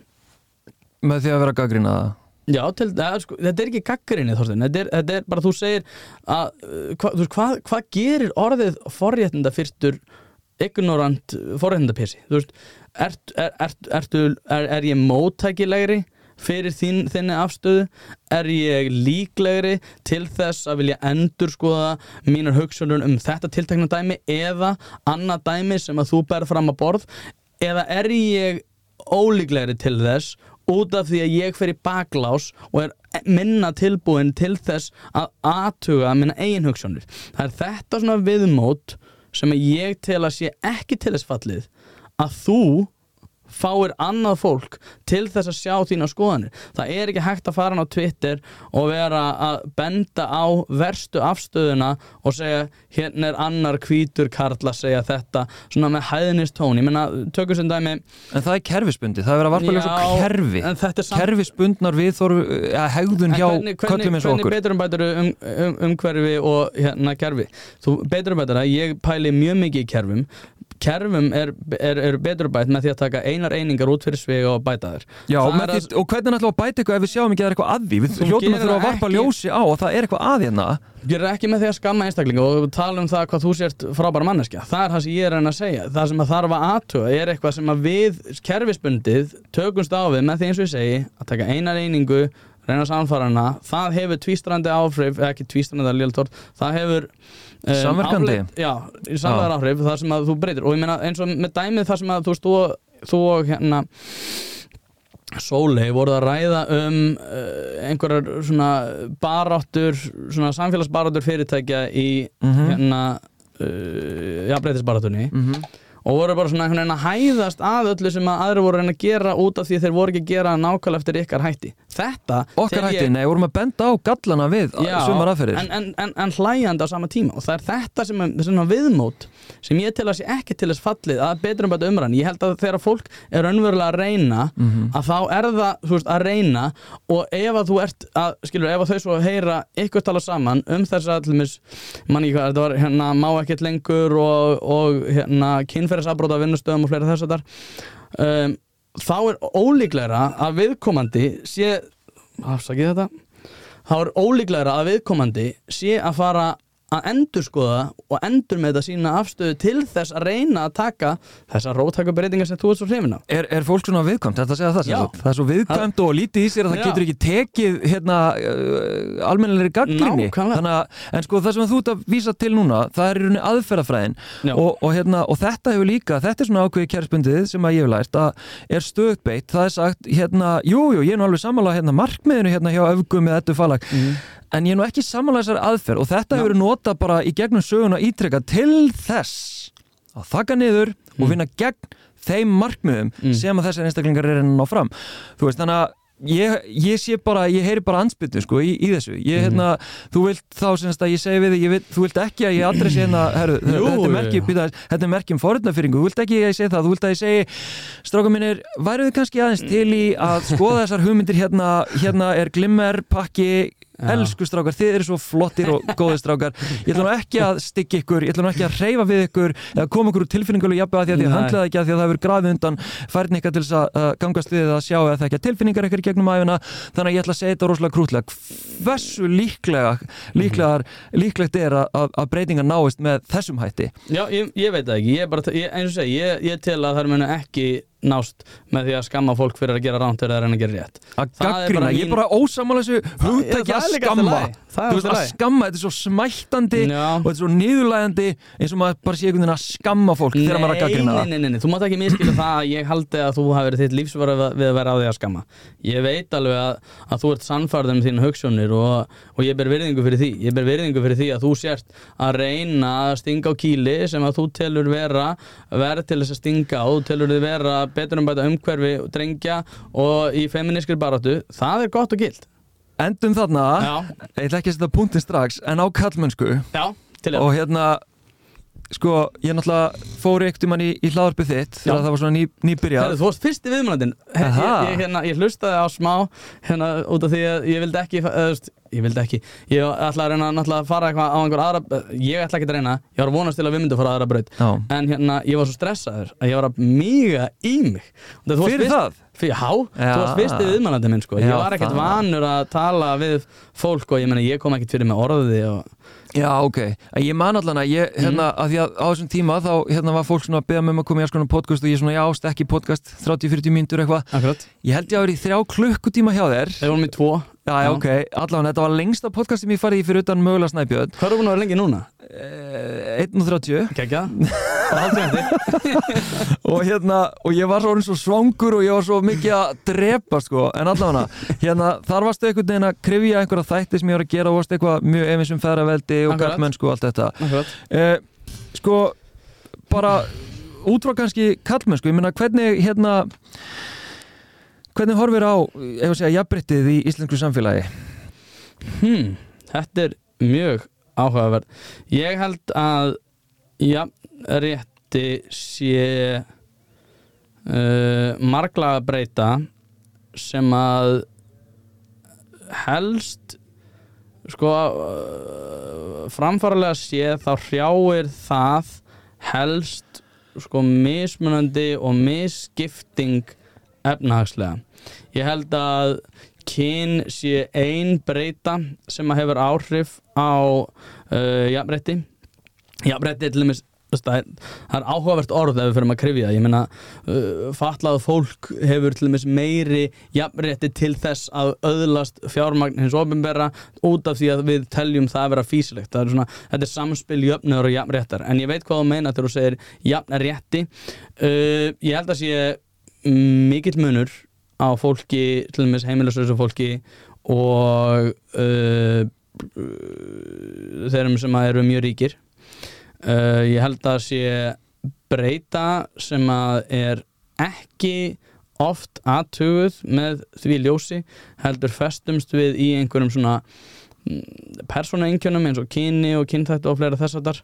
Með því að vera gaggrina það Já, til, að, sko, þetta er ekki gaggrinni Þorstein, þetta er, þetta er bara þú segir að, uh, hva, þú veist, hvað, hvað gerir orðið forréttinda fyrstur ignorant forréttindapessi þú veist, er, er, er, er ég móttækilegri fyrir þín, þinni afstöðu? Er ég líklegri til þess að vilja endur skoða mínar hugsalun um þetta tiltekna dæmi eða annað dæmi sem að þú ber fram að borð? Eða er ég ólíklegri til þess út af því að ég fer í baklás og er minna tilbúin til þess að aðtuga minna eigin hugsanir. Það er þetta svona viðmót sem ég tel að sé ekki til þess fallið að þú fáir annað fólk til þess að sjá þína skoðanir. Það er ekki hægt að fara á Twitter og vera að benda á verstu afstöðuna og segja hérna er annar kvítur karl að segja þetta svona með hæðnist tón. Ég menna, tökum sem dæmi En það er kerfisbundi, það er verið að varpa ljósa kerfi, samt... kerfisbundnar við þóru að hegðun hjá köllum eins og okkur. Hvernig betur um bætur um, um, um hverfi og hérna kerfi? Þú betur um bætur að ég pæli mjög mikið í kerfum kerfum er, er, er betur bætt með því að taka einar einingar út fyrir svega og bæta þér Já, og, að... og hvernig ætlum við að bæta eitthvað ef við sjáum ekki að það er eitthvað að því? Við hljóttum að þurfa að varpa ekki... ljósi á og það er eitthvað að hérna. Er ekki með því að skamma einstaklinga og tala um það hvað þú sért frábæra manneskja. Það er það sem ég er að segja. Það sem að þarf að aðtöða er eitthvað sem að við kerfisbundið tökumst á við með því eins og ég segi að taka einar einingu reyna samfarana, það hefur tvístrandi áhrif, ekki tvístrandi að liðalt það hefur samverkandi? áleik, já, samverkandi áhrif það sem að þú breytir. Og ég meina eins og með dæmið það sem að þú veist, þú og hérna Sólei voruð að ræða um uh, einhverjar svona baráttur, svona samfélagsbaráttur fyrirtækja í mm -hmm. hérna uh, jafnbreytisbaráttunni mm -hmm og voru bara svona einhvern veginn að hæðast að öllu sem að aðri voru að reyna að gera út af því þeir voru ekki að gera nákvæmlega eftir ykkar hætti þetta okkar hætti, ég... nei, vorum að benda á gallana við Já, sumar aðferðir. en, en, en, en hlæjandi á sama tíma. Og það er þetta sem er viðmót sem ég til að sé ekki til þess fallið að betur um þetta umræðin, ég held að þegar fólk er önverulega að reyna mm -hmm. að þá er það veist, að reyna. Og ef að þú ert að, skilur, ef að þau svo heyra ykkur tala saman um þess að manni, þetta var hérna má ekkert lengur og, og hérna kynferðisabróta vinnustöðum og fleira þess að þar um, þá er ólíklegra að viðkomandi sé afsakið þetta þá er ólíklegra að viðkomandi sé að fara að endur skoða og endur með þetta sína afstöðu til þess að reyna að taka þessar róttakabreitingar sem þú ert svo hrifin af. Er, er fólk svona viðkvæmt? Þetta segja það sem það Það er svo viðkvæmt og lítið í sér að það Já. getur ekki tekið hérna, uh, almennilegri gaggrinni En sko það sem þú ert að vísa til núna það er í rauninni aðferðafræðin. Og, og, hérna, og þetta hefur líka, þetta er svona ákveði kjærspundið sem að ég hef lært að er stöðbeitt, það er sagt, hérna, jújú, jú, en ég er nú ekki samanlega þessar aðferð og þetta hefur nota bara í gegnum söguna ítrekka til þess að þakka niður mm. og vinna gegn þeim markmiðum mm. sem að þessar einstaklingar er enn á fram þú veist þannig að ég, ég sé bara, ég heyri bara ansbyttu sko í, í þessu, ég mm. hérna þú vilt þá semst að ég segi við þig, þú vilt ekki að ég adressi hérna, herru, þetta er merkjum er forunafyringu, þú vilt ekki að ég segi það, þú vilt að ég segi, stráka mínir væruðu kannski aðeins til í að skoða þessar hugmyndir hérna, hérna er glimmer pakki Elsku strákar, þið eru svo flottir og góðir strákar. Ég ætla nú ekki að styggja ykkur Ég ætla nú ekki að reyfa við ykkur eða koma ykkur úr tilfinningulega jafnvega því að þið handlaði ekki að því að það hefur grafið undan færni ykkar til þess að gangast við að sjá eða það ekki að tilfinningar ykkur gegnum æfina þannig að ég ætla að segja þetta rosalega krútlega Hversu líklega líklegar, líklegt er að, að breytingar náist með þessum hætti? Já, ég, ég veit það ekki. Ég bara, ég, segi, ég tel að það nást með því að skamma fólk fyrir að gera ránt að reyna að gera rétt. Að gaggrina, bara ég er mín- bara ósamála þessu hugtæki það að skamma. veist að skamma, þetta er svo smættandi Já. og þetta er svo niðurlægandi eins og maður bara sé einhvern veginn að skamma fólk þegar maður er að gaggrina nei, það. nei, nei, nei, þú mátt ekki miskila það að ég haldi að þú hafi verið þitt lífsvara við að vera á því að skamma. Ég veit alveg að, að þú ert sannfærður um þínu hugssjónir og, og ég ber virðingu fyrir því. Ég ber virðingu fyrir því að þú sért að reyna að stinga á kýli sem að þú telur vera verð til þess að stinga þú telur þið vera betur um bæta umhverfi drengja og í feministkri baráttu það er gott og gild endum þarna, Já. ég ætla ekki að setja punktin strax en á kallmennsku Já, til og hérna sko, ég náttúrulega fór eitt um hann í, í hlaðarpið þitt þegar það var svona ný, nýbyrjað Þú varst fyrsti viðmjölandin ég, Aha. ég, hérna, ég hlustaði á smá hérna, út af því að ég vildi ekki veist, ég vildi ekki ég ætla að reyna náttúrulega að fara eitthvað á einhver aðra ég ætla ekki að reyna, ég var að vonast til að við myndum fara á aðra braut Já. en hérna, ég var svo stressaður að ég var að mýga í mig varst Fyrir fyrst- það? Fyrir, Já. þú varst fyrsti viðmælandi minn sko. ég var ekkert það. vanur að tala við fólk og ég meina ég kom ekkert fyrir með orði og Já, ok, en ég man allan að ég, hérna, að því að á þessum tíma þá, hérna, var fólk svona að beða mig um að koma í alls konar podcast og ég svona, já, stekki podcast 30-40 mínútur eitthvað, akkurat, ég held ég að vera í þrjá klukkutíma hjá þér, þeir vorum í tvo já, já, ok, allan, þetta var lengsta podcast sem ég farið í fyrir utan mögulega snæpjöð, hvað eru búin að vera lengi núna? eh, 1.30 Kekja, bara haldið eftir og hérna, og ég var svo svangur og ég var svo mikið að drepa, sko, en allan hérna, þar varstu einhvern veginn að krifja einhverja þætti sem ég var að gera og varstu eitthvað mjög efinsum ferraveldi og gallmennsku og allt þetta. akkurat. Eh, sko bara út frá kannski kallmennsku, ég meina hvernig hérna hvernig horfir á ef að segja jafnbryttið í íslensku samfélagi Hmm, þetta er mjög áhugaverð. Ég held að ja, rétti sé uh, marglaga breyta sem að helst sko uh, framfaralega sé þá hrjáir það helst sko mismunandi og misskipting efnahagslega. Ég held að kyn sé ein breyta sem að hefur áhrif á uh, jafnrétti. Er til þú veist, það er, það er áhugavert orð ef við fyrir að krifja ég meina uh, fatlað fólk hefur til dæmis meiri jafnrétti til þess að öðlast fjármagn hins ofinbera út af því að við teljum það að vera físilegt er svona, þetta er samspil jöfnur og jafnréttar. En ég veit hvað þú meina þegar þú segir jafnrétti. Uh, ég held að sé mikill munur á fólki, til dæmis heimilisauðsum fólki og uh, þeirrum sem eru mjög ríkir. Uh, ég held að sé breyta sem að er ekki oft aðtuguð með því ljósi heldur festumst við í einhverjum svona persóna einkjönum eins og kyni og kynþættu og fleira þess að þar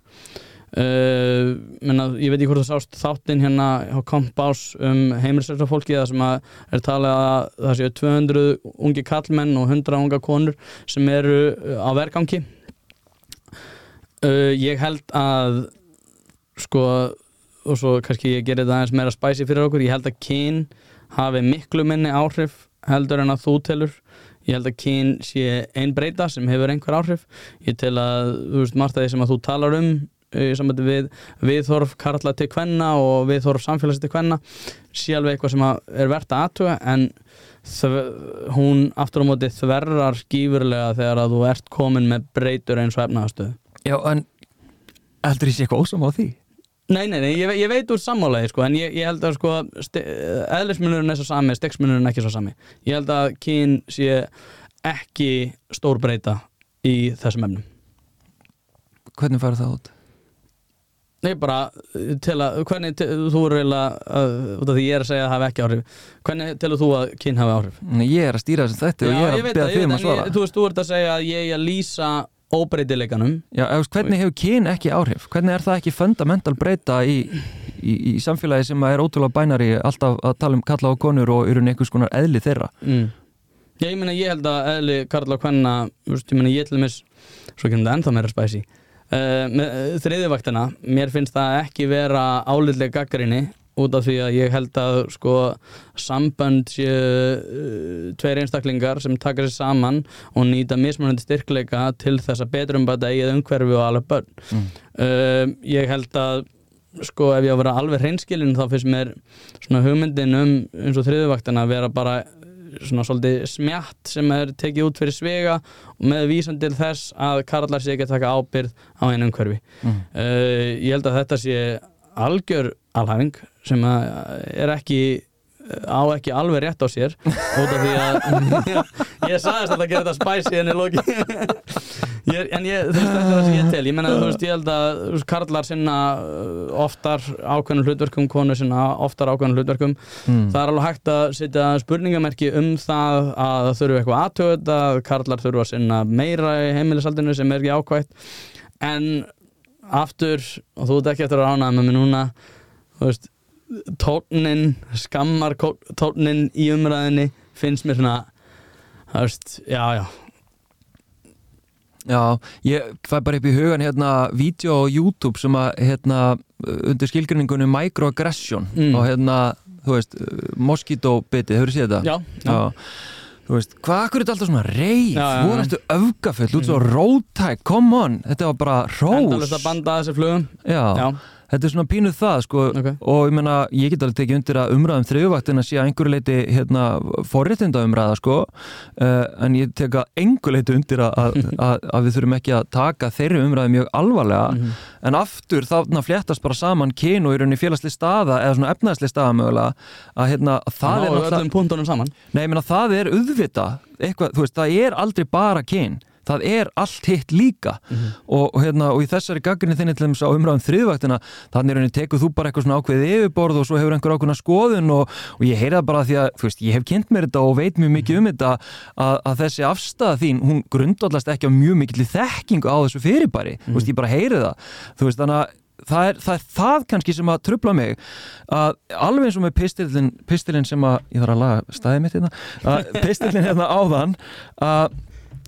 Uh, menna, ég veit ekki hvort það sást þáttinn hérna á Kompás um heimilsleisa fólki það sem er talað að það séu 200 ungi kallmenn og 100 unga konur sem eru uh, á vergangi. Uh, ég held að sko og svo kannski ég gerir það aðeins meira spæsi fyrir okkur, ég held að kyn hafi miklu minni áhrif heldur en að þú telur. Ég held að kyn sé ein breyta sem hefur einhver áhrif. Ég tel að, þú veist, margt að því sem að þú talar um við viðþorf karla til kvenna og viðþorf samfélags til kvenna sé alveg eitthvað sem er verðt að aðtuga en hún aftur á móti þverrar gífurlega þegar að þú ert komin með breytur eins og efnaðastöðu Já, en heldur ég sé eitthvað ósam á því? Nei, nei, nei, ég, ég veit úr sammálaði sko, en ég, ég held að sko, eðlismunurinn er svo sami, stegsmunurinn ekki svo sami ég held að kyn sé ekki stór breyta í þessum efnum Hvernig farið það út? Nei, bara uh, til að, hvernig til, þú eru eiginlega, uh, því ég er að segja að það hafi ekki áhrif hvernig telur þú að kyn hafi áhrif? Nei, Ég er að stýra þessum þætti og ég er að beða þig um að svara Þú veist, þú ert að segja að ég er að lýsa óbreytileikanum Já, ef, hvernig hefur kyn ekki áhrif? Hvernig er það ekki fundamental breyta í, í, í samfélagi sem er ótrúlega bænari alltaf að tala um kalla og konur og eru einhvers konar eðli þeirra? mm. Já, ég meina, ég held að eðli og Kvenna, þú veist, ég meina, ég til dæmis svo kemur það ennþá meira spæsi með uh, þriðjuvaktina mér finnst það ekki vera álitlega gaggrinni út af því að ég held að sko sambönd séu uh, tveir einstaklingar sem taka sér saman og nýta mismunandi styrkleika til þess að betur um bæta eigið umhverfi og alveg börn Mm. uh, ég held að sko ef ég á að vera alveg hreinskilin þá finnst mér svona hugmyndin um eins og þriðuvaktina að vera bara svona svolítið smjatt sem er tekið út fyrir svega með vísan til þess að karlar sé ekki að taka ábyrð á einu umhverfi Mm. uh, ég held að þetta sé algjör alhæfing sem er ekki á ekki alveg rétt á sér út af því að ég sagðist að það gera þetta spæsi en ég loki. Ég, en ég, þú veist þetta er það sem ég tel. Ég menna þú veist ég held að karlar sinna uh, oftar ákveðnum hlutverkum konur sinna oftar ákveðnum hlutverkum. Mm. það er alveg hægt að setja spurningamerki um það að þurfu eitthvað aðtöð að karlar þurfu að sinna meira í heimilisaldinu sem er ekki ákvætt. En aftur og þú ert ekki eftir að rána með mig núna þú veist tónin, skammar tónin í umræðinni finnst mér svona þú veist, já já Já, ég fæ bara upp í hugan hérna vídeo á YouTube sem að hérna undir skilgrinningunni microaggression Mm. og hérna, þú veist, mosquito bitið, hefur þið séð þetta? já, já. Þú veist, hvað akkur er þetta alltaf svona já. ertu öfgafull, þú ert svo rótæk, come on, þetta var bara rós. endalust að banda þessi flugum Já, já, þetta er svona pínuð það, sko, Ok. og ég meina, ég get alveg tekið undir að umræðum þriðuvaktin að sé að einhverju leiti, hérna, forréttinda umræða, sko, uh, en ég tek að einhverju leiti undir að, að, að, við þurfum ekki að taka þeirri umræði mjög alvarlega, Mhm. en aftur þarna fléttast bara saman kyn og í rauninni félagsli staða eða svona efnaðsli staða mögulega að hérna, það það er saman Nei, ég meina það er auðvita eitthvað, veist, það er aldrei bara kyn það er allt hitt líka. Og, og, hérna, og í þessari gaggrinni þinni til þess á umræðum þriðvaktina þannig er henni tekuð þú bara eitthvað svona ákveðið yfirborð og svo hefur einhver ákveðna skoðun og, og ég heyra bara því að, veist, ég hef kynnt mér þetta og veit mjög mikið um þetta að, að þessi afstæða þín, hún grundallast ekki á mjög mikill þekkingu á þessu fyrirbæri. Þú veist, ég bara heyri það. Þú veist, þannig að Það er, það er það kannski sem að trubla mig að alveg eins og með pistilin, pistilin sem að, ég þarf að laga staðið mitt hérna, að pistilin hérna áðan að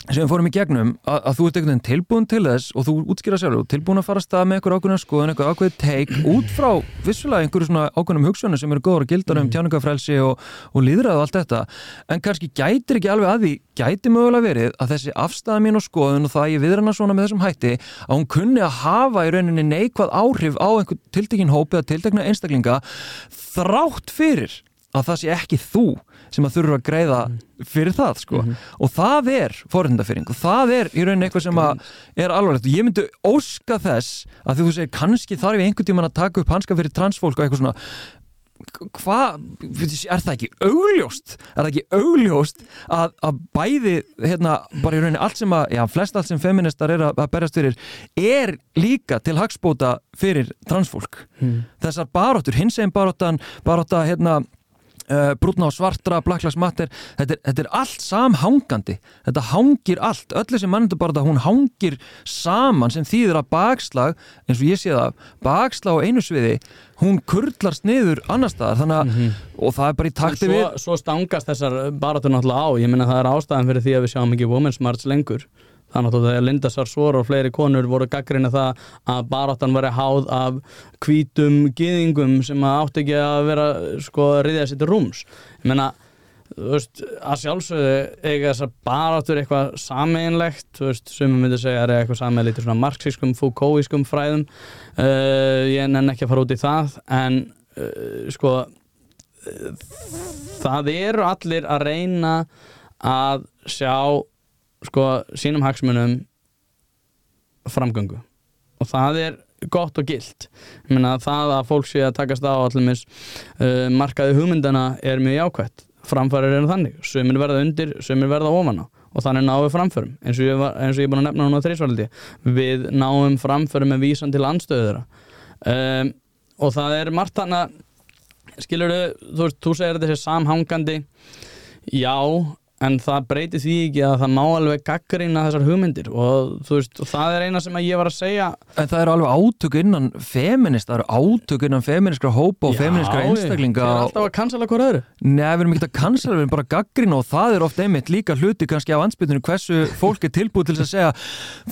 sem við fórum í gegnum að, að þú ert einhvern veginn tilbúin til þess og þú útskýra þú ert tilbúin að fara að stað með einhver ákveðna skoðun, einhver ákveð teik út frá vissulega einhverju svona ákveðnum hugsunum sem eru góður og gildar um tjáningafrelsi og, og líðræð og allt þetta. En kannski gætir ekki alveg að því gæti mögulega verið að þessi afstæða mín og skoðun og það að ég viðrana svona með þessum hætti að hún kunni að hafa í rauninni neikvað áhrif á einhver tiltekin hópi eða tiltekna einstaklinga þrátt fyrir að það sé ekki þú sem að þurfa að greiða fyrir það sko. Og það er forhundafyrring og það er í rauninni eitthvað sem er alvarlegt. Og ég myndi óska þess að þú segir kannski þarf ég einhvern tímann að taka upp hanska fyrir transfólk og eitthvað svona. Hvað, er það ekki augljóst, er það ekki augljóst að, að bæði hérna, bara í rauninni allt sem að, já, flest allt sem feministar er að, að berjast fyrir er líka til hagspóta fyrir transfólk. Þessar baróttur, hins eginn baróttan barótta, hérna Uh, brúnna og svartra, Black Lives Matter. Þetta er, þetta er allt samhangandi. Þetta hangir allt, öll þessi mannendur bara hún hangir saman sem þýðir að bakslag, eins og ég sé það bakslag á einu sviði hún kurlast niður annar staðar. Þannig að, og það er bara í takti svo, við svo stangast þessar baráttur náttúrulega á. Ég meina það er ástæðan fyrir því að við sjáum ekki Women's March lengur þannig að Linda Sarsvor og fleiri konur voru gaggrina það að baráttan væri háð af hvítum gyðingum sem átti ekki að vera sko riðja sér til rúms. Ég meina þú veist, að sjálfsögðu eiga þessar baráttur eitthvað sameinlegt þú veist, sem við myndum segja er eitthvað sameinlegt í svona marxískum, foucaultískum fræðum. Uh, ég nenn ekki að fara út í það en uh, sko það eru allir að reyna að sjá sko sínum hagsmunum framgöngu. Og það er gott og gilt. Ég meina það að fólk sé að takast á allumis uh, markaði hugmyndana er mjög jákvætt. Framfærir eru þannig, sömur verða undir sömur verða ofan á. Og þannig náum við framförum. Eins og ég, eins og ég er búin að nefna núna þrísvaldi við náum framförum með vísan til andstöður um, og það er margt þannig skilur þú þú segir þetta sé samhangandi. Já, en það breytir því ekki að það má alveg gaggrina þessar hugmyndir og þú veist, og það er eina sem ég var að segja. En það eru alveg átök innan feminist, það eru átök innan feministkra hópa og feministkra einstaklinga Þeir eru alltaf að cancela hver öðru. Nei, við erum ekki að cancela, við erum bara að gaggrina og það er ofta einmitt líka hluti kannski á ansbytunum hversu fólk er tilbúið til að segja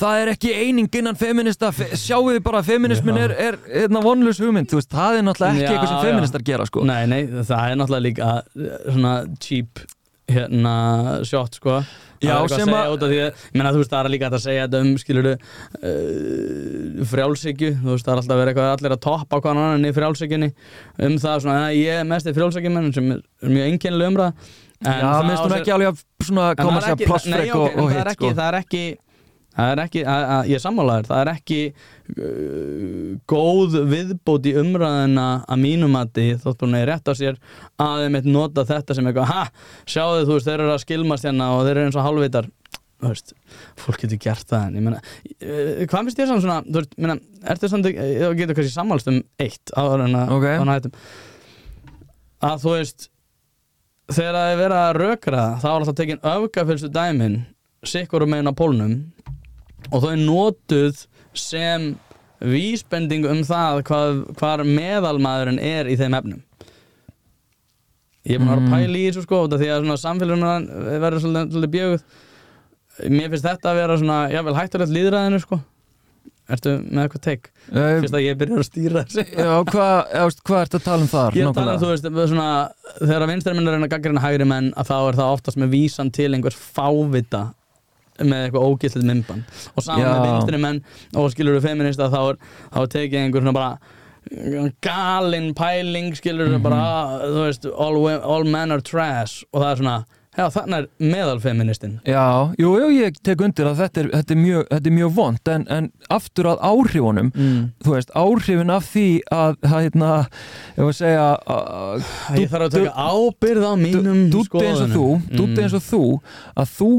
það er ekki eining innan feminista fe sjáu þið bara að feminismin er, er, er, er vonlus hugmynd, þú veist, það er náttúrulega ekki Já, eitthvað sem já. feministar gera sko. Nei, nei, er hérna shot sko. Já, það er eitthvað sem að segja út af því að þú veist, það er líka að segja þetta um skilur uh, frjálsíkju þú veist, það er alltaf að vera eitthvað allir að toppa hvað annan í frjálsíkjunni um það svona að ég er mest í frjálsíkjumenn sem er mjög einkennilega umræða. Já, minnst hún ekki alveg að koma er sér að plássfrek nei, og, er hitt ekki, sko. það er ekki það er ekki, að, að, ég sammálaður það er ekki uh, góð viðbót í umræðina að mínum að því þótt búin að ég rétt á sér að þeim eitt nota þetta sem eitthvað ha, sjáðu þú veist, þeir eru að skilmast hérna og þeir eru eins og halvvitar veist, fólk getur gert það en ég meina, uh, hvað finnst þér samt svona þú veist, meina, ertu samt ekki, ég getur kannski sammálst um eitt áður en að Ok. áður en að hættum að þú veist þegar það er verið að rökra þá er alltaf tekin öfgafylstu dæmin sikkur um einn á pólnum og þau notuð sem vísbending um það hvað, hvar meðalmaðurinn er í þeim efnum. Ég er búin að að pæla í þessu sko því að samfélagum verður svolítið, svolítið bjöguð. Mér finnst þetta að vera svona jável hættulegt líðræðinu sko. Ertu með eitthvað teik fyrst að ég byrjar að stýra þessu. Já, hvað hva ertu að tala um þar? Ég tala um, þú veist, svona, þegar vinstri minn er að að gaggrina hægri menn að þá er það oftast með vísan til einhvers fávita með eitthvað ógæslið myndban og saman Já. með vinstri menn og skilur þú feminista þá er, þá er tekið einhver svona bara galinn pæling skilur þú bara, þú veist all, wo- all men are trash. Og það er svona, já þannig er meðalfeministinn Já, jú, jú, ég tek undir að þetta er, þetta er, mjög, þetta er mjög vond en, en aftur að áhrifunum mm. þú veist, áhrifin af því að, að hérna, ég var að segja að Ég þarf að taka ábyrð á mínum dútti eins og þú dútti eins og þú að þú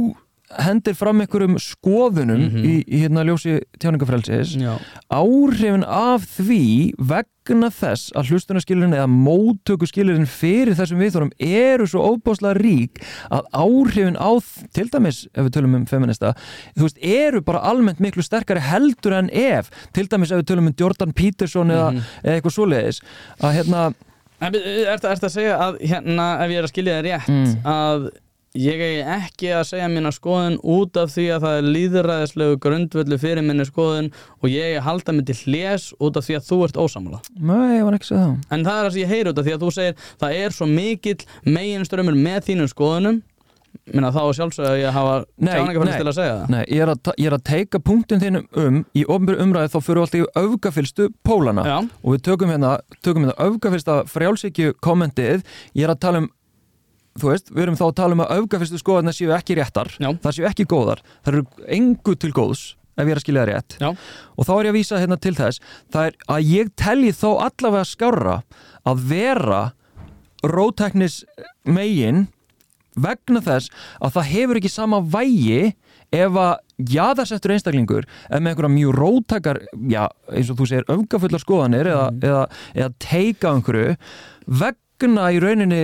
hendir fram einhverjum skoðunum Mhm. í, í hérna ljósi tjáningafrelsis Já, áhrifin af því vegna þess að hlustunarskilurinn eða móttökuskilurinn fyrir þessum viðþórum eru svo óbáslega rík að áhrifin á til dæmis, ef við tölum um feminista þú veist, eru bara almennt miklu sterkari heldur en ef, til dæmis ef við tölum um Jordan Peterson eða, Mhm. eða eitthvað svoleiðis að hérna, En er þetta að segja að hérna, ef ég er að skilja það rétt Mm. að ég eigi ekki að segja mína skoðun út af því að það er líðræðislegu grundvöldu fyrir minni skoðun og ég eigi að halda mig til hljés út af því að þú ert ósamla nei, ég var ekki segja það. En það er það sem ég heyri út af því að þú segir það er svo mikill meginströmmur með þínum skoðunum. Minna þá sjálfsögðu að ég hafa Nei, tjáningafælis nei. til að segja það. Nei, ég er að, ég er að teika punktin þínum um í ofnbjörn umræði þá fyrir alltaf í öfgafylstu pólana. Já, og við tökum hérna, tökum hérna öfgafylsta frjálsíkju kommentið ég er að tala um þú veist, við erum þá að tala um að öfgafylstu skoðarna séu ekki réttar, Já. það séu ekki góðar það eru engu til góðs ef ég er að skilja það rétt. Já, og þá er ég að vísa hérna til þess það er að ég telji þó allavega skárra að vera rótæknis megin vegna þess að það hefur ekki sama vægi ef að jaðarsettur einstaklingur er með einhverja mjög rótækar já, eins og þú segir öfgafullar skoðanir eða, eða, eða teika einhverju vegna í rauninni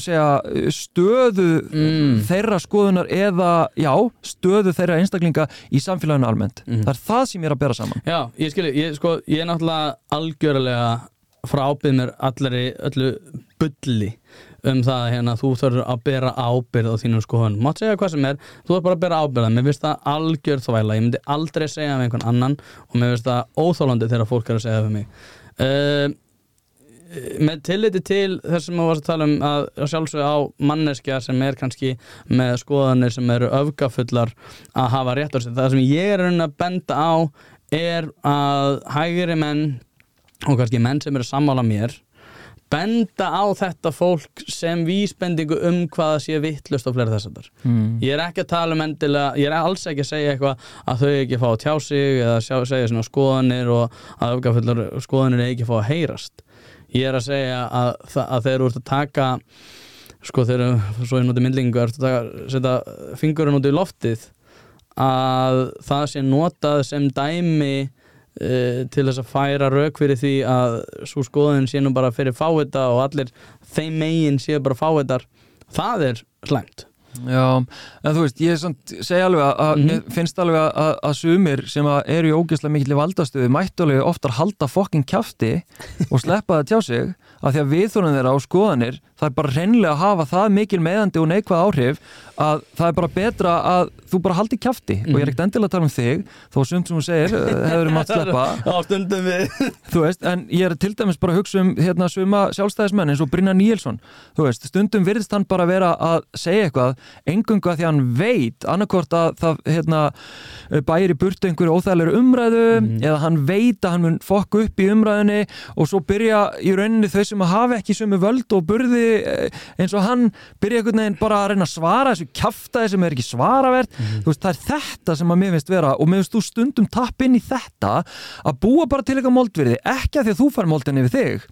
segja stöðu Mm. þeirra skoðunar eða já, stöðu þeirra einstaklinga í samfélaginu almennt. Mhm. Það er það sem ég er að bera saman. já, ég skilji ég, sko, ég er náttúrulega algjörlega frá ábyrð mér allri öllu bulli um það hérna þú þarfur að bera ábyrð á þínum skoðun, mátt segja hvað sem er þú þarf bara að bera ábyrða, mér finnst það algjör þvæla, ég myndi aldrei segja með einhvern annan og mér finnst það óþólandi þegar fólk er að segja það fyrir mig uh, með tilliti til þess sem við varst að tala um að, að sjálfsögðu á manneskja sem er kannski með skoðanir sem eru öfgafullar að hafa rétt á sig það sem ég er að að benda á er að hægri menn og kannski menn sem eru sammála mér benda á þetta fólk sem vísbendingu um hvað það sé vittlust og fleiri þess að þar Mm. ég er ekki að tala um endilega ég er alls ekki að segja eitthvað að þau ekki fá að tjá sig eða segja svona skoðanir og að öfgafullar skoðanir ekki fá að heyrast ég er að segja að, að þeir eru að taka sko þeir eru svo ég noti myndlingu að setja fingurinn út í loftið að það sé notað sem dæmi uh, til þess að færa rauk fyrir því að svo skoðun sé nú bara fyrir fáita og allir þeim megin séu bara fáitar það er slæmt Já, en þú veist, ég segja alveg að, Mhm. mér finnst alveg að, að, sumir sem að eru í ógeðslega mikil valdastöðu mættu alveg oftar halda fokkin kjafti og sleppa það tjá sig að því að viðþónum þeirra á skoðanir er bara hreinlega að hafa það mikil meðandi og neikvað áhrif að það er bara betra að þú bara haldi kjafti. Og ég er ekkert endilega að tala um þig þó sumt sem þú segir eh, hefur mátt sleppa. á stundum við. Þú veist, en ég er til dæmis bara að hugsa um hérna suma sjálfstæðismenn eins og Brynja Níelsson. Þú veist, stundum virðist hann bara vera að segja eitthvað engungu að því að hann veit annarkort að það hérna, bæri burtu einhverju óþægilegur umræðu Mhm. eða hann veit að hann mun fokk upp í umræðinni og svo byrja í rauninni þau sem að hafa ekki sömu völd og burði eh, eins og hann byrja einhvern veginn bara að reyna að svara þessu kjaftaði sem er ekki svaravert þú veist, það er þetta sem að mér finnst vera og mér finnst þú stundum tapp inn í þetta að búa bara til eitthvað moldvirði ekki að því að þú fær moldin yfir þig.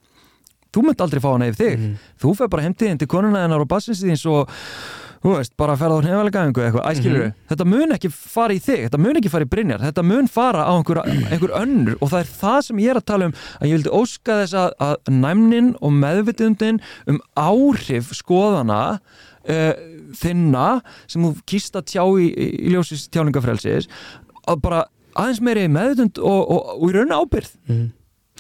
Þú mynd aldrei fá hana yfir þig. Þú fer bara heimtiðin til konuna hennar og bassinsins og þú veist, bara að ferða á nefnvelega eitthvað, æskilur þetta mun ekki fara í þig, þetta mun ekki fara í Brynjar þetta mun fara á einhver, einhver önnur. Og það er það sem ég er að tala um að ég vildi óska þess að, að næmnin og meðvitundin um áhrif skoðana uh, þinna sem þú kýst að tjá í, í ljósis tjáningafrelsis að bara aðeins meiri meðvitund og, í raun ábyrð Mhm.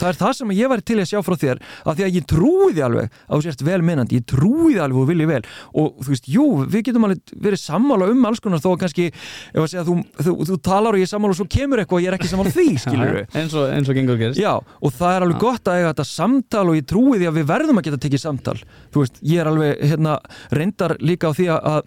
Það er það sem ég væri til að sjá frá þér af því að ég trúi því alveg þú sérst vel minnandi, ég trúi því alveg og vilji vel. Og þú veist, jú, við getum alveg verið sammála um alls konar þó að kannski ef að segja, þú, þú, þú talar og ég sammála og svo kemur eitthvað og ég er ekki sammála því, skilur við eins og, eins og gengur gerist. Já, og það er alveg gott að eiga þetta samtal og ég trúi því að við verðum að geta tekið samtal. Þú veist, ég er alveg hérna, reyndar líka á því að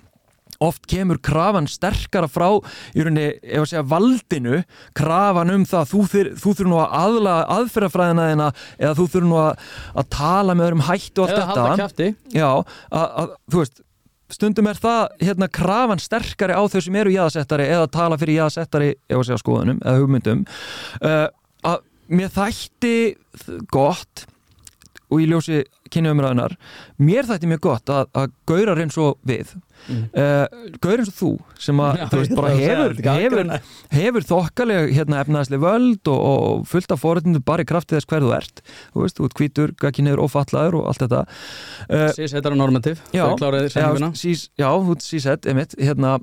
oft kemur krafan sterkara frá í rauninni, ef að segja valdinu krafan um það þú, þyr, þú þurfur nú að aðla aðferðafræðina þina eða þú þurfur nú að, að tala með öðrum hætt og allt eða halda þetta kjafti. Já, að, að, þú veist stundum er það hérna krafan sterkari á þau sem eru jaðasettari eða tala fyrir jaðasettari ef að segja skoðunum eða hugmyndum. Uh, að mér þætti gott og í ljósi kynjaumræðunar mér þætti mjög gott að, að gaurar eins og við Mm. uh, gaurar eins og þú sem að Já, þú veist bara hefur, þetta, ekki hefur, hefur þokkaleg hérna efnaðsli völd og, og fullt af forréttindu bara í krafti þess hver þú ert. Þú veist, þú ert hvítur, gaggi nefur og fatlaður og allt þetta. Uh, Sís Já, Þau kláraði já, sís, þú ert sísett, einmitt hérna,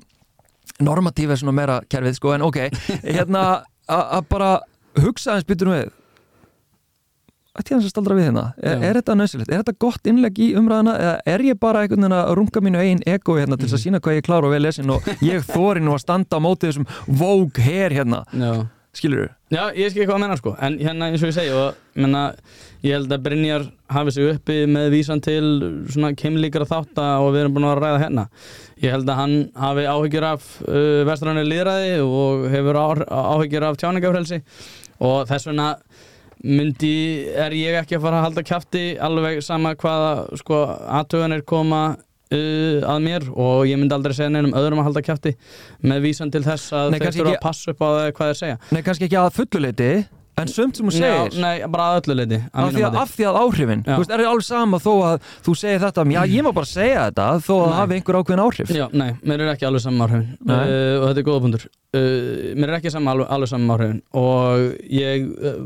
normatíf er svona meira kerfið, sko, en ok. Hérna, að bara hugsa aðeins byttur við ætti ég hans að staldra við hérna er, er þetta nöðsilegt, er þetta gott innlegg í umræðina eða er ég bara einhvern veginn að runga mínu einn ego hérna til þess Mhm. að sína hvað ég er klár og vel lesin og ég þóri nú að standa á móti þessum vóg her hérna, Já. Skilur þú? Já, ég skil hvað að menna sko. En hérna eins og ég segi og, menna, Ég held að Brynjar hafi sig uppi með vísan til svona keimlíkara þátta og við erum búin að ræða hérna. Ég held að hann hafi áhyggjur af uh, vestrannu líðræði og hefur áhyggjur af tjáningafrelsi og þess vegna myndi, er ég ekki að fara að halda kjafti alveg sama hvaða sko aðtöganir koma uh, að mér? Og ég myndi aldrei segja neinum öðrum að halda kjafti með vísan til þess að þeir þurfa að passa upp á hvað þeir segja. Nei, kannski ekki að fulluleiti en sumt sem þú segir. nei, bara að öllu leiti af af því að áhrifin, þú veist, er það alveg sama þó að þú segir þetta, já ég má bara segja þetta þó að það hafi einhver ákveðin áhrif. Já, nei, mér er ekki alveg saman áhrifin. Nei. uh, og þetta er góða punktur. Uh, mér er ekki saman, alveg, alveg saman áhrifin. Og ég uh,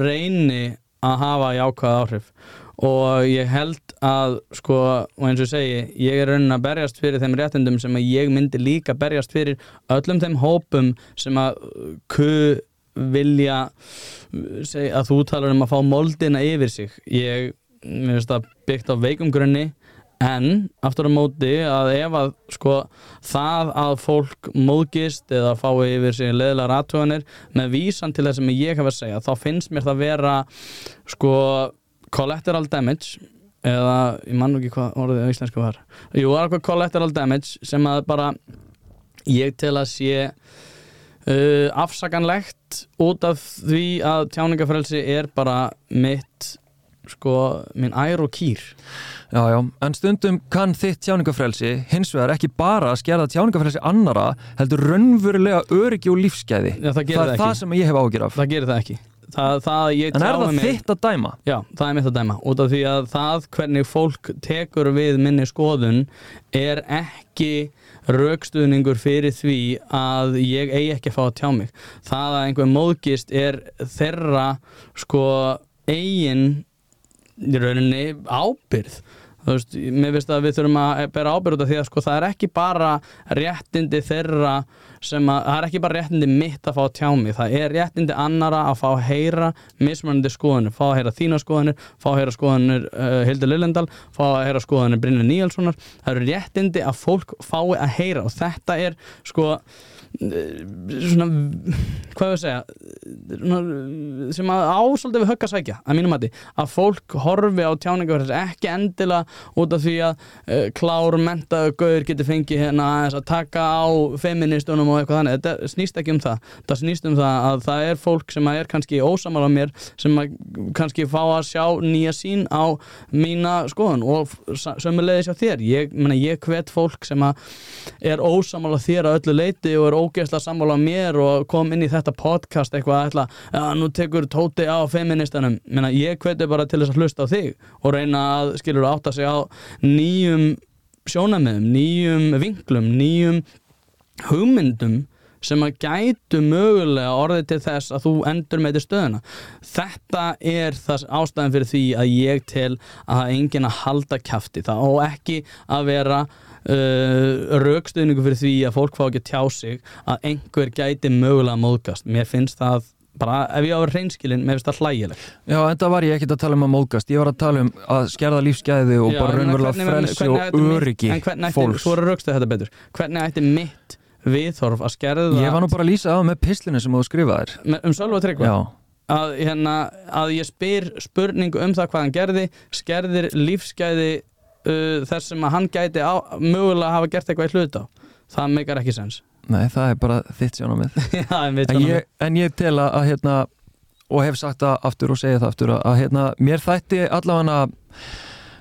reyni að hafa jákvæð áhrif. Og ég held að sko, og eins og segi ég er raunin að berjast fyrir þeim réttindum sem að ég myndi líka berjast fyrir öllum þeim hópum sem að uh, ku vilja segja að þú talar um að fá moldina yfir sig. Ég, mér finnst það byggt á veikum grunni en aftur á móti að ef að sko það að fólk móðgist eða fái yfir sig leðilega ratúanir með vísan til það sem ég hef að segja þá finnst mér það vera sko collateral damage eða ég man nú ekki hvað orðið á íslensku var. Jú, það er eitthvað collateral damage sem að bara ég tel að sé uh, afsakanlegt út af því að tjáningafrelsi er bara mitt sko, minn ær og kýr. Já, já, en stundum kann þitt tjáningafrelsi hins vegar ekki bara að skerða tjáningafrelsi annara heldur raunverulega öryggi og lífsgæði. Já, það það það er það ekki. sem ég hef ágjur af. Það gerir það ekki. Það, það En er það mig- þitt að dæma? Já, það er mitt að dæma. Út af því að það hvernig fólk tekur við minni skoðun er ekki raukstuðningur fyrir því að ég eigi ekki að fá að tjá mig. Það að einhver móðgist er þeirra sko eigin í rauninni ábyrð þú veist, mér finnst að við þurfum að bera ábyrð út af því að sko það er ekki bara réttindi þeirra sem að, það er ekki bara réttindi mitt að fá að tjá mig, það er réttindi annara að fá að heyra mismunandi skoðanir, fá að heyra þína skoðanir fá að heyra skoðanir uh, Hildur Lillendal fá að heyra skoðanir Brynja Níelssonar. Það eru réttindi að fólk fái að heyra og þetta er sko svona, hvað við segja svona, sem að ásaldið við högg að sækja að mínum mati, að fólk horfi á tjáningu ekki endilega út af því að uh, klár mentaðu gauður getur fengið hérna að taka á feministunum og eitthvað þannig, þetta snýst ekki um það. Það snýst um það að það er fólk sem er kannski ósamal á mér sem kannski fá að sjá nýja sín á mína skoðun og sömulegði sjá þér. Ég, mena, ég hvet fólk sem er ósamal á þér að öllu leiti og er ógeðslega sammála á mér og kom inn í þetta podcast eitthvað ætla, ja, nú tekur tóti á feministanum, Menna, ég hveti bara til þess að hlusta á þig og reyna að skilur átt að segja á nýjum sjónamöðum, nýjum vinklum, nýjum hugmyndum sem að gætu mögulega orðið til þess að þú endur með til stöðuna. Þetta er það ástæðan fyrir því að ég tel að enginn að halda kæfti það og ekki að vera uh, raukstuðningu fyrir því að fólk fá ekki tjá sig að einhver gæti mögulega móðgast. Mér finnst það bara ef ég á að vera hreinskilin, mér finnst það hlægileg Já, en það var ég ekkert að tala um að móðgast. Ég var að tala um að skerða lífsgæði og Já, bara raunverulega frelsi og öryggi En hvernig ætti, svo er að raukstuða þetta betur. Hvernig ætti mitt viðhorf að skerða Ég var nú bara að lýsa á með pislinu sem þú skrifaðir Um Sölva Tryggva? Að, hérna, að ég spyr spurningu um það hvað hann gerði skerðir lífsgæði uh, þess sem að hann gæti á, mögulega hafa gert eitthvað í hlut á. Það meikar ekki sens. Nei, það er bara þitt sjónamið en, en ég tel að hérna, og hef sagt það aftur og segið það aftur að hérna, mér þætti allavega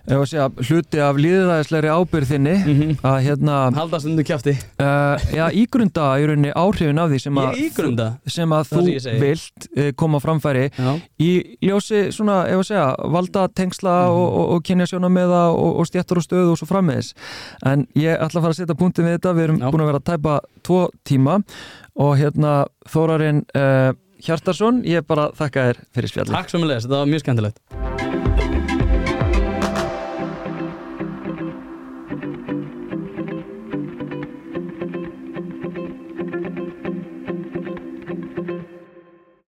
segja, hluti af líðræðislegri ábyrðinni mm -hmm. að hérna haldast undir kæfti uh, já, ígrunda í rauninni áhrifin af því sem að, sem að þú vilt uh, koma framfæri já. í ljósi svona, ef að segja, valda tengsla mm -hmm. og, og, og kynja sjóna með það og, og stjættur og stöðu og svo frammeðis en ég ætla að fara að setja punktin við þetta við erum já. búin að vera að tæpa tvo tíma og hérna Þórarinn uh, Hjartarsson, ég bara þakka þér fyrir spjalli Takk svo mjög leðis, þetta var mjög skemmtilegt